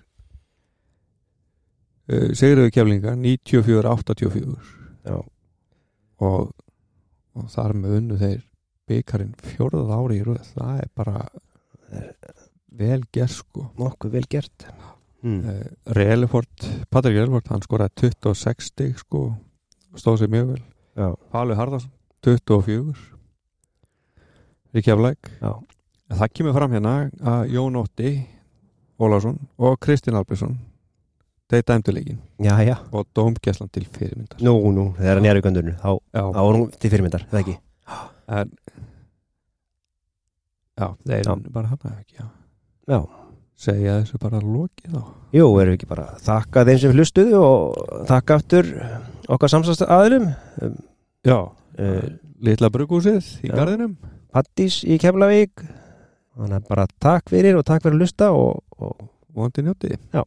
uh, segriðu keflingar 94-84 já, og, og þar með unnu þeir byggarinn fjórðað ári í röð. Það er bara vel gert sko. Nokkuð vel gert. Mm. uh, Relefort, Patrik Relefort hann skoraði 26 stig sko. Stóð sér mjög vel. Páli Harðarsson 24 í keflæk En það kemur fram hérna að Jón Ótti Ólásson og Kristinn Albersson þeir dæmdu leikin og dómgæslan til fyrirmyndar. Nú, nú, hann er göndurnu, þá, já, þá var hún til fyrirmyndar, það ekki? en já, þeir Já. bara hana ekki? Já. Já. segja þessu bara lokið þá. Jú, erum við ekki bara að þakka þeim sem hlustuðu og þakka aftur okkar samsast aðilum, já, uh, litla brugghúsið í Já. garðinum Pattís í Keflavík. Þannig að bara takk fyrir og takk fyrir að hlusta og, og vondi njótið Já.